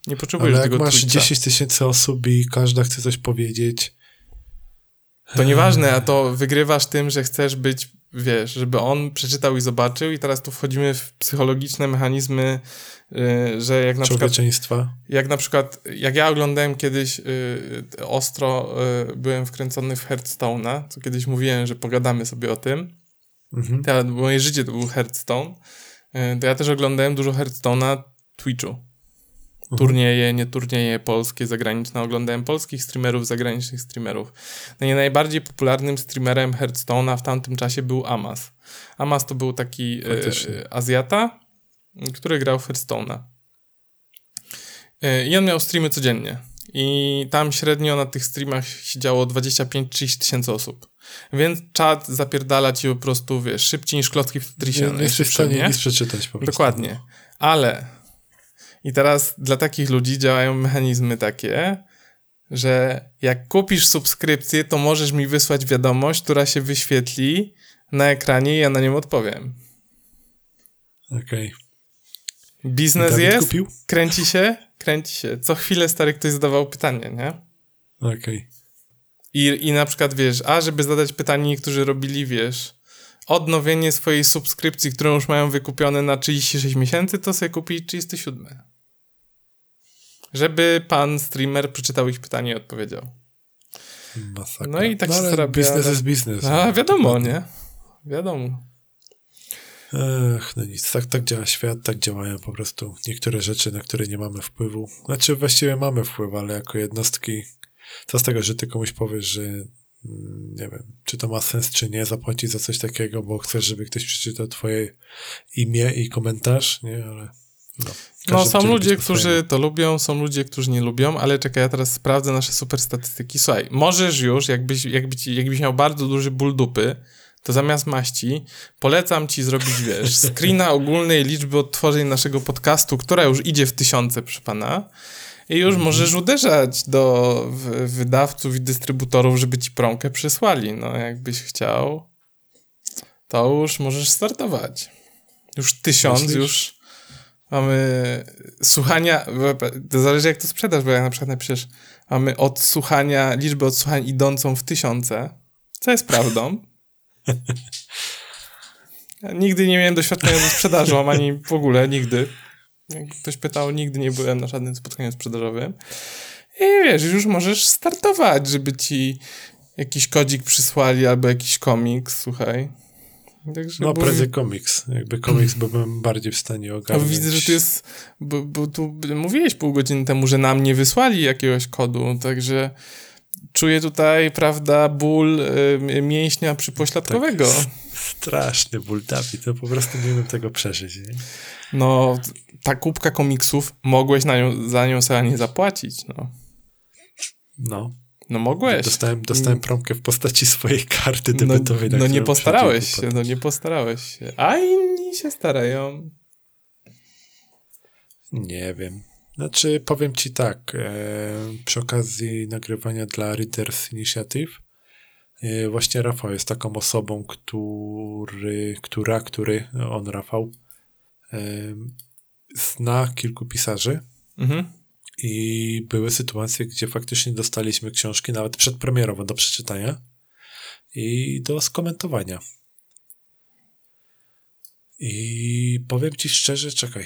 Nie potrzebujesz Ale jak tego masz Twitcha. 10 tysięcy osób i każda chce coś powiedzieć. To nieważne, a to wygrywasz tym, że chcesz być, wiesz, żeby on przeczytał i zobaczył i teraz tu wchodzimy w psychologiczne mechanizmy, yy, że jak na przykład... Jak na przykład, jak ja oglądałem kiedyś yy, ostro, yy, byłem wkręcony w Hearthstone'a, co kiedyś mówiłem, że pogadamy sobie o tym. Mhm. To, moje życie to był Hearthstone. Y, to ja też oglądałem dużo Hearthstone'a Twitchu. Mhm. turnieje, nie turnieje polskie, zagraniczne. Oglądałem polskich streamerów, zagranicznych streamerów. No i najbardziej popularnym streamerem Hearthstone'a w tamtym czasie był Amas. Amas to był taki e, Azjata, który grał w Hearthstone'a. E, I on miał streamy codziennie. I tam średnio na tych streamach siedziało 25-30 tysięcy osób. Więc czat zapierdala ci po prostu, wiesz, szybciej niż klocki w Tetrisie. Nie, nie jesteś w stanie nic przeczytać po prostu. Dokładnie. Ale i teraz dla takich ludzi działają mechanizmy takie, że jak kupisz subskrypcję, to możesz mi wysłać wiadomość, która się wyświetli na ekranie i ja na nią odpowiem. Okej. Okay. Biznes jest, kupił? kręci się, kręci się. Co chwilę stary ktoś zadawał pytanie, nie? Okej. Okay. I, I na przykład, wiesz, a żeby zadać pytanie, niektórzy robili, wiesz, odnowienie swojej subskrypcji, którą już mają wykupione na 36 miesięcy, to sobie kupi 37. Żeby pan streamer przeczytał ich pytanie i odpowiedział. Masakra. No i tak no, się ale zarabia. Biznes jest biznes. A wiadomo, nie? Wiadomo. Ech, no nic, tak, tak działa świat, tak działają po prostu niektóre rzeczy, na które nie mamy wpływu. Znaczy właściwie mamy wpływ, ale jako jednostki, co z tego, że ty komuś powiesz, że nie wiem, czy to ma sens, czy nie, zapłacić za coś takiego, bo chcesz, żeby ktoś przeczytał twoje imię i komentarz, nie, ale no. No, są ludzie, którzy to lubią, są ludzie, którzy nie lubią, ale czekaj, ja teraz sprawdzę nasze super statystyki. Słuchaj, możesz już, jakbyś, jakbyś, jakbyś miał bardzo duży ból dupy, to zamiast maści polecam ci zrobić, wiesz, [laughs] screena ogólnej liczby odtworzeń naszego podcastu, która już idzie w tysiące, proszę pana. I już możesz uderzać do wydawców i dystrybutorów, żeby ci promkę przysłali. No, jakbyś chciał, to już możesz startować. Już tysiąc, Myślisz? już mamy słuchania, to zależy jak to sprzedasz, bo jak na przykład napiszesz, mamy odsłuchania, liczbę odsłuchań idącą w tysiące, co jest prawdą. [laughs] Ja nigdy nie miałem doświadczenia ze sprzedażą, ani w ogóle, nigdy. Jak ktoś pytał, nigdy nie byłem na żadnym spotkaniu sprzedażowym. I wiesz, już możesz startować, żeby ci jakiś kodzik przysłali albo jakiś komiks, słuchaj. Także No, prędzej komiks. Jakby komiks byłbym bardziej w stanie ogarnąć. widzę, że tu jest, bo, bo tu mówiłeś pół godziny temu, że nam nie wysłali jakiegoś kodu, także czuję tutaj, prawda, ból y, mięśnia przypośladkowego. Tak. Straszny ból, Dawid, to po prostu nie umiem tego przeżyć. Nie? No, ta kubka komiksów, mogłeś na nią, za nią sobie nie zapłacić, no. No. No mogłeś. Dostałem, dostałem promkę w postaci swojej karty no, debetowej. na no nie postarałeś się, no nie postarałeś się. A inni się starają. Nie wiem. Znaczy, powiem ci tak, e, przy okazji nagrywania dla Readers Initiative, e, właśnie Rafał jest taką osobą, który, która, który, on Rafał, e, zna kilku pisarzy Mhm. i były sytuacje, gdzie faktycznie dostaliśmy książki nawet przedpremierowo do przeczytania i do skomentowania. I powiem ci szczerze, czekaj,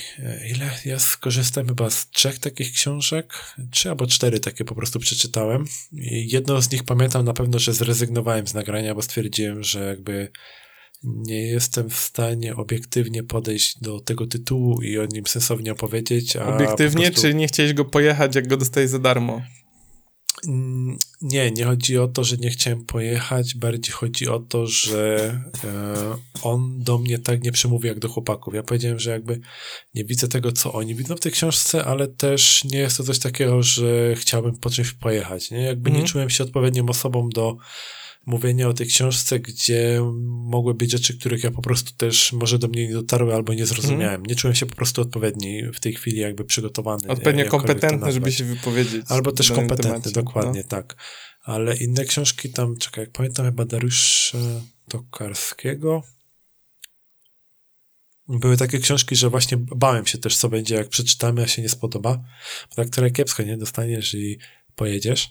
ile ja skorzystałem chyba z trzech takich książek, trzy albo cztery takie po prostu przeczytałem. I jedną z nich pamiętam na pewno, że zrezygnowałem z nagrania, bo stwierdziłem, że jakby nie jestem w stanie obiektywnie podejść do tego tytułu i o nim sensownie opowiedzieć. Obiektywnie, prostu... czy nie chciałeś go pojechać, jak go dostałeś za darmo? Mm, Nie, nie chodzi o to, że nie chciałem pojechać, bardziej chodzi o to, że e, on do mnie tak nie przemówi jak do chłopaków. Ja powiedziałem, że jakby nie widzę tego, co oni widzą w tej książce, ale też nie jest to coś takiego, że chciałbym po czymś pojechać. Nie? Jakby Mhm. nie czułem się odpowiednią osobą do mówienia o tej książce, gdzie mogły być rzeczy, których ja po prostu też może do mnie nie dotarły albo nie zrozumiałem. Nie czułem się po prostu odpowiedni w tej chwili jakby przygotowany. Odpowiednio kompetentny, żeby się wypowiedzieć. Albo też kompetentny, temacie. dokładnie, No. tak. Ale inne książki tam, czekaj, jak pamiętam chyba Dariusza Tokarskiego. Były takie książki, że właśnie bałem się też, co będzie, jak przeczytamy, a się nie spodoba. Bo tak trochę kiepsko, nie? Dostaniesz i pojedziesz.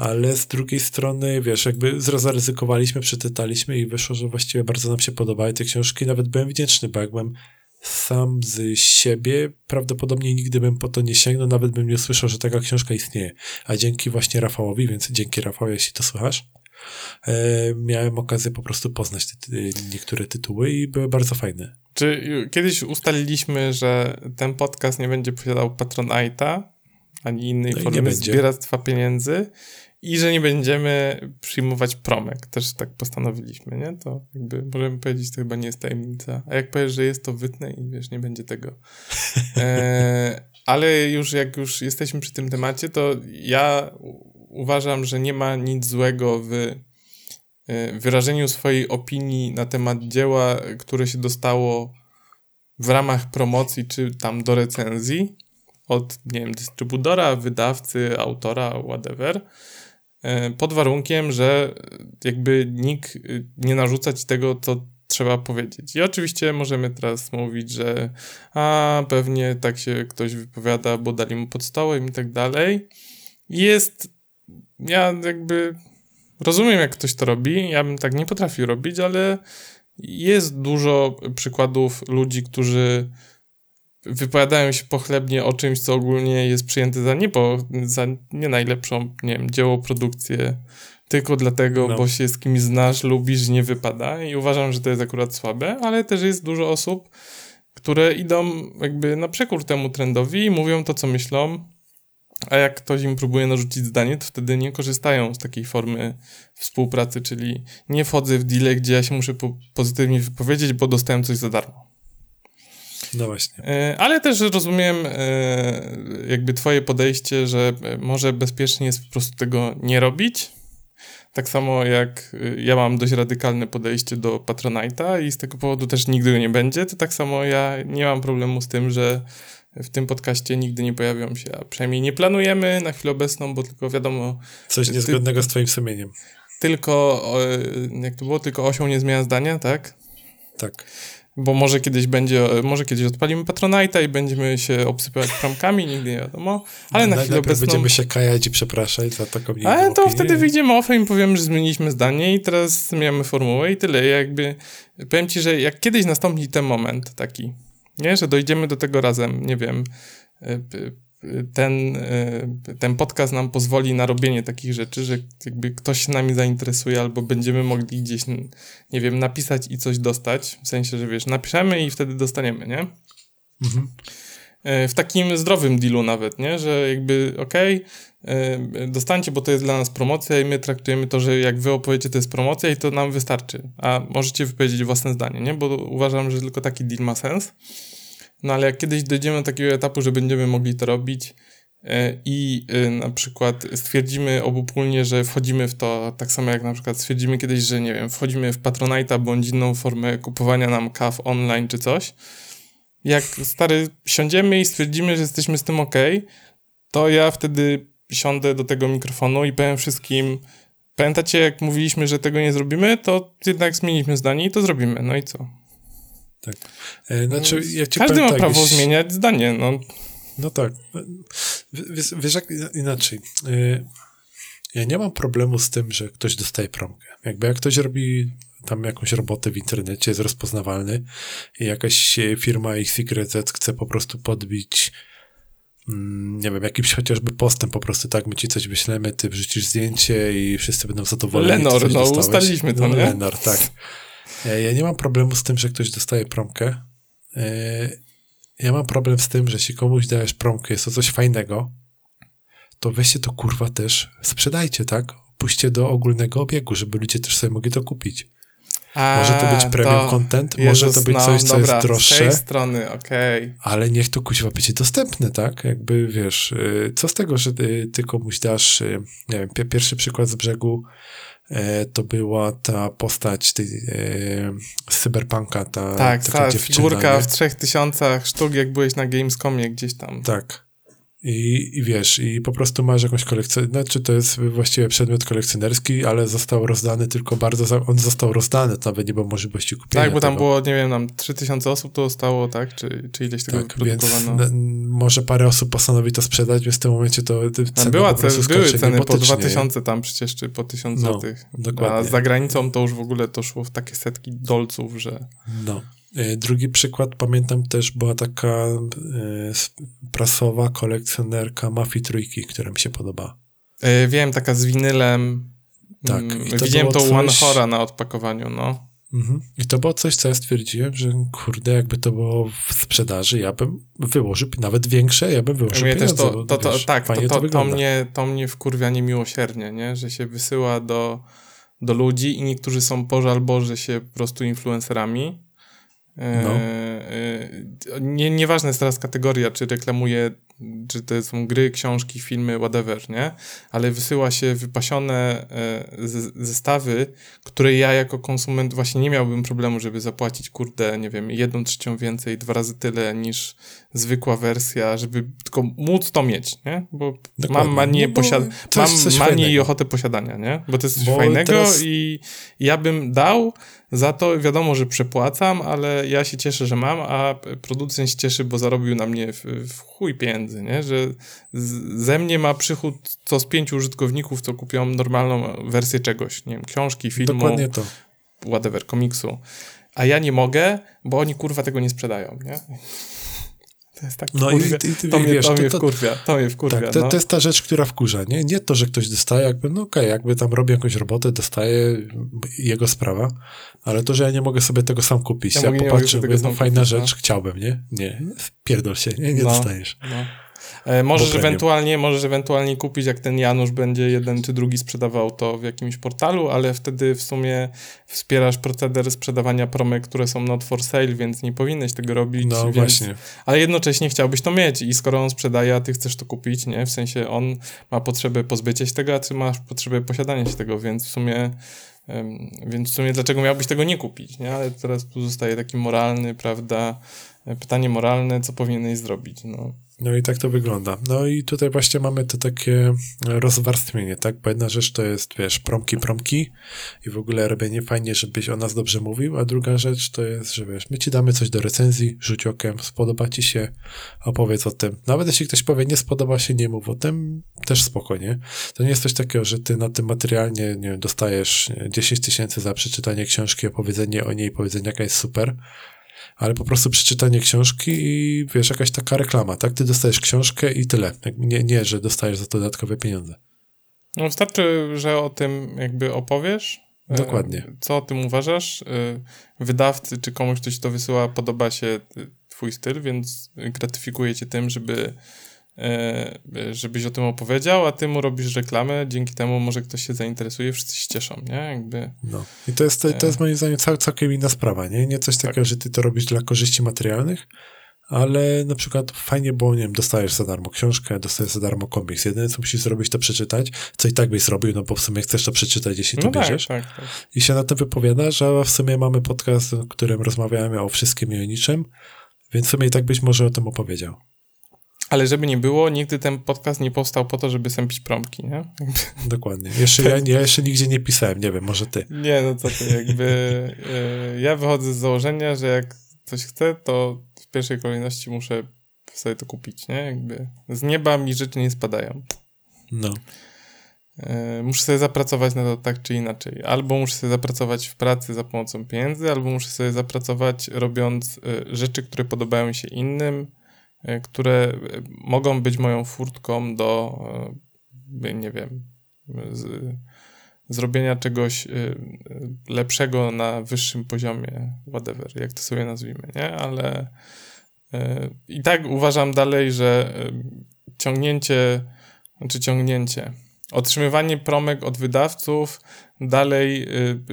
Ale z drugiej strony, wiesz, jakby zaryzykowaliśmy, przeczytaliśmy i wyszło, że właściwie bardzo nam się podobały te książki. Nawet byłem wdzięczny, bo jakbym sam z siebie prawdopodobnie nigdy bym po to nie sięgnął, nawet bym nie usłyszał, że taka książka istnieje. A dzięki właśnie Rafałowi, więc dzięki Rafał, jeśli to słuchasz, e, miałem okazję po prostu poznać ty, niektóre tytuły i były bardzo fajne. Czy kiedyś ustaliliśmy, że ten podcast nie będzie posiadał Patronite'a, ani innej No formy zbieractwa pieniędzy i że nie będziemy przyjmować promek. Też tak postanowiliśmy, nie? To jakby możemy powiedzieć, to chyba nie jest tajemnica. A jak powiesz, że jest, to wytnę i wiesz, nie będzie tego. E, [laughs] ale już jak już jesteśmy przy tym temacie, to ja uważam, że nie ma nic złego w e, wyrażeniu swojej opinii na temat dzieła, które się dostało w ramach promocji czy tam do recenzji od, nie wiem, dystrybutora, wydawcy, autora, whatever, pod warunkiem, że jakby nikt y, nie narzuca ci tego, co trzeba powiedzieć. I oczywiście możemy teraz mówić, że a pewnie tak się ktoś wypowiada, bo dali mu pod stołem i tak dalej. Jest, ja jakby rozumiem, jak ktoś to robi. Ja bym tak nie potrafił robić, ale jest dużo przykładów ludzi, którzy wypowiadają się pochlebnie o czymś, co ogólnie jest przyjęte za nie, za nie najlepszą, nie wiem, dzieło, produkcję, tylko dlatego, no. bo się z kimś znasz, lubisz, nie wypada i uważam, że to jest akurat słabe, ale też jest dużo osób, które idą jakby na przekór temu trendowi i mówią to, co myślą, a jak ktoś im próbuje narzucić zdanie, to wtedy nie korzystają z takiej formy współpracy, czyli nie wchodzę w deal, gdzie ja się muszę po pozytywnie wypowiedzieć, bo dostałem coś za darmo. No właśnie. E, ale też rozumiem e, jakby twoje podejście, że może bezpiecznie jest po prostu tego nie robić. Tak samo jak e, ja mam dość radykalne podejście do Patronite'a i z tego powodu też nigdy go nie będzie, to tak samo ja nie mam problemu z tym, że w tym podcaście nigdy nie pojawią się, a przynajmniej nie planujemy na chwilę obecną, bo tylko wiadomo... Coś niezgodnego ty, z twoim sumieniem. Tylko, jak to było, tylko osią nie zmienia zdania, tak? Tak. Bo może kiedyś będzie, może kiedyś odpalimy Patronite'a i będziemy się obsypywać promkami, nigdy nie wiadomo. Ale no, na chwilę obecną... będziemy się kajać i przepraszać za taką Ale to opinię. wtedy wyjdziemy off i powiemy, że zmieniliśmy zdanie i teraz zmieniamy formułę i tyle. Jakby, powiem ci, że jak kiedyś nastąpi ten moment taki, nie? Że dojdziemy do tego razem, nie wiem, y, ten, y, ten podcast nam pozwoli na robienie takich rzeczy, że jakby ktoś się nami zainteresuje albo będziemy mogli gdzieś, nie wiem, napisać i coś dostać, w sensie, że wiesz, napiszemy i wtedy dostaniemy, nie? Mhm. Y, w takim zdrowym dealu nawet, nie? Że jakby, okej, okay, dostańcie, bo to jest dla nas promocja i my traktujemy to, że jak wy opowiecie, to jest promocja i to nam wystarczy. A możecie wypowiedzieć własne zdanie, nie? Bo uważam, że tylko taki deal ma sens. No ale jak kiedyś dojdziemy do takiego etapu, że będziemy mogli to robić e, i e, na przykład stwierdzimy obopólnie, że wchodzimy w to, tak samo jak na przykład stwierdzimy kiedyś, że nie wiem, wchodzimy w Patronite'a bądź inną formę kupowania nam kaw online czy coś, jak stary siądziemy i stwierdzimy, że jesteśmy z tym ok, to ja wtedy siądę do tego mikrofonu i powiem wszystkim, pamiętacie jak mówiliśmy, że tego nie zrobimy, to jednak zmieniliśmy zdanie i to zrobimy, no i co? Tak. E, znaczy, ja ci Każdy ma tak, prawo zmieniać zdanie, no. No tak. Wiesz, wiesz jak inaczej. E, ja nie mam problemu z tym, że ktoś dostaje promkę. Jakby jak ktoś robi tam jakąś robotę w internecie, jest rozpoznawalny i jakaś firma XYZ chce po prostu podbić mm, nie wiem, jakimś chociażby postem po prostu, tak, my ci coś wyślemy, ty wrzucisz zdjęcie i wszyscy będą zadowoleni. Lenor, no ustaliliśmy to, no, nie? Lenor, tak. E, ja nie mam problemu z tym, że ktoś dostaje promkę. E, ja mam problem z tym, że jeśli komuś dajesz promkę, jest to coś fajnego, to weźcie to kurwa też, sprzedajcie, tak? Puśćcie do ogólnego obiegu, żeby ludzie też sobie mogli to kupić. A, może to być premium to, content, Jezus, może to być no, coś, co dobra, jest droższe. Z tej strony, okej. Okay. Ale niech to kuźwa będzie dostępne, tak? Jakby wiesz, y, co z tego, że ty komuś dasz, nie wiem, pierwszy przykład z brzegu, E, to była ta postać tej, e, z Cyberpunka, ta Tak, ta figurka nie? w trzech tysiącach sztuk, jak byłeś na Gamescomie gdzieś tam. Tak. I, I wiesz, i po prostu masz jakąś kolekcję, znaczy to jest właściwie przedmiot kolekcjonerski, ale został rozdany tylko bardzo, on został rozdany, to nawet nie było możliwości kupienia Tak, bo tam tego. było, nie wiem, tam 3000 osób to zostało, tak? Czy, czy ileś tego tak? Więc może parę osób postanowi to sprzedać, więc w tym momencie to cena była, po były ceny po 2000 tam przecież, czy po 1000 no, złotych. Dokładnie. A za granicą to już w ogóle to szło w takie setki dolców, że... No. E, drugi przykład, pamiętam też, była taka e, prasowa kolekcjonerka Mafii Trójki, która mi się podoba. E, wiem, taka z winylem. Tak. Mm, to widziałem to coś... One Hora na odpakowaniu, no. Mhm. I to było coś, co ja stwierdziłem, że kurde, jakby to było w sprzedaży, ja bym wyłożył nawet większe, ja bym wyłożył mnie pieniądze, też to, to, to, wiesz, Tak, to, to, to, mnie, to mnie wkurwia niemiłosiernie, nie? że się wysyła do, do ludzi i niektórzy są pożal Boże się po prostu influencerami, no. E, e, nie, nieważna jest teraz kategoria, czy reklamuje, czy to są gry, książki, filmy, whatever, nie? Ale wysyła się wypasione e, zestawy, które ja jako konsument właśnie nie miałbym problemu, żeby zapłacić, kurde, nie wiem, jedną trzecią więcej, dwa razy tyle niż zwykła wersja, żeby tylko móc to mieć, nie? Bo Dokładnie. mam manię, no posiad mam manię i ochotę posiadania, nie? Bo to jest coś bo fajnego teraz... i ja bym dał za to wiadomo, że przepłacam, ale ja się cieszę, że mam, a producent się cieszy, bo zarobił na mnie w, w chuj pieniędzy, nie? Że z, ze mnie ma przychód co z pięciu użytkowników, co kupią normalną wersję czegoś, nie wiem, książki, filmu, Dokładnie to. whatever, komiksu. A ja nie mogę, bo oni kurwa tego nie sprzedają, nie? To jest tak No i, i, ty to, mnie, wiesz, to, mnie to, to, wkurwia, to mnie wkurwia, tak, to, no. to jest ta rzecz, która wkurza, nie? Nie to, że ktoś dostaje, jakby, no okej, jakby tam robi jakąś robotę, dostaje jego sprawa, ale to, że ja nie mogę sobie tego sam kupić. Ja Ja, popatrzę, mówię, no fajna kupić, no. rzecz, chciałbym, nie? Nie, pierdol się, nie, nie No. dostajesz. No. E, możesz, ewentualnie, możesz ewentualnie kupić, jak ten Janusz będzie jeden czy drugi sprzedawał to w jakimś portalu, ale wtedy w sumie wspierasz proceder sprzedawania promek, które są not for sale, więc nie powinieneś tego robić. No więc, właśnie. Ale jednocześnie chciałbyś to mieć i skoro on sprzedaje, a ty chcesz to kupić, nie? W sensie on ma potrzebę pozbycia się tego, a ty masz potrzebę posiadania się tego, więc w sumie więc w sumie dlaczego miałbyś tego nie kupić, nie? Ale teraz tu zostaje taki moralny, prawda, e, pytanie moralne, co powinieneś zrobić, no. No i tak to wygląda. No i tutaj właśnie mamy to takie rozwarstwienie, tak? Bo jedna rzecz to jest, wiesz, promki, promki i w ogóle robienie fajnie, żebyś o nas dobrze mówił, a druga rzecz to jest, że wiesz, my ci damy coś do recenzji, rzuć okiem, spodoba ci się, opowiedz o tym. Nawet jeśli ktoś powie, nie spodoba się, nie mów o tym, też spokojnie. To nie jest coś takiego, że ty na tym materialnie, nie dostajesz nie, 10 tysięcy za przeczytanie książki, opowiedzenie o niej, powiedzenie jaka jest super, ale po prostu przeczytanie książki i wiesz, jakaś taka reklama, tak? Ty dostajesz książkę i tyle. Nie, nie że dostajesz za to dodatkowe pieniądze. No wystarczy, że o tym jakby opowiesz. e, Dokładnie. Co o tym uważasz? e, Wydawcy czy komuś, kto ci to wysyła, podoba się e, twój styl, więc gratyfikuje cię tym, żeby żebyś o tym opowiedział, a ty mu robisz reklamę, dzięki temu może ktoś się zainteresuje, wszyscy się cieszą, nie? Jakby... No. I to jest, to, jest moim zdaniem cał, całkiem inna sprawa, nie? Nie coś takiego, że ty to robisz dla korzyści materialnych, ale na przykład fajnie, bo nie wiem, dostajesz za darmo książkę, dostajesz za darmo komiks. Jedyne, co musisz zrobić, to przeczytać, co i tak byś zrobił, no bo w sumie chcesz to przeczytać, jeśli to No tak, bierzesz. tak, tak. I się na tym wypowiadasz, a w sumie mamy podcast, w którym rozmawiamy o wszystkim i o niczym, więc w sumie i tak byś może o tym opowiedział. Ale żeby nie było, nigdy ten podcast nie powstał po to, żeby sępić promki, nie? Dokładnie. Jeszcze ja, ja jeszcze nigdzie nie pisałem, nie wiem, może ty. Nie, no co ty, jakby e, ja wychodzę z założenia, że jak coś chcę, to w pierwszej kolejności muszę sobie to kupić, nie? Jakby z nieba mi rzeczy nie spadają. No. E, muszę sobie zapracować na to tak czy inaczej. Albo muszę sobie zapracować w pracy za pomocą pieniędzy, albo muszę sobie zapracować robiąc e, rzeczy, które podobają się innym, które e, mogą być moją furtką do, e, nie wiem, z, zrobienia czegoś e, e, lepszego na wyższym poziomie, whatever, jak to sobie nazwijmy, nie? Ale e, i tak uważam dalej, że e, ciągnięcie, znaczy ciągnięcie, otrzymywanie promek od wydawców dalej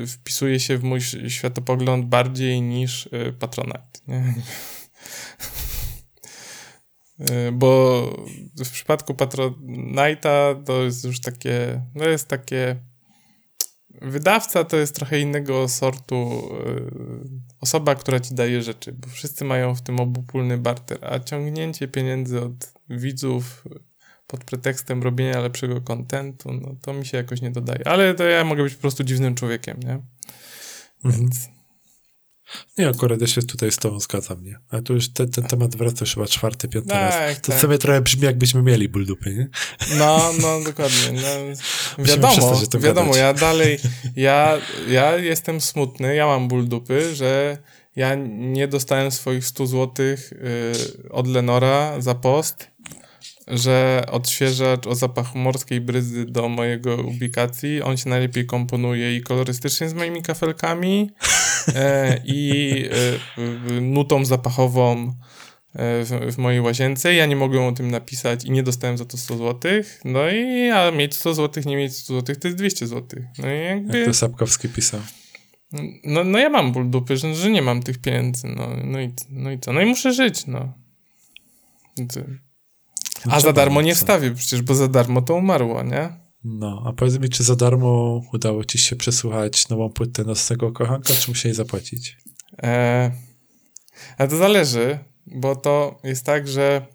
wpisuje się w mój światopogląd bardziej niż Patronite. Nie? [laughs] Y, Bo w przypadku Patronite'a to jest już takie, no jest takie wydawca to jest trochę innego sortu y, osoba, która ci daje rzeczy, bo wszyscy mają w tym obopólny barter, a ciągnięcie pieniędzy od widzów pod pretekstem robienia lepszego kontentu, no to mi się jakoś nie dodaje. Ale to ja mogę być po prostu dziwnym człowiekiem, nie? Mhm. Więc Nie, akurat ja się tutaj z tobą zgadzam, nie? Ale tu już ten, ten temat wraca już chyba czwarty, piąty Tak, raz. To tak. sobie trochę brzmi, jakbyśmy mieli ból dupy, nie? no, no dokładnie. No, [laughs] wiadomo, wiadomo, gadać. ja dalej, [laughs] ja, ja jestem smutny, ja mam ból dupy, że ja nie dostałem swoich 100 złotych y, od Lenora za post, że odświeżacz o zapachu morskiej bryzy do mojego ubikacji, on się najlepiej komponuje i kolorystycznie z moimi kafelkami e, i e, nutą zapachową e, w, w mojej łazience. Ja nie mogłem o tym napisać i nie dostałem za to 100 zł. No i a mieć 100 zł, nie mieć 100 zł, to jest 200 zł. No i jakby... Jak to Sapkowski pisał. No, no ja mam ból dupy, że, że nie mam tych pieniędzy. No, no, i, no i co? No i muszę żyć, no. No A za darmo nie wstawię przecież, bo za darmo to umarło, nie? No, a powiedz mi, czy za darmo udało ci się przesłuchać nową płytę Nocnego Kochanka, czy musieli zapłacić? E, ale to zależy, bo to jest tak, że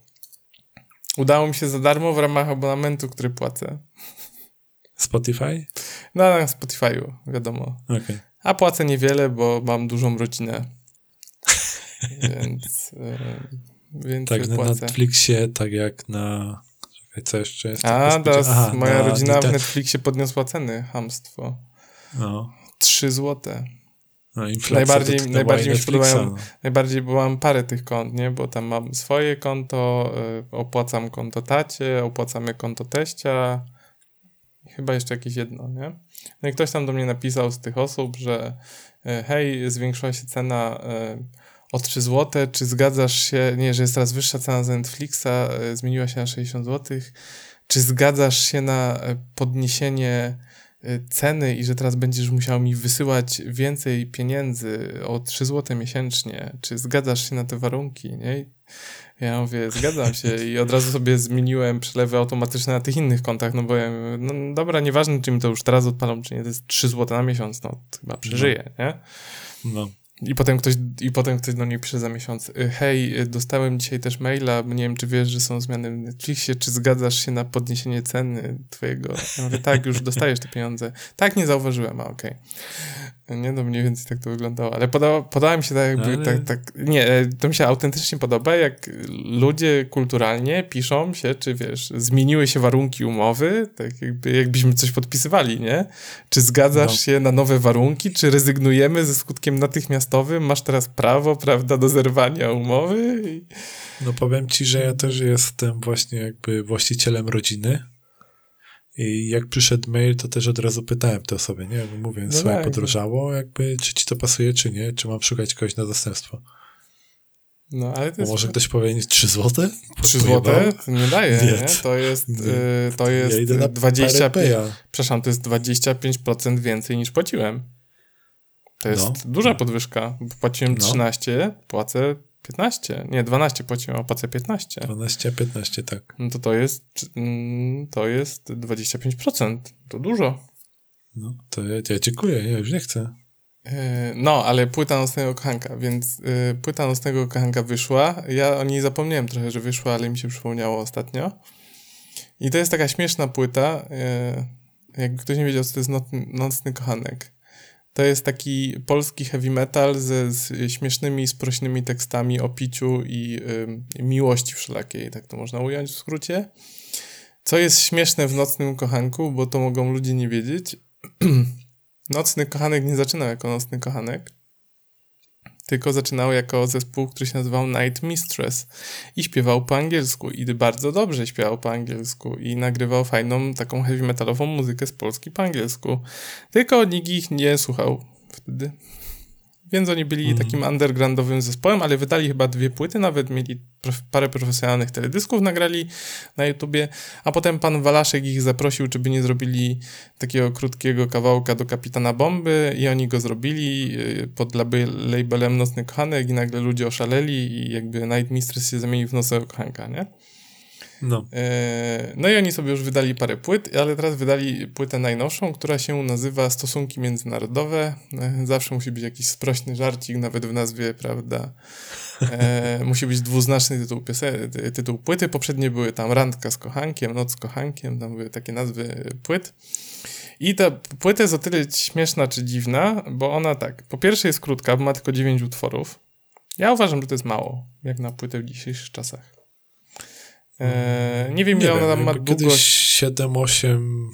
udało mi się za darmo w ramach abonamentu, który płacę. Spotify? No, na Spotify'u, wiadomo. Okej. A płacę niewiele, bo mam dużą rodzinę. [laughs] więc, e, Tak na płacę. Netflixie, tak jak na... Czekaj, co jeszcze jest? A, teraz Aha, moja na rodzina w Nite- Netflixie podniosła ceny. Hamstwo. No, 3 złote. No, najbardziej, najbardziej mi się podobają, no. najbardziej, bo mam parę tych kont, nie? Bo tam mam swoje konto, y, opłacam konto tacie, opłacamy konto teścia, chyba jeszcze jakieś jedno, nie? No i ktoś tam do mnie napisał z tych osób, że y, hej, zwiększyła się cena y, o 3 zł, czy zgadzasz się, nie, że jest teraz wyższa cena za Netflixa, y, zmieniła się na 60 zł, czy zgadzasz się na y, podniesienie y, ceny i że teraz będziesz musiał mi wysyłać więcej pieniędzy o 3 zł miesięcznie, czy zgadzasz się na te warunki, nie? Ja mówię, zgadzam się i od razu sobie zmieniłem przelewy automatyczne na tych innych kontach, no bo ja no dobra, nieważne czy mi to już teraz odpalą, czy nie, to jest 3 zł na miesiąc, no chyba przeżyję, nie? No. I potem ktoś, i potem ktoś do mnie pisze za miesiąc, y, hej, y, dostałem dzisiaj też maila, nie wiem, czy wiesz, że są zmiany w Netflixie, czy zgadzasz się na podniesienie ceny twojego? Ja mówię, tak, już dostajesz te pieniądze. Tak, nie zauważyłem, a okej. Nie, no mniej więcej tak to wyglądało, ale podało, podała mi się tak jakby, Ale- tak, tak, nie, e, to mi się autentycznie podoba, jak ludzie kulturalnie piszą się, czy wiesz, zmieniły się warunki umowy, tak jakby, jakbyśmy coś podpisywali, nie? Czy zgadzasz No. się na nowe warunki, czy rezygnujemy ze skutkiem natychmiastowym, masz teraz prawo, prawda, do zerwania umowy? I... No powiem ci, że ja też jestem właśnie jakby właścicielem rodziny. I jak przyszedł mail, to też od razu pytałem te osoby, nie? Bo mówię, No słuchaj, tak. podrożało, jakby, czy ci to pasuje, czy nie? Czy mam szukać kogoś na zastępstwo? No, ale to jest... może ktoś powie, 3 złote? 3 złote nie daje, Nie, nie? To jest, nie. y, to jest ja idę na 25, PRP-a. przepraszam, to jest 25% więcej niż płaciłem. To jest No. duża podwyżka. Płaciłem No. 13, płacę 15. Nie, 12 płaciłem, a płacę 15. 12, 15, tak. No to to jest, mm, to jest 25%. To dużo. No, to ja, ja dziękuję, ja już nie chcę. Yy, No, ale płyta Nocnego Kochanka, więc yy, płyta Nocnego Kochanka wyszła. Ja o niej zapomniałem trochę, że wyszła, ale mi się przypomniało ostatnio. I to jest taka śmieszna płyta. Yy, jakby ktoś nie wiedział, co to jest Nocny Kochanek. To jest taki polski heavy metal ze z śmiesznymi, sprośnymi tekstami o piciu i yy, miłości wszelakiej, tak to można ująć w skrócie. Co jest śmieszne w Nocnym Kochanku, bo to mogą ludzie nie wiedzieć. [clears throat] Nocny Kochanek nie zaczynał jako Nocny Kochanek, tylko zaczynał jako zespół, który się nazywał Night Mistress i śpiewał po angielsku i bardzo dobrze śpiewał po angielsku i nagrywał fajną taką heavy metalową muzykę z Polski po angielsku. Tylko nikt ich nie słuchał wtedy. Więc oni byli Mhm. takim undergroundowym zespołem, ale wydali chyba dwie płyty, nawet mieli parę profesjonalnych teledysków, nagrali na YouTubie, a potem pan Walaszek ich zaprosił, czy by nie zrobili takiego krótkiego kawałka do Kapitana Bomby i oni go zrobili yy, pod labelem Nocny Kochanek i nagle ludzie oszaleli i jakby Night Mistress się zamienił w Nocnego Kochanka, nie? No, Yy, No i oni sobie już wydali parę płyt, ale teraz wydali płytę najnowszą, która się nazywa Stosunki Międzynarodowe. Yy, Zawsze musi być jakiś sprośny żarcik, nawet w nazwie, prawda? Yy, [laughs] musi być dwuznaczny tytuł, tytuł płyty. Poprzednie były tam Randka z kochankiem, Noc z kochankiem, tam były takie nazwy płyt. I ta płyta jest o tyle śmieszna czy dziwna, bo ona tak, po pierwsze jest krótka, bo ma tylko 9 utworów. Ja uważam, że to jest mało, jak na płytę w dzisiejszych czasach. Eee, nie wiem, ile ona tam ma długość. 7, 8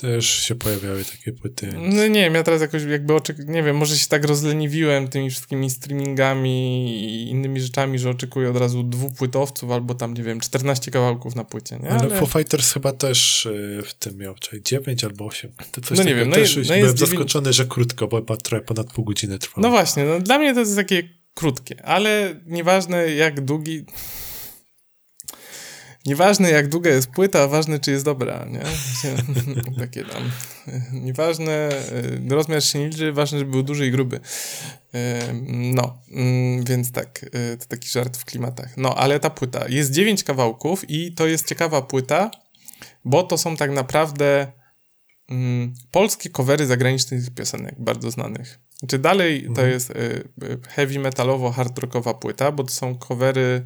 też się pojawiały takie płyty. No nie wiem, ja teraz jakoś jakby oczek- nie wiem, może się tak rozleniwiłem tymi wszystkimi streamingami i innymi rzeczami, że oczekuję od razu dwupłytowców albo tam, nie wiem, 14 kawałków na płycie, nie? Ale Foo Fighters chyba też y, w tym miał, czyli 9 albo 8. To coś No nie wiem, no też no byłem jest zaskoczony, że krótko, bo chyba trochę ponad pół godziny trwało. No właśnie, no dla mnie to jest takie krótkie, ale nieważne jak długi... Nieważne jak długa jest płyta, ważne czy jest dobra, nie? [laughs] Takie tam. Nieważne, y, rozmiar się nie liczy, ważne, żeby był duży i gruby. Y, No, mm, więc tak, y, to taki żart w klimatach. No, ale ta płyta, jest dziewięć kawałków i to jest ciekawa płyta, bo to są tak naprawdę mm, polskie covery zagranicznych piosenek, bardzo znanych. Czy dalej to Mhm. jest heavy metalowo hard rockowa płyta, bo to są covery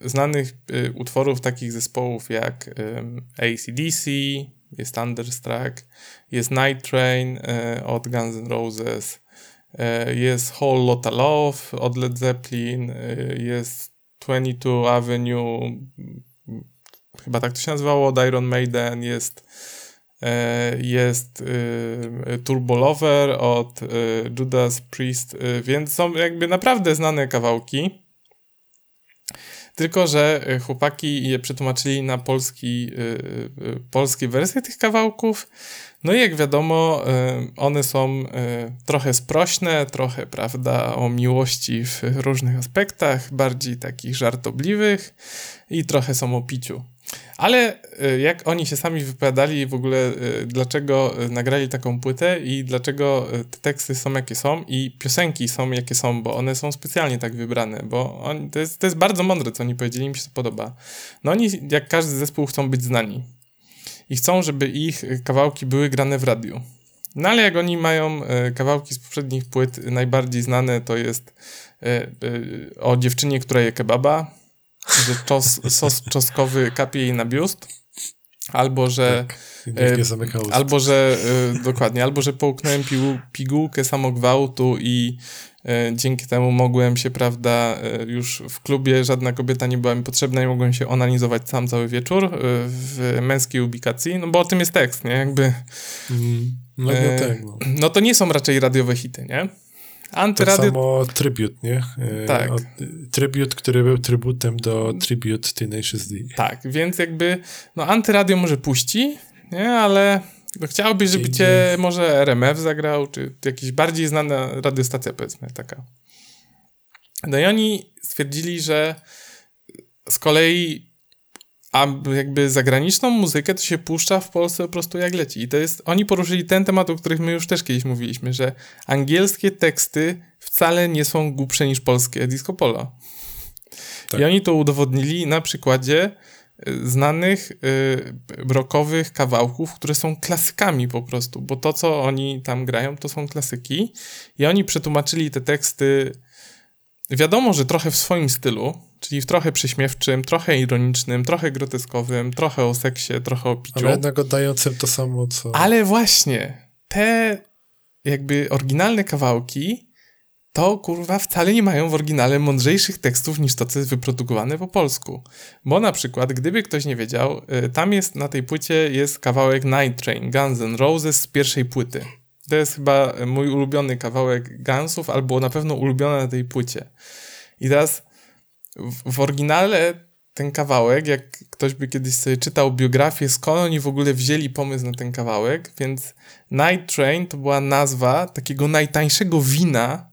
znanych y, utworów takich zespołów jak ACDC, jest Thunderstruck, jest Night Train od Guns N' Roses, jest Whole Lotta Love od Led Zeppelin, jest 22 Avenue, chyba tak to się nazywało, od Iron Maiden, jest e, jest e, Turbo Lover od e, Judas Priest, e, więc są jakby naprawdę znane kawałki. Tylko, że e, chłopaki je przetłumaczyli na polski, e, e, polskie wersje tych kawałków. No i jak wiadomo, one są trochę sprośne, trochę, prawda, o miłości w różnych aspektach, bardziej takich żartobliwych i trochę są o piciu. Ale e, jak oni się sami wypowiadali w ogóle, e, dlaczego e, nagrali taką płytę i dlaczego te teksty są jakie są i piosenki są jakie są, bo one są specjalnie tak wybrane, bo oni, to, jest, to jest bardzo mądre, co oni powiedzieli, mi się to podoba. No oni, jak każdy zespół, chcą być znani i chcą, żeby ich kawałki były grane w radiu. No ale jak oni mają kawałki z poprzednich płyt, najbardziej znane to jest o dziewczynie, która je kebaba, że czos, sos czosnkowy kapie jej na biust, albo że zamyka ust. Albo, że y, dokładnie, albo, że połknąłem pigu, pigułkę samogwałtu i y, dzięki temu mogłem się, prawda, y, już w klubie żadna kobieta nie była mi potrzebna i mogłem się onanizować sam cały wieczór y, w męskiej ubikacji, no bo o tym jest tekst, nie? Jakby, Mm, no, e, no tak, no. no to nie są raczej radiowe hity, nie? Tak Antyradio... samo tribut, nie? E, Tak. Od, tribut, który był tributem do Tribute Tenacious D. Tak, więc jakby, no antyradio może puści, nie? Ale no, chciałbyś, żeby cię może RMF zagrał, czy jakaś bardziej znana radiostacja, powiedzmy, taka. No i oni stwierdzili, że z kolei a jakby zagraniczną muzykę to się puszcza w Polsce po prostu jak leci. I to jest, oni poruszyli ten temat, o których my już też kiedyś mówiliśmy, że angielskie teksty wcale nie są głupsze niż polskie disco polo. Tak. I oni to udowodnili na przykładzie y, znanych y, rockowych kawałków, które są klasykami po prostu, bo to, co oni tam grają, to są klasyki i oni przetłumaczyli te teksty wiadomo, że trochę w swoim stylu, czyli w trochę prześmiewczym, trochę ironicznym, trochę groteskowym, trochę o seksie, trochę o piciu. Ale jednak oddającym to samo, co... Ale właśnie, te jakby oryginalne kawałki to kurwa wcale nie mają w oryginale mądrzejszych tekstów niż to, co jest wyprodukowane po polsku. Bo na przykład, gdyby ktoś nie wiedział, y, tam jest na tej płycie jest kawałek Night Train Guns N' Roses z pierwszej płyty. To jest chyba mój ulubiony kawałek Gunsów, albo na pewno ulubiony na tej płycie. I teraz w, w oryginale ten kawałek, jak ktoś by kiedyś sobie czytał biografię, skąd oni w ogóle wzięli pomysł na ten kawałek, więc Night Train to była nazwa takiego najtańszego wina,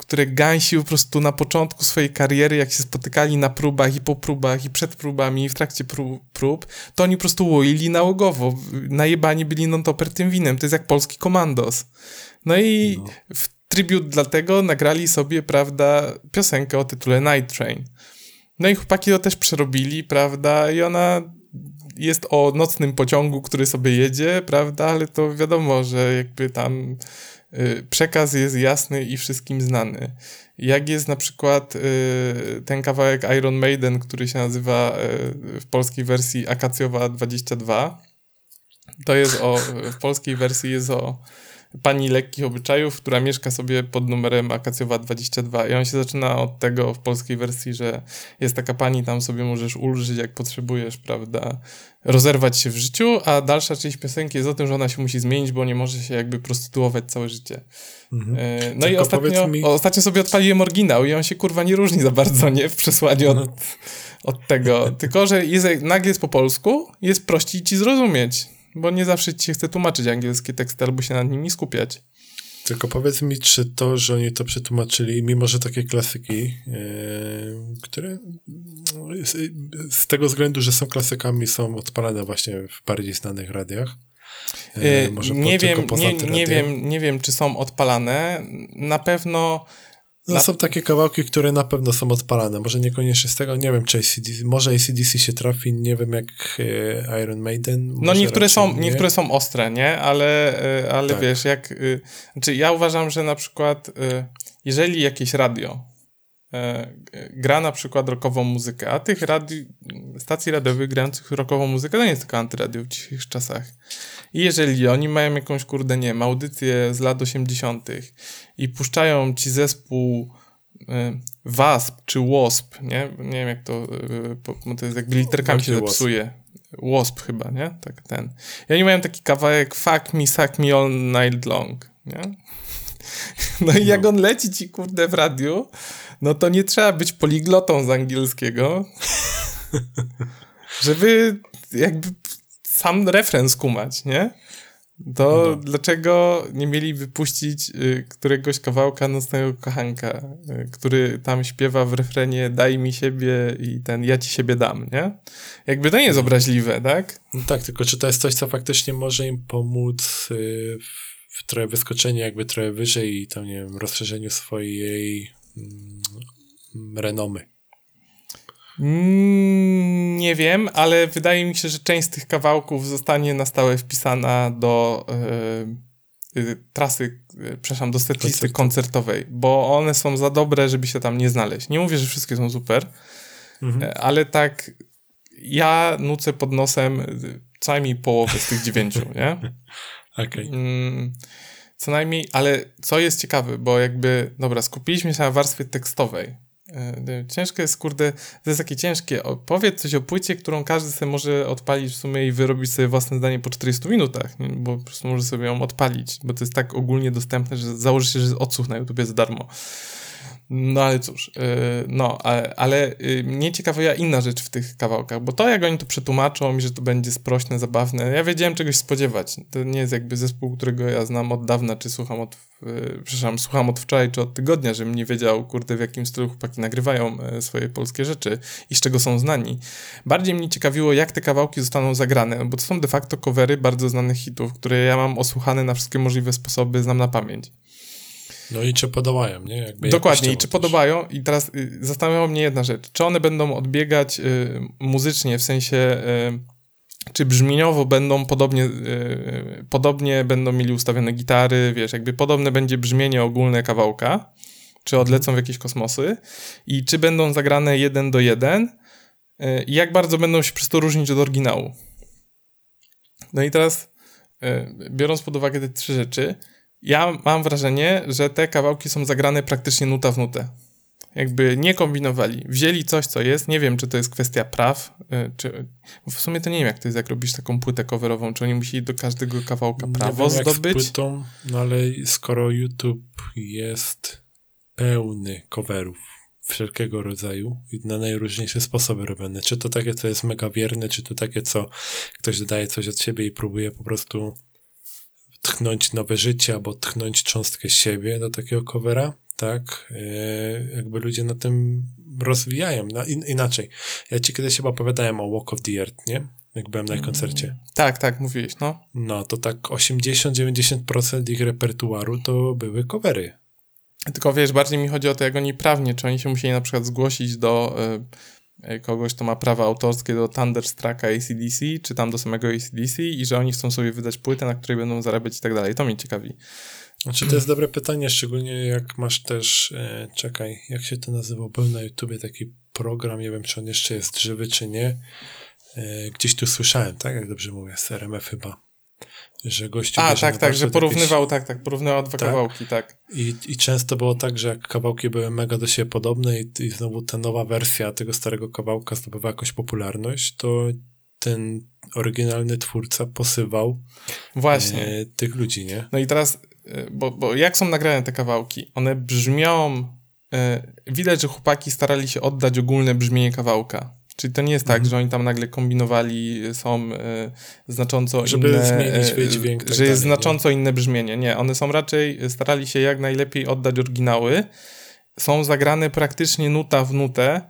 które Gansi po prostu na początku swojej kariery, jak się spotykali na próbach i po próbach i przed próbami i w trakcie prób, prób to oni po prostu łoili nałogowo. Najebani byli non-topper tym winem. To jest jak polski komandos. No i No. w tribut dlatego nagrali sobie, prawda, piosenkę o tytule Night Train. No i chłopaki to też przerobili, prawda, i ona jest o nocnym pociągu, który sobie jedzie, prawda, ale to wiadomo, że jakby tam przekaz jest jasny i wszystkim znany. Jak jest na przykład y, ten kawałek Iron Maiden, który się nazywa y, w polskiej wersji Akacjowa 22, to jest o, w polskiej wersji jest o pani lekkich obyczajów, która mieszka sobie pod numerem Akacjowa 22 i on się zaczyna od tego w polskiej wersji, że jest taka pani, tam sobie możesz ulżyć jak potrzebujesz, prawda, rozerwać się w życiu, a dalsza część piosenki jest o tym, że ona się musi zmienić, bo nie może się jakby prostytuować całe życie. Mhm. E, No Tylko i ostatnio, mi- ostatnio sobie odpaliłem oryginał i on się kurwa nie różni za bardzo, nie? W przesłaniu od, od tego. Tylko, że jest, nagle jest po polsku, jest prościej ci zrozumieć, bo nie zawsze ci się chce tłumaczyć angielskie teksty albo się nad nimi skupiać. Tylko powiedz mi, czy to, że oni to przetłumaczyli, mimo że takie klasyki, e, które z, tego względu, że są klasykami, są odpalane właśnie w bardziej znanych radiach. E, E, może nie, po, wiem, nie, nie, wiem, nie wiem, czy są odpalane. Na pewno No, są takie kawałki, które na pewno są odpalane. Może niekoniecznie z tego, nie wiem, czy ACDC, może ACDC się trafi, nie wiem jak e, Iron Maiden. No niektóre są, nie. niektóre są ostre, nie? Ale, y, ale Tak. wiesz, jak... y, Znaczy ja uważam, że na przykład y, jeżeli jakieś radio y, gra na przykład rockową muzykę, a tych radi, stacji radiowych grających rockową muzykę to nie jest tylko antyradio w dzisiejszych czasach. I jeżeli oni mają jakąś, kurde, nie wiem, audycję z lat 80. i puszczają ci zespół y, WASP czy WASP, nie? Nie wiem jak to, y, po- to jest jakby literkami się zepsuje. Wasp chyba, nie? Tak, ten. I oni mają taki kawałek Fuck me, suck me all night long, nie? [laughs] No i jak no. on leci ci, kurde, w radiu, no to nie trzeba być poliglotą z angielskiego, [laughs] żeby jakby sam referenc kumać, nie? To no. dlaczego nie mieli wypuścić y, któregoś kawałka Nocnego Kochanka, y, który tam śpiewa w refrenie daj mi siebie i ten ja ci siebie dam, nie? Jakby to nie jest no. obraźliwe, tak? No tak, tylko czy to jest coś, co faktycznie może im pomóc y, w trochę wyskoczeniu jakby trochę wyżej i tam, nie wiem, rozszerzeniu swojej mm, renomy? Mm, nie wiem, ale wydaje mi się, że część z tych kawałków zostanie na stałe wpisana do yy, yy, trasy, yy, przepraszam, do setlisty koncertowej, bo one są za dobre, żeby się tam nie znaleźć. Nie mówię, że wszystkie są super, mhm. ale tak ja nucę pod nosem co najmniej połowę z tych dziewięciu, nie? [laughs] Okej. Okay. Mm, co najmniej, ale co jest ciekawe, bo jakby, dobra, skupiliśmy się na warstwie tekstowej, E, ciężko jest, kurde, to jest takie ciężkie. Powiedz coś o płycie, którą każdy sobie może odpalić w sumie i wyrobić sobie własne zdanie po 40 minutach, nie? bo po prostu może sobie ją odpalić, bo to jest tak ogólnie dostępne, że założy się, że odsłuch na YouTube za darmo. No ale cóż, yy, no, ale, ale yy, mnie ciekawa inna rzecz w tych kawałkach, bo to jak oni to przetłumaczą i że to będzie sprośne, zabawne, ja wiedziałem czegoś spodziewać. To nie jest jakby zespół, którego ja znam od dawna, czy słucham od, yy, przepraszam, słucham od wczoraj, czy od tygodnia, żebym nie wiedział, kurde, w jakim stylu chłopaki nagrywają swoje polskie rzeczy i z czego są znani. Bardziej mnie ciekawiło, jak te kawałki zostaną zagrane, bo to są de facto covery bardzo znanych hitów, które ja mam osłuchane na wszystkie możliwe sposoby, znam na pamięć. No i czy podobają, nie? Jakby Dokładnie, i czy też. podobają. I teraz y, zastanawia mnie jedna rzecz. Czy one będą odbiegać y, muzycznie, w sensie y, czy brzmieniowo będą podobnie, y, podobnie będą mieli ustawione gitary, wiesz, jakby podobne będzie brzmienie ogólne kawałka, czy odlecą w jakieś kosmosy i czy będą zagrane jeden do jeden y, i jak bardzo będą się przez to różnić od oryginału. No i teraz, y, biorąc pod uwagę te trzy rzeczy, ja mam wrażenie, że te kawałki są zagrane praktycznie nuta w nutę. Jakby nie kombinowali. Wzięli coś, co jest. Nie wiem, czy to jest kwestia praw, y, czy. W sumie to nie wiem, jak to jest, jak robisz taką płytę coverową. Czy oni musieli do każdego kawałka prawo nie wiem, zdobyć? Jak z płytą, no ale skoro YouTube jest pełny coverów wszelkiego rodzaju i na najróżniejsze sposoby robione. Czy to takie, co jest mega wierne, czy to takie, co ktoś dodaje coś od siebie i próbuje po prostu tchnąć nowe życie albo tchnąć cząstkę siebie do takiego covera, tak? E, jakby ludzie na tym rozwijają. Na, in, inaczej. Ja ci kiedyś chyba opowiadałem o Walk of the Earth, nie? Jak byłem na ich koncercie. Mm, tak, tak, mówiłeś, no. No, to tak 80-90% ich repertuaru to były covery. Tylko wiesz, bardziej mi chodzi o to, jak oni prawnie, czy oni się musieli na przykład zgłosić do y, kogoś, kto ma prawa autorskie do Thunderstrucka ACDC, czy tam do samego ACDC i że oni chcą sobie wydać płytę, na której będą zarabiać i tak dalej. To mnie ciekawi. Znaczy to jest dobre pytanie, szczególnie jak masz też, e, czekaj, jak się to nazywa, był na YouTubie taki program, nie wiem, czy on jeszcze jest żywy, czy nie. E, gdzieś tu słyszałem, tak, jak dobrze mówię, z RMF chyba że gościu... A, tak, tak, że porównywał, jakieś... tak, tak, porównywał dwa tak. kawałki, tak. I, I często było tak, że jak kawałki były mega do siebie podobne i, i znowu ta nowa wersja tego starego kawałka zdobywa jakąś popularność, to ten oryginalny twórca posywał Właśnie. E, tych ludzi, nie? No i teraz, e, bo, bo jak są nagrane te kawałki? One brzmią... E, widać, że chłopaki starali się oddać ogólne brzmienie kawałka. Czyli to nie jest tak, mhm. że oni tam nagle kombinowali, są e, znacząco Żeby inne... zmienić e, dźwięk. Tak że jest dalej, znacząco nie? inne brzmienie. Nie, one są raczej, starali się jak najlepiej oddać oryginały. Są zagrane praktycznie nuta w nutę.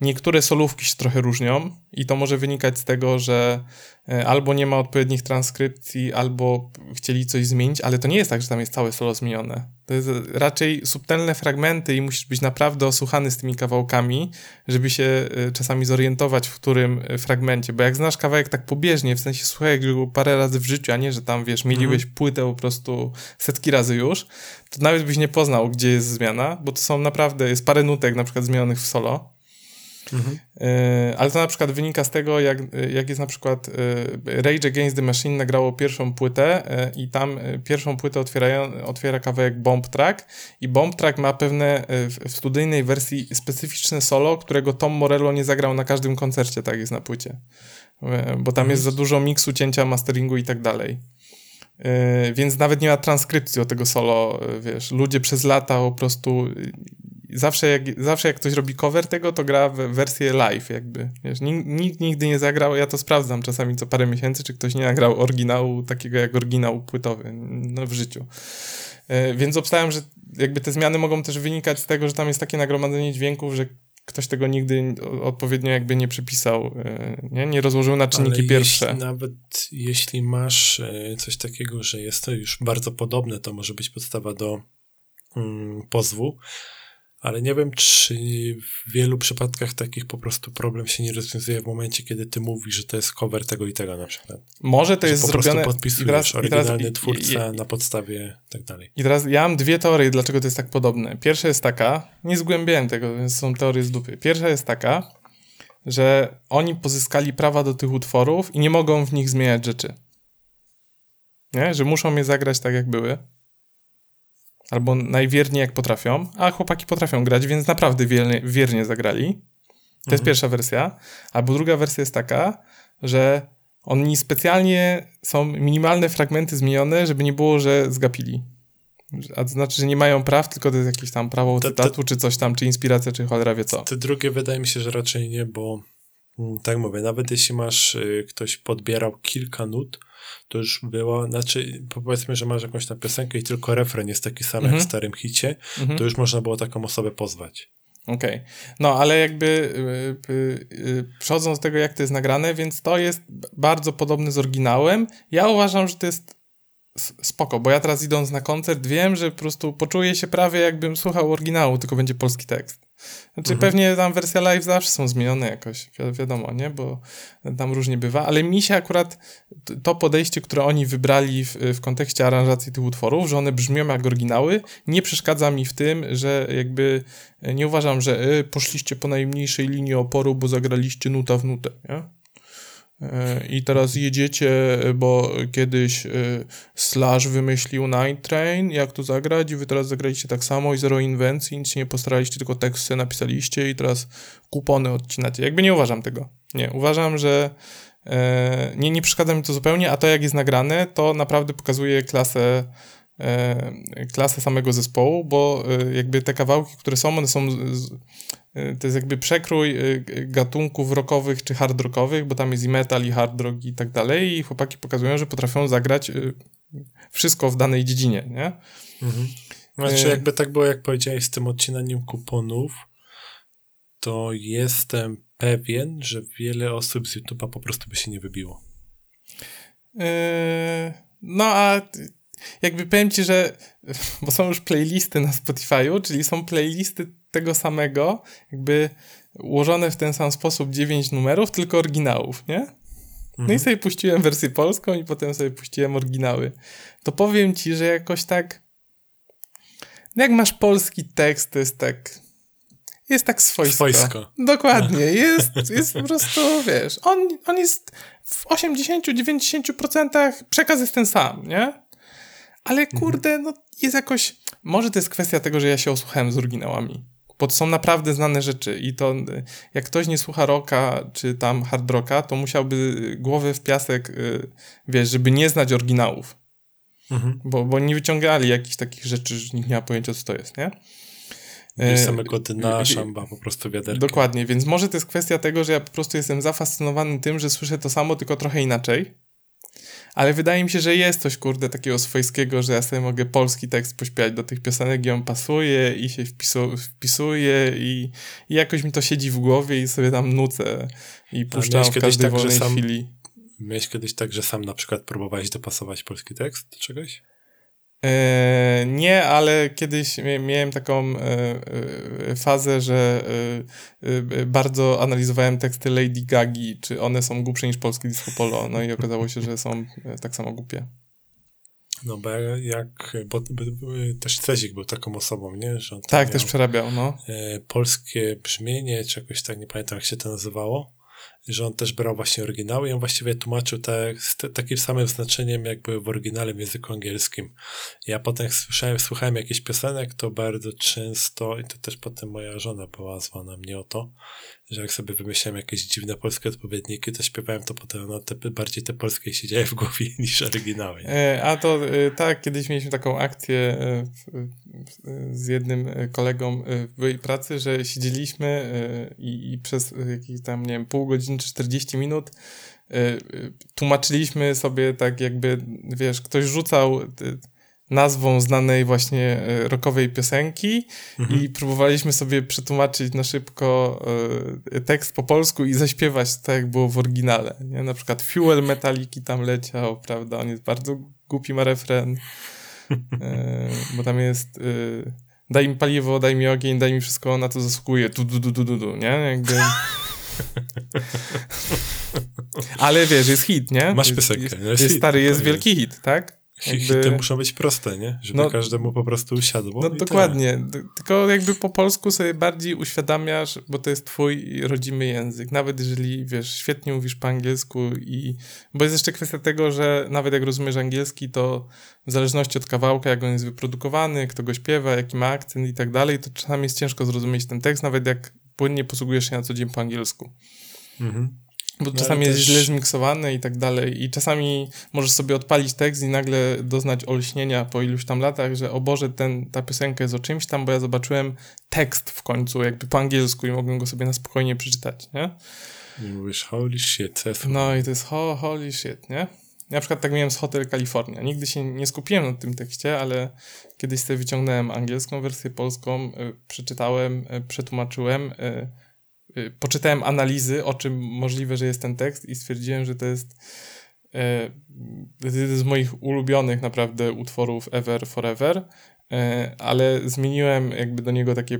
Niektóre solówki się trochę różnią i to może wynikać z tego, że e, albo nie ma odpowiednich transkrypcji, albo chcieli coś zmienić, ale to nie jest tak, że tam jest całe solo zmienione. To jest raczej subtelne fragmenty i musisz być naprawdę osłuchany z tymi kawałkami, żeby się e, czasami zorientować w którym e, fragmencie, bo jak znasz kawałek tak pobieżnie, w sensie słuchaj go parę razy w życiu, a nie, że tam wiesz, mieliłeś mhm. płytę po prostu setki razy już, to nawet byś nie poznał, gdzie jest zmiana, bo to są naprawdę, jest parę nutek na przykład zmienionych w solo, Mhm. E, ale to na przykład wynika z tego, jak, jak jest na przykład e, Rage Against the Machine nagrało pierwszą płytę e, i tam pierwszą płytę otwierają, otwiera kawałek Bomb Track i Bomb Track ma pewne w studyjnej wersji specyficzne solo, którego Tom Morello nie zagrał na każdym koncercie, tak jest na płycie. Bo tam jest za dużo miksu, cięcia, masteringu i tak dalej. Więc nawet nie ma transkrypcji o tego solo, wiesz, ludzie przez lata po prostu zawsze jak, zawsze jak ktoś robi cover tego, to gra w wersję live jakby. Wiesz, nikt nigdy nie zagrał, ja to sprawdzam czasami co parę miesięcy, czy ktoś nie nagrał oryginału takiego jak oryginał płytowy no, w życiu. E, więc obstałem, że jakby te zmiany mogą też wynikać z tego, że tam jest takie nagromadzenie dźwięków, że ktoś tego nigdy odpowiednio jakby nie przypisał, e, nie, nie rozłożył na czynniki Ale pierwsze. Jeśli, nawet jeśli masz e, coś takiego, że jest to już bardzo podobne, to może być podstawa do mm, pozwu, ale nie wiem, czy w wielu przypadkach takich po prostu problem się nie rozwiązuje w momencie, kiedy ty mówisz, że to jest cover tego i tego na przykład. Może to że jest po zrobione... Po prostu podpisujesz oryginalny twórca i, i, na podstawie tak dalej. I teraz ja mam dwie teorie, dlaczego to jest tak podobne. Pierwsza jest taka, nie zgłębiałem tego, więc są teorie z dupy. Pierwsza jest taka, że oni pozyskali prawa do tych utworów i nie mogą w nich zmieniać rzeczy. Nie? Że muszą je zagrać tak, jak były albo najwierniej jak potrafią, a chłopaki potrafią grać, więc naprawdę wiernie, wiernie zagrali. To jest mhm. pierwsza wersja. Albo druga wersja jest taka, że oni specjalnie są minimalne fragmenty zmienione, żeby nie było, że zgapili. A to znaczy, że nie mają praw, tylko to jest jakieś tam prawo cytatu, czy coś tam, czy inspiracja, czy cholera wie co. Te drugie wydaje mi się, że raczej nie, bo mm, tak mówię, nawet jeśli masz, y, ktoś podbierał kilka nut, to już było, znaczy powiedzmy, że masz jakąś tam piosenkę i tylko refren jest taki sam mhm. jak w starym hicie, mhm. to już można było taką osobę pozwać. Okej. Okay. No, ale jakby y, y, y, przechodząc do tego, jak to jest nagrane, więc to jest bardzo podobne z oryginałem. Ja uważam, że to jest spoko, bo ja teraz idąc na koncert wiem, że po prostu poczuję się prawie jakbym słuchał oryginału, tylko będzie polski tekst. Znaczy mhm. pewnie tam wersja live zawsze są zmienione jakoś, wi wiadomo, nie? Bo tam różnie bywa, ale mi się akurat to podejście, które oni wybrali w, w kontekście aranżacji tych utworów, że one brzmią jak oryginały, nie przeszkadza mi w tym, że jakby nie uważam, że y, poszliście po najmniejszej linii oporu, bo zagraliście nuta w nutę, nie? I teraz jedziecie, bo kiedyś e, Slash wymyślił Night Train, jak to zagrać i wy teraz zagraliście tak samo i zero inwencji, nic nie postaraliście, tylko teksty napisaliście i teraz kupony odcinacie. Jakby nie uważam tego. Nie, uważam, że e, nie, nie przeszkadza mi to zupełnie, a to jak jest nagrane, to naprawdę pokazuje klasę e, klasę samego zespołu, bo jakby te kawałki, które są, one są to jest jakby przekrój y, gatunków rockowych czy hard rockowych, bo tam jest i metal, i hard rock i tak dalej i chłopaki pokazują, że potrafią zagrać y, wszystko w danej dziedzinie, nie? Mhm. Znaczy jakby tak było, jak powiedziałeś z tym odcinaniem kuponów, to jestem pewien, że wiele osób z YouTube'a po prostu by się nie wybiło. Yy, no a jakby powiem ci, że [laughs] bo są już playlisty na Spotify'u, czyli są playlisty tego samego, jakby ułożone w ten sam sposób 9 numerów, tylko oryginałów, nie? No mhm. i sobie puściłem wersję polską i potem sobie puściłem oryginały. To powiem ci, że jakoś tak no jak masz polski tekst, to jest tak jest tak swojsko. Swojsko. Dokładnie. [laughs] Jest, jest po prostu, wiesz, on, on jest w 80-90% przekaz jest ten sam, nie? Ale mhm. kurde, no jest jakoś... Może to jest kwestia tego, że ja się osłuchałem z oryginałami bo to są naprawdę znane rzeczy i to jak ktoś nie słucha rocka czy tam hard rocka, to musiałby głowę w piasek, y, wiesz, żeby nie znać oryginałów. Mhm. Bo, bo nie wyciągali jakichś takich rzeczy, że nikt nie ma pojęcia, co to jest, nie? Wiesz, samego dna, szamba, po prostu wiaderka. Dokładnie, więc może to jest kwestia tego, że ja po prostu jestem zafascynowany tym, że słyszę to samo, tylko trochę inaczej ale wydaje mi się, że jest coś, kurde, takiego swojskiego, że ja sobie mogę polski tekst pośpiewać do tych piosenek i on pasuje i się wpisu, wpisuje i, i, jakoś mi to siedzi w głowie i sobie tam nucę i puszczam w każdej tak, wolnej sam, chwili. Miałeś kiedyś tak, że sam na przykład próbowałeś dopasować polski tekst do czegoś? E, nie, ale kiedyś miałem taką e, e, fazę, że bardzo analizowałem teksty Lady Gagi, czy one są głupsze niż polskie disco polo, no i okazało się, że są tak samo głupie. No bo jak, bo, bo, bo też Cezik był taką osobą, nie? Że tak, też przerabiał, no. Polskie brzmienie, czy jakoś tak, nie pamiętam jak się to nazywało że on też brał właśnie oryginały i on właściwie tłumaczył tekst takim samym znaczeniem, jakby w oryginale w języku angielskim. Ja potem słyszałem, słuchałem jakichś piosenek, to bardzo często, i to też potem moja żona była zła na mnie o to, że jak sobie wymyślałem jakieś dziwne polskie odpowiedniki, to śpiewałem to potem, no te, bardziej te polskie siedziały w głowie [laughs] niż oryginały. E, a to e, tak, kiedyś mieliśmy taką akcję e, z jednym kolegą w pracy, że siedzieliśmy i, i przez jakieś tam, nie wiem, pół godziny czy 40 minut tłumaczyliśmy sobie tak jakby, wiesz, ktoś rzucał nazwą znanej właśnie e, rockowej piosenki mhm. i próbowaliśmy sobie przetłumaczyć na szybko y, tekst po polsku i zaśpiewać tak, jak było w oryginale. Nie? Na przykład Fuel Metaliki tam leciał, prawda? On jest bardzo głupi, ma refren, y, bo tam jest daj mi paliwo, daj mi ogień, daj mi wszystko, na to zasługuje, tu, du, du, du, du, du nie? Jakby... [laughs] Ale wiesz, jest hit, nie? Masz piosenkę. Jest, jest, jest stary, jest wielki hit, tak? Jakby... Hity muszą być proste, nie? Żeby no, każdemu po prostu usiadło. No dokładnie. Tyle. Tylko jakby po polsku sobie bardziej uświadamiasz, bo to jest twój rodzimy język. Nawet jeżeli, wiesz, świetnie mówisz po angielsku i... Bo jest jeszcze kwestia tego, że nawet jak rozumiesz angielski, to w zależności od kawałka, jak on jest wyprodukowany, kto go śpiewa, jaki ma akcent i tak dalej, to czasami jest ciężko zrozumieć ten tekst, nawet jak płynnie posługujesz się na co dzień po angielsku. Mhm. Bo no, czasami jest też... źle zmiksowane i tak dalej. I czasami możesz sobie odpalić tekst i nagle doznać olśnienia po iluś tam latach, że o Boże, ten, ta piosenka jest o czymś tam, bo ja zobaczyłem tekst w końcu, jakby po angielsku i mogłem go sobie na spokojnie przeczytać, nie? I mówisz holy shit. No i to jest ho, holy shit, nie? Ja na przykład tak miałem z Hotel California. Nigdy się nie skupiłem na tym tekście, ale kiedyś sobie wyciągnąłem angielską wersję polską, y, przeczytałem, y, przetłumaczyłem, Y, poczytałem analizy, o czym możliwe, że jest ten tekst i stwierdziłem, że to jest jeden z moich ulubionych naprawdę utworów ever, forever, e, ale zmieniłem jakby do niego takie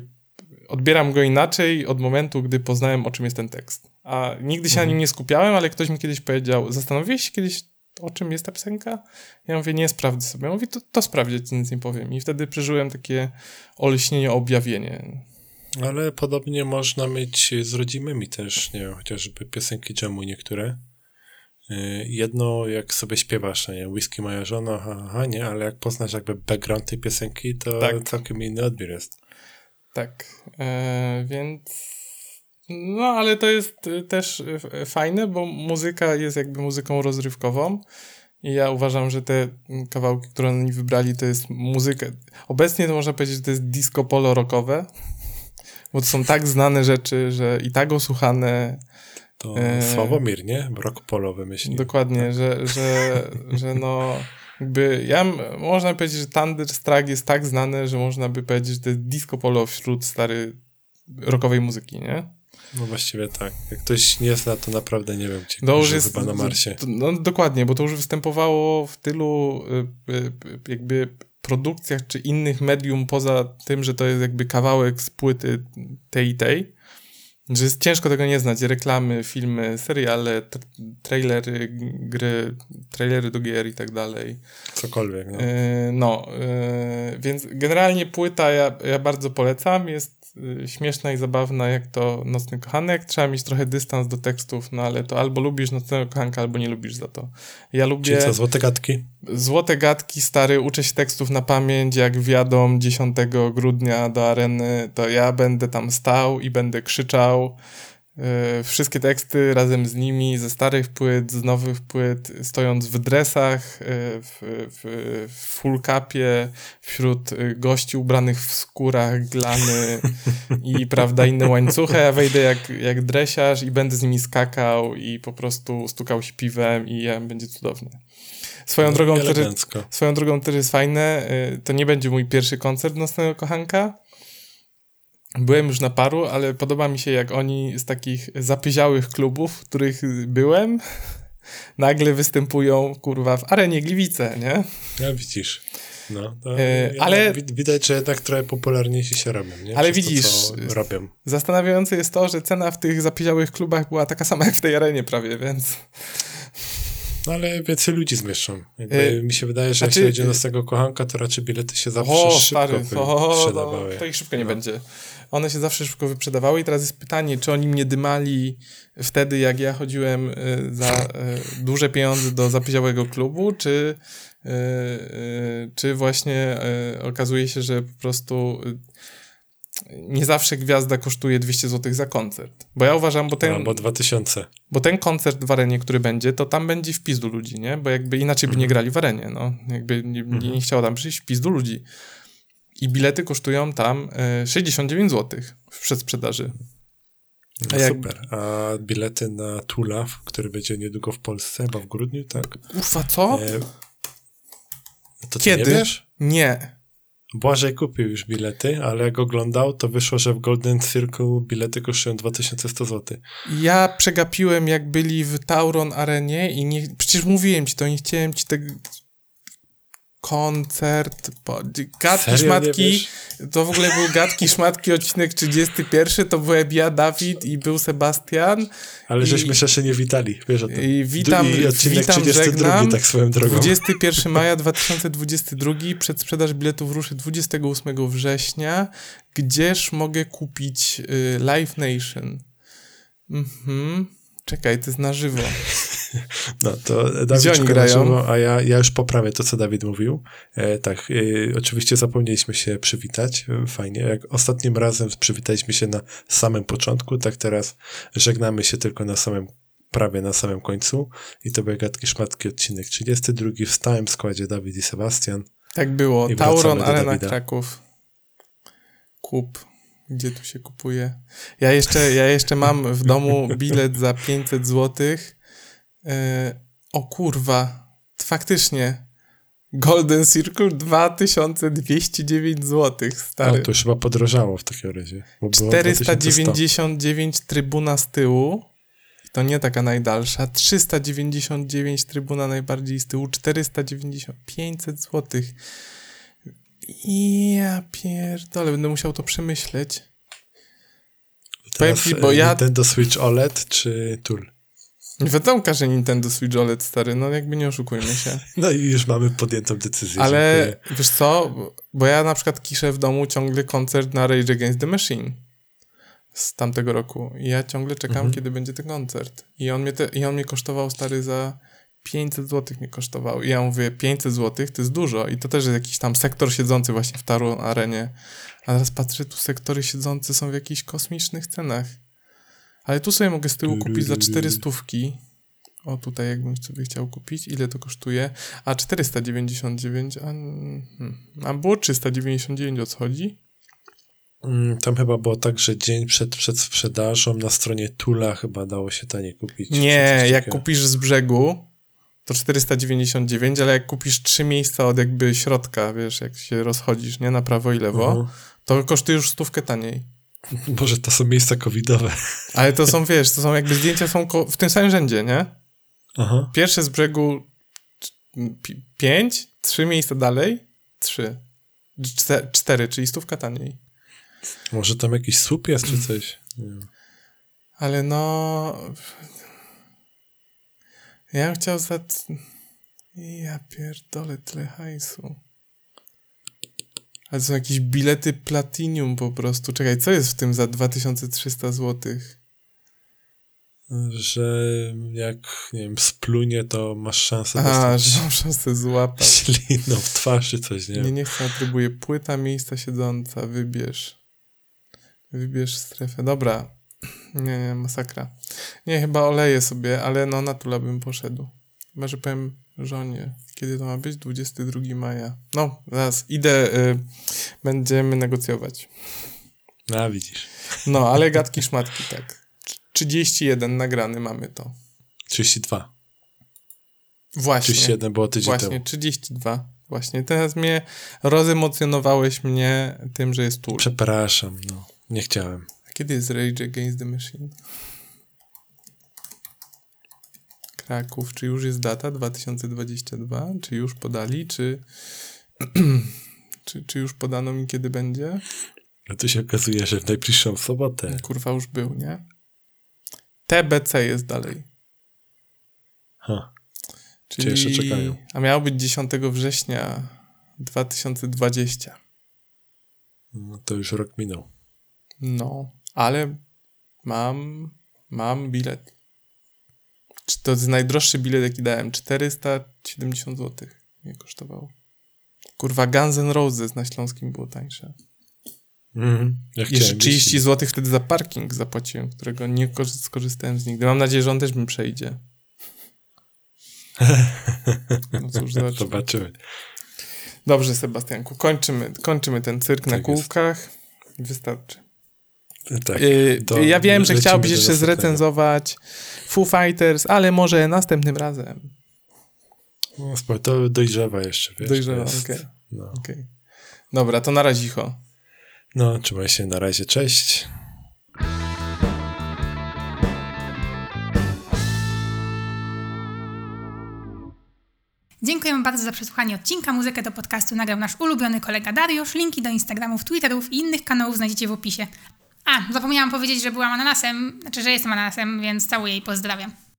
odbieram go inaczej od momentu, gdy poznałem, o czym jest ten tekst. A nigdy się mhm. na nim nie skupiałem, ale ktoś mi kiedyś powiedział, zastanowiłeś się kiedyś, o czym jest ta piosenka? Ja mówię, nie, sprawdzę sobie. Ja mówię, to, to sprawdzę, nic nie powiem. I wtedy przeżyłem takie olśnienie, objawienie. Ale podobnie można mieć z rodzimymi też, nie wiem, chociażby piosenki jamu niektóre. Y, jedno, jak sobie śpiewasz, nie whisky moja żona, aha, nie, ale jak poznasz jakby background tej piosenki, to tak. całkiem inny odbiór jest. Tak, e, więc no, ale to jest też fajne, bo muzyka jest jakby muzyką rozrywkową i ja uważam, że te kawałki, które oni wybrali, to jest muzyka. Obecnie to można powiedzieć, że to jest disco polo rockowe, bo to są tak znane rzeczy, że i tak osłuchane. To e, Sławomir, nie? Rock polowy myśli. Dokładnie, tak. że, że, że no jakby ja można powiedzieć, że Thunderstruck jest tak znane, że można by powiedzieć, że to jest disco polo wśród stary rockowej muzyki, nie? No właściwie tak. Jak ktoś nie zna, to naprawdę nie wiem, to już jest chyba na Marsie. No dokładnie, bo to już występowało w tylu y, y, jakby produkcjach czy innych medium poza tym, że to jest jakby kawałek z płyty tej i tej, że jest ciężko tego nie znać. Reklamy, filmy, seriale, trailery, gry, trailery do gier i tak dalej. Cokolwiek, no. Yy, no, yy, więc generalnie płyta ja, ja bardzo polecam. Jest Y, śmieszna i zabawna, jak to Nocny Kochanek. Trzeba mieć trochę dystans do tekstów, no ale to albo lubisz Nocnego Kochanka, albo nie lubisz za to. Ja lubię... Czyli co, Złote Gadki? Złote Gadki, stary, uczę się tekstów na pamięć, jak wjadą 10 grudnia do areny, to ja będę tam stał i będę krzyczał wszystkie teksty razem z nimi, ze starych płyt, z nowych płyt, stojąc w dresach, e, w, w, w full capie, wśród e, gości ubranych w skórach, glany i [laughs] prawda, inne łańcuchy. Ja wejdę jak, jak dresiarz i będę z nimi skakał i po prostu stukał się piwem i będzie cudownie. Swoją, no, drogą, też, swoją drogą też jest fajne, to nie będzie mój pierwszy koncert Nocnego Kochanka, Byłem już na paru, ale podoba mi się, jak oni z takich zapyziałych klubów, w których byłem, [laughs] nagle występują, kurwa, w arenie Gliwice, nie? Ja widzisz. No, e, ale widać, że jednak trochę popularniejsi się robią, nie? Ale Przez widzisz, to, robią. zastanawiające jest to, że cena w tych zapyziałych klubach była taka sama jak w tej arenie prawie, więc... No ale więcej ludzi zmieszczą. Jakby Y, mi się wydaje, że znaczy, jak się będzie y, na tego kochanka, to raczej bilety się zawsze O, szybko stary, o, wyprzedawały. no, to ich szybko nie No. będzie. One się zawsze szybko wyprzedawały i teraz jest pytanie, czy oni mnie dymali wtedy, jak ja chodziłem y, za y, duże pieniądze do zapyziałego klubu, czy, y, czy właśnie okazuje się, że po prostu nie zawsze gwiazda kosztuje 200 zł za koncert. Bo ja uważam, bo ten, Albo 2000. bo ten koncert w arenie, który będzie, to tam będzie w pizdu ludzi, nie? Bo jakby inaczej by nie grali w arenie, no. Jakby nie, nie, nie chciało tam przyjść w pizdu ludzi. I bilety kosztują tam e, 69 zł w przedsprzedaży. No jak- Super. A bilety na Tula, który będzie niedługo w Polsce, chyba w grudniu, tak? Ufa, co? E, to Kiedy? nie wiesz? Nie. Błażej kupił już bilety, ale jak oglądał, to wyszło, że w Golden Circle bilety kosztują 2100 zł. Ja przegapiłem, jak byli w Tauron Arenie i nie, przecież mówiłem ci to, nie chciałem ci tego koncert, po, gadki, Serio szmatki, to w ogóle był gadki, [laughs] szmatki, odcinek 31, to byłem ja, Dawid i był Sebastian Ale I- żeśmy się jeszcze nie witali, wiesz o tym. i witam, I odcinek witam, 32, żegnam. tak swoją drogą. 21 maja 2022, przedsprzedaż biletów ruszy 28 września. Gdzież mogę kupić y, Live Nation? Mhm. Czekaj, to jest na żywo. [laughs] No to Dawid grają? a ja, ja już poprawię to, co Dawid mówił. E, tak, e, oczywiście zapomnieliśmy się przywitać, e, fajnie. Jak ostatnim razem przywitaliśmy się na samym początku, tak teraz żegnamy się tylko na samym, prawie na samym końcu. I to były gadki szmatki, odcinek 32 w stałym składzie Dawid i Sebastian. Tak było. I Tauron Arena. Kraków. Kup. Gdzie tu się kupuje? Ja jeszcze, ja jeszcze mam w domu bilet za 500 zł. o kurwa. Faktycznie. Golden Circle 2209 zł, stary. to już chyba podrożało w takim razie. bo było 2100. 499 trybuna z tyłu. To nie taka najdalsza. 399 trybuna najbardziej z tyłu. 490. 500 zł. Ja pierdolę, będę musiał to przemyśleć. Powiem Teraz, ci, bo e, ja- Nintendo Switch OLED czy Tool? Nie wiadomo, że Nintendo Switch OLED stary, no jakby nie oszukujmy się. No i już mamy podjętą decyzję. Ale dziękuję. wiesz co, bo ja na przykład kiszę w domu ciągle koncert na Rage Against the Machine z tamtego roku. I ja ciągle czekam, Mhm. kiedy będzie ten koncert. I on mnie, te, I on mnie kosztował stary za 500 zł mnie kosztował. I ja mówię, 500 zł to jest dużo. I to też jest jakiś tam sektor siedzący właśnie w Taru Arenie. A teraz patrzę, tu sektory siedzące są w jakichś kosmicznych cenach. Ale tu sobie mogę z tyłu kupić za 400 O, tutaj jakbym sobie chciał kupić. Ile to kosztuje? A 499, a, hmm, a było 399 o co chodzi? Mm, Tam chyba było tak, że dzień przed, przed sprzedażą na stronie Tula chyba dało się taniej kupić. Nie, jak kupisz z brzegu, to 499, ale jak kupisz trzy miejsca od jakby środka, wiesz, jak się rozchodzisz, nie, na prawo i lewo, Mhm. to kosztuje już stówkę taniej. Może to są miejsca covidowe. Ale to są, wiesz, to są jakby zdjęcia są w tym samym rzędzie, nie? Aha. Pierwsze z brzegu pi- pięć, trzy miejsca dalej, trzy. Czte- cztery, czyli stówka taniej. Może tam jakiś słup jest czy coś. Nie. Ale no. Ja bym chciał za. Ja pierdolę tyle hajsu. Ale są jakieś bilety platinum po prostu. Czekaj, co jest w tym za 2300 zł? Że jak, nie wiem, splunie, to masz szansę A, że mam szansę złapać. śliną w twarz czy coś, nie Nie, nie chcę, próbuję. Płyta miejsca siedząca, wybierz. Wybierz strefę. Dobra. Nie, nie, masakra. Nie, chyba oleję sobie, ale no na tula bym poszedł. Chyba, że powiem żonie. Kiedy to ma być? 22 maja. No, zaraz idę, y, będziemy negocjować. A, widzisz. No, ale gadki szmatki, tak. 31 nagrany mamy to. 32. Właśnie. 31 było tydzień Właśnie, temu. 32. Właśnie, teraz mnie rozemocjonowałeś mnie tym, że jest tool. Przepraszam, no. Nie chciałem. A kiedy jest Rage Against the Machine? Kraków, czy już jest data 2022? Czy już podali? Czy, [clears throat] czy, czy już podano mi kiedy będzie? No to się okazuje, że w najbliższą sobotę. Kurwa już był, nie? TBC jest dalej. Ha. Czyli... Cię jeszcze czekają. A miało być 10 września 2020. No, to już rok minął. No, ale mam, mam bilet. Czy To jest najdroższy bilet, jaki dałem. 470 zł mnie kosztowało. Kurwa, Guns N' Roses na Śląskim było tańsze. Mhm. Ja Jeszcze chciałem 30 iść. zł wtedy za parking zapłaciłem, którego nie korzy- skorzystałem z nigdy. Mam nadzieję, że on też mi przejdzie. No cóż, [laughs] zobaczymy. Zobaczymy. Dobrze, Sebastianku, kończymy, kończymy ten cyrk na Tak jest. kółkach. Wystarczy. Tak. Yy, to ja wiem, że chciałbyś jeszcze zrecenzować Foo Fighters, ale może następnym razem. No, to dojrzewa jeszcze, wiesz. Dojrzewa, okej. No. Okej. Dobra, to na razicho. no, trzymaj się, na razie, cześć. Dziękujemy bardzo za przesłuchanie odcinka. Muzykę do podcastu nagrał nasz ulubiony kolega Dariusz. Linki do Instagramów, Twitterów i innych kanałów znajdziecie w opisie. A, zapomniałam powiedzieć, że byłam ananasem, znaczy, że jestem ananasem, więc całuję i pozdrawiam.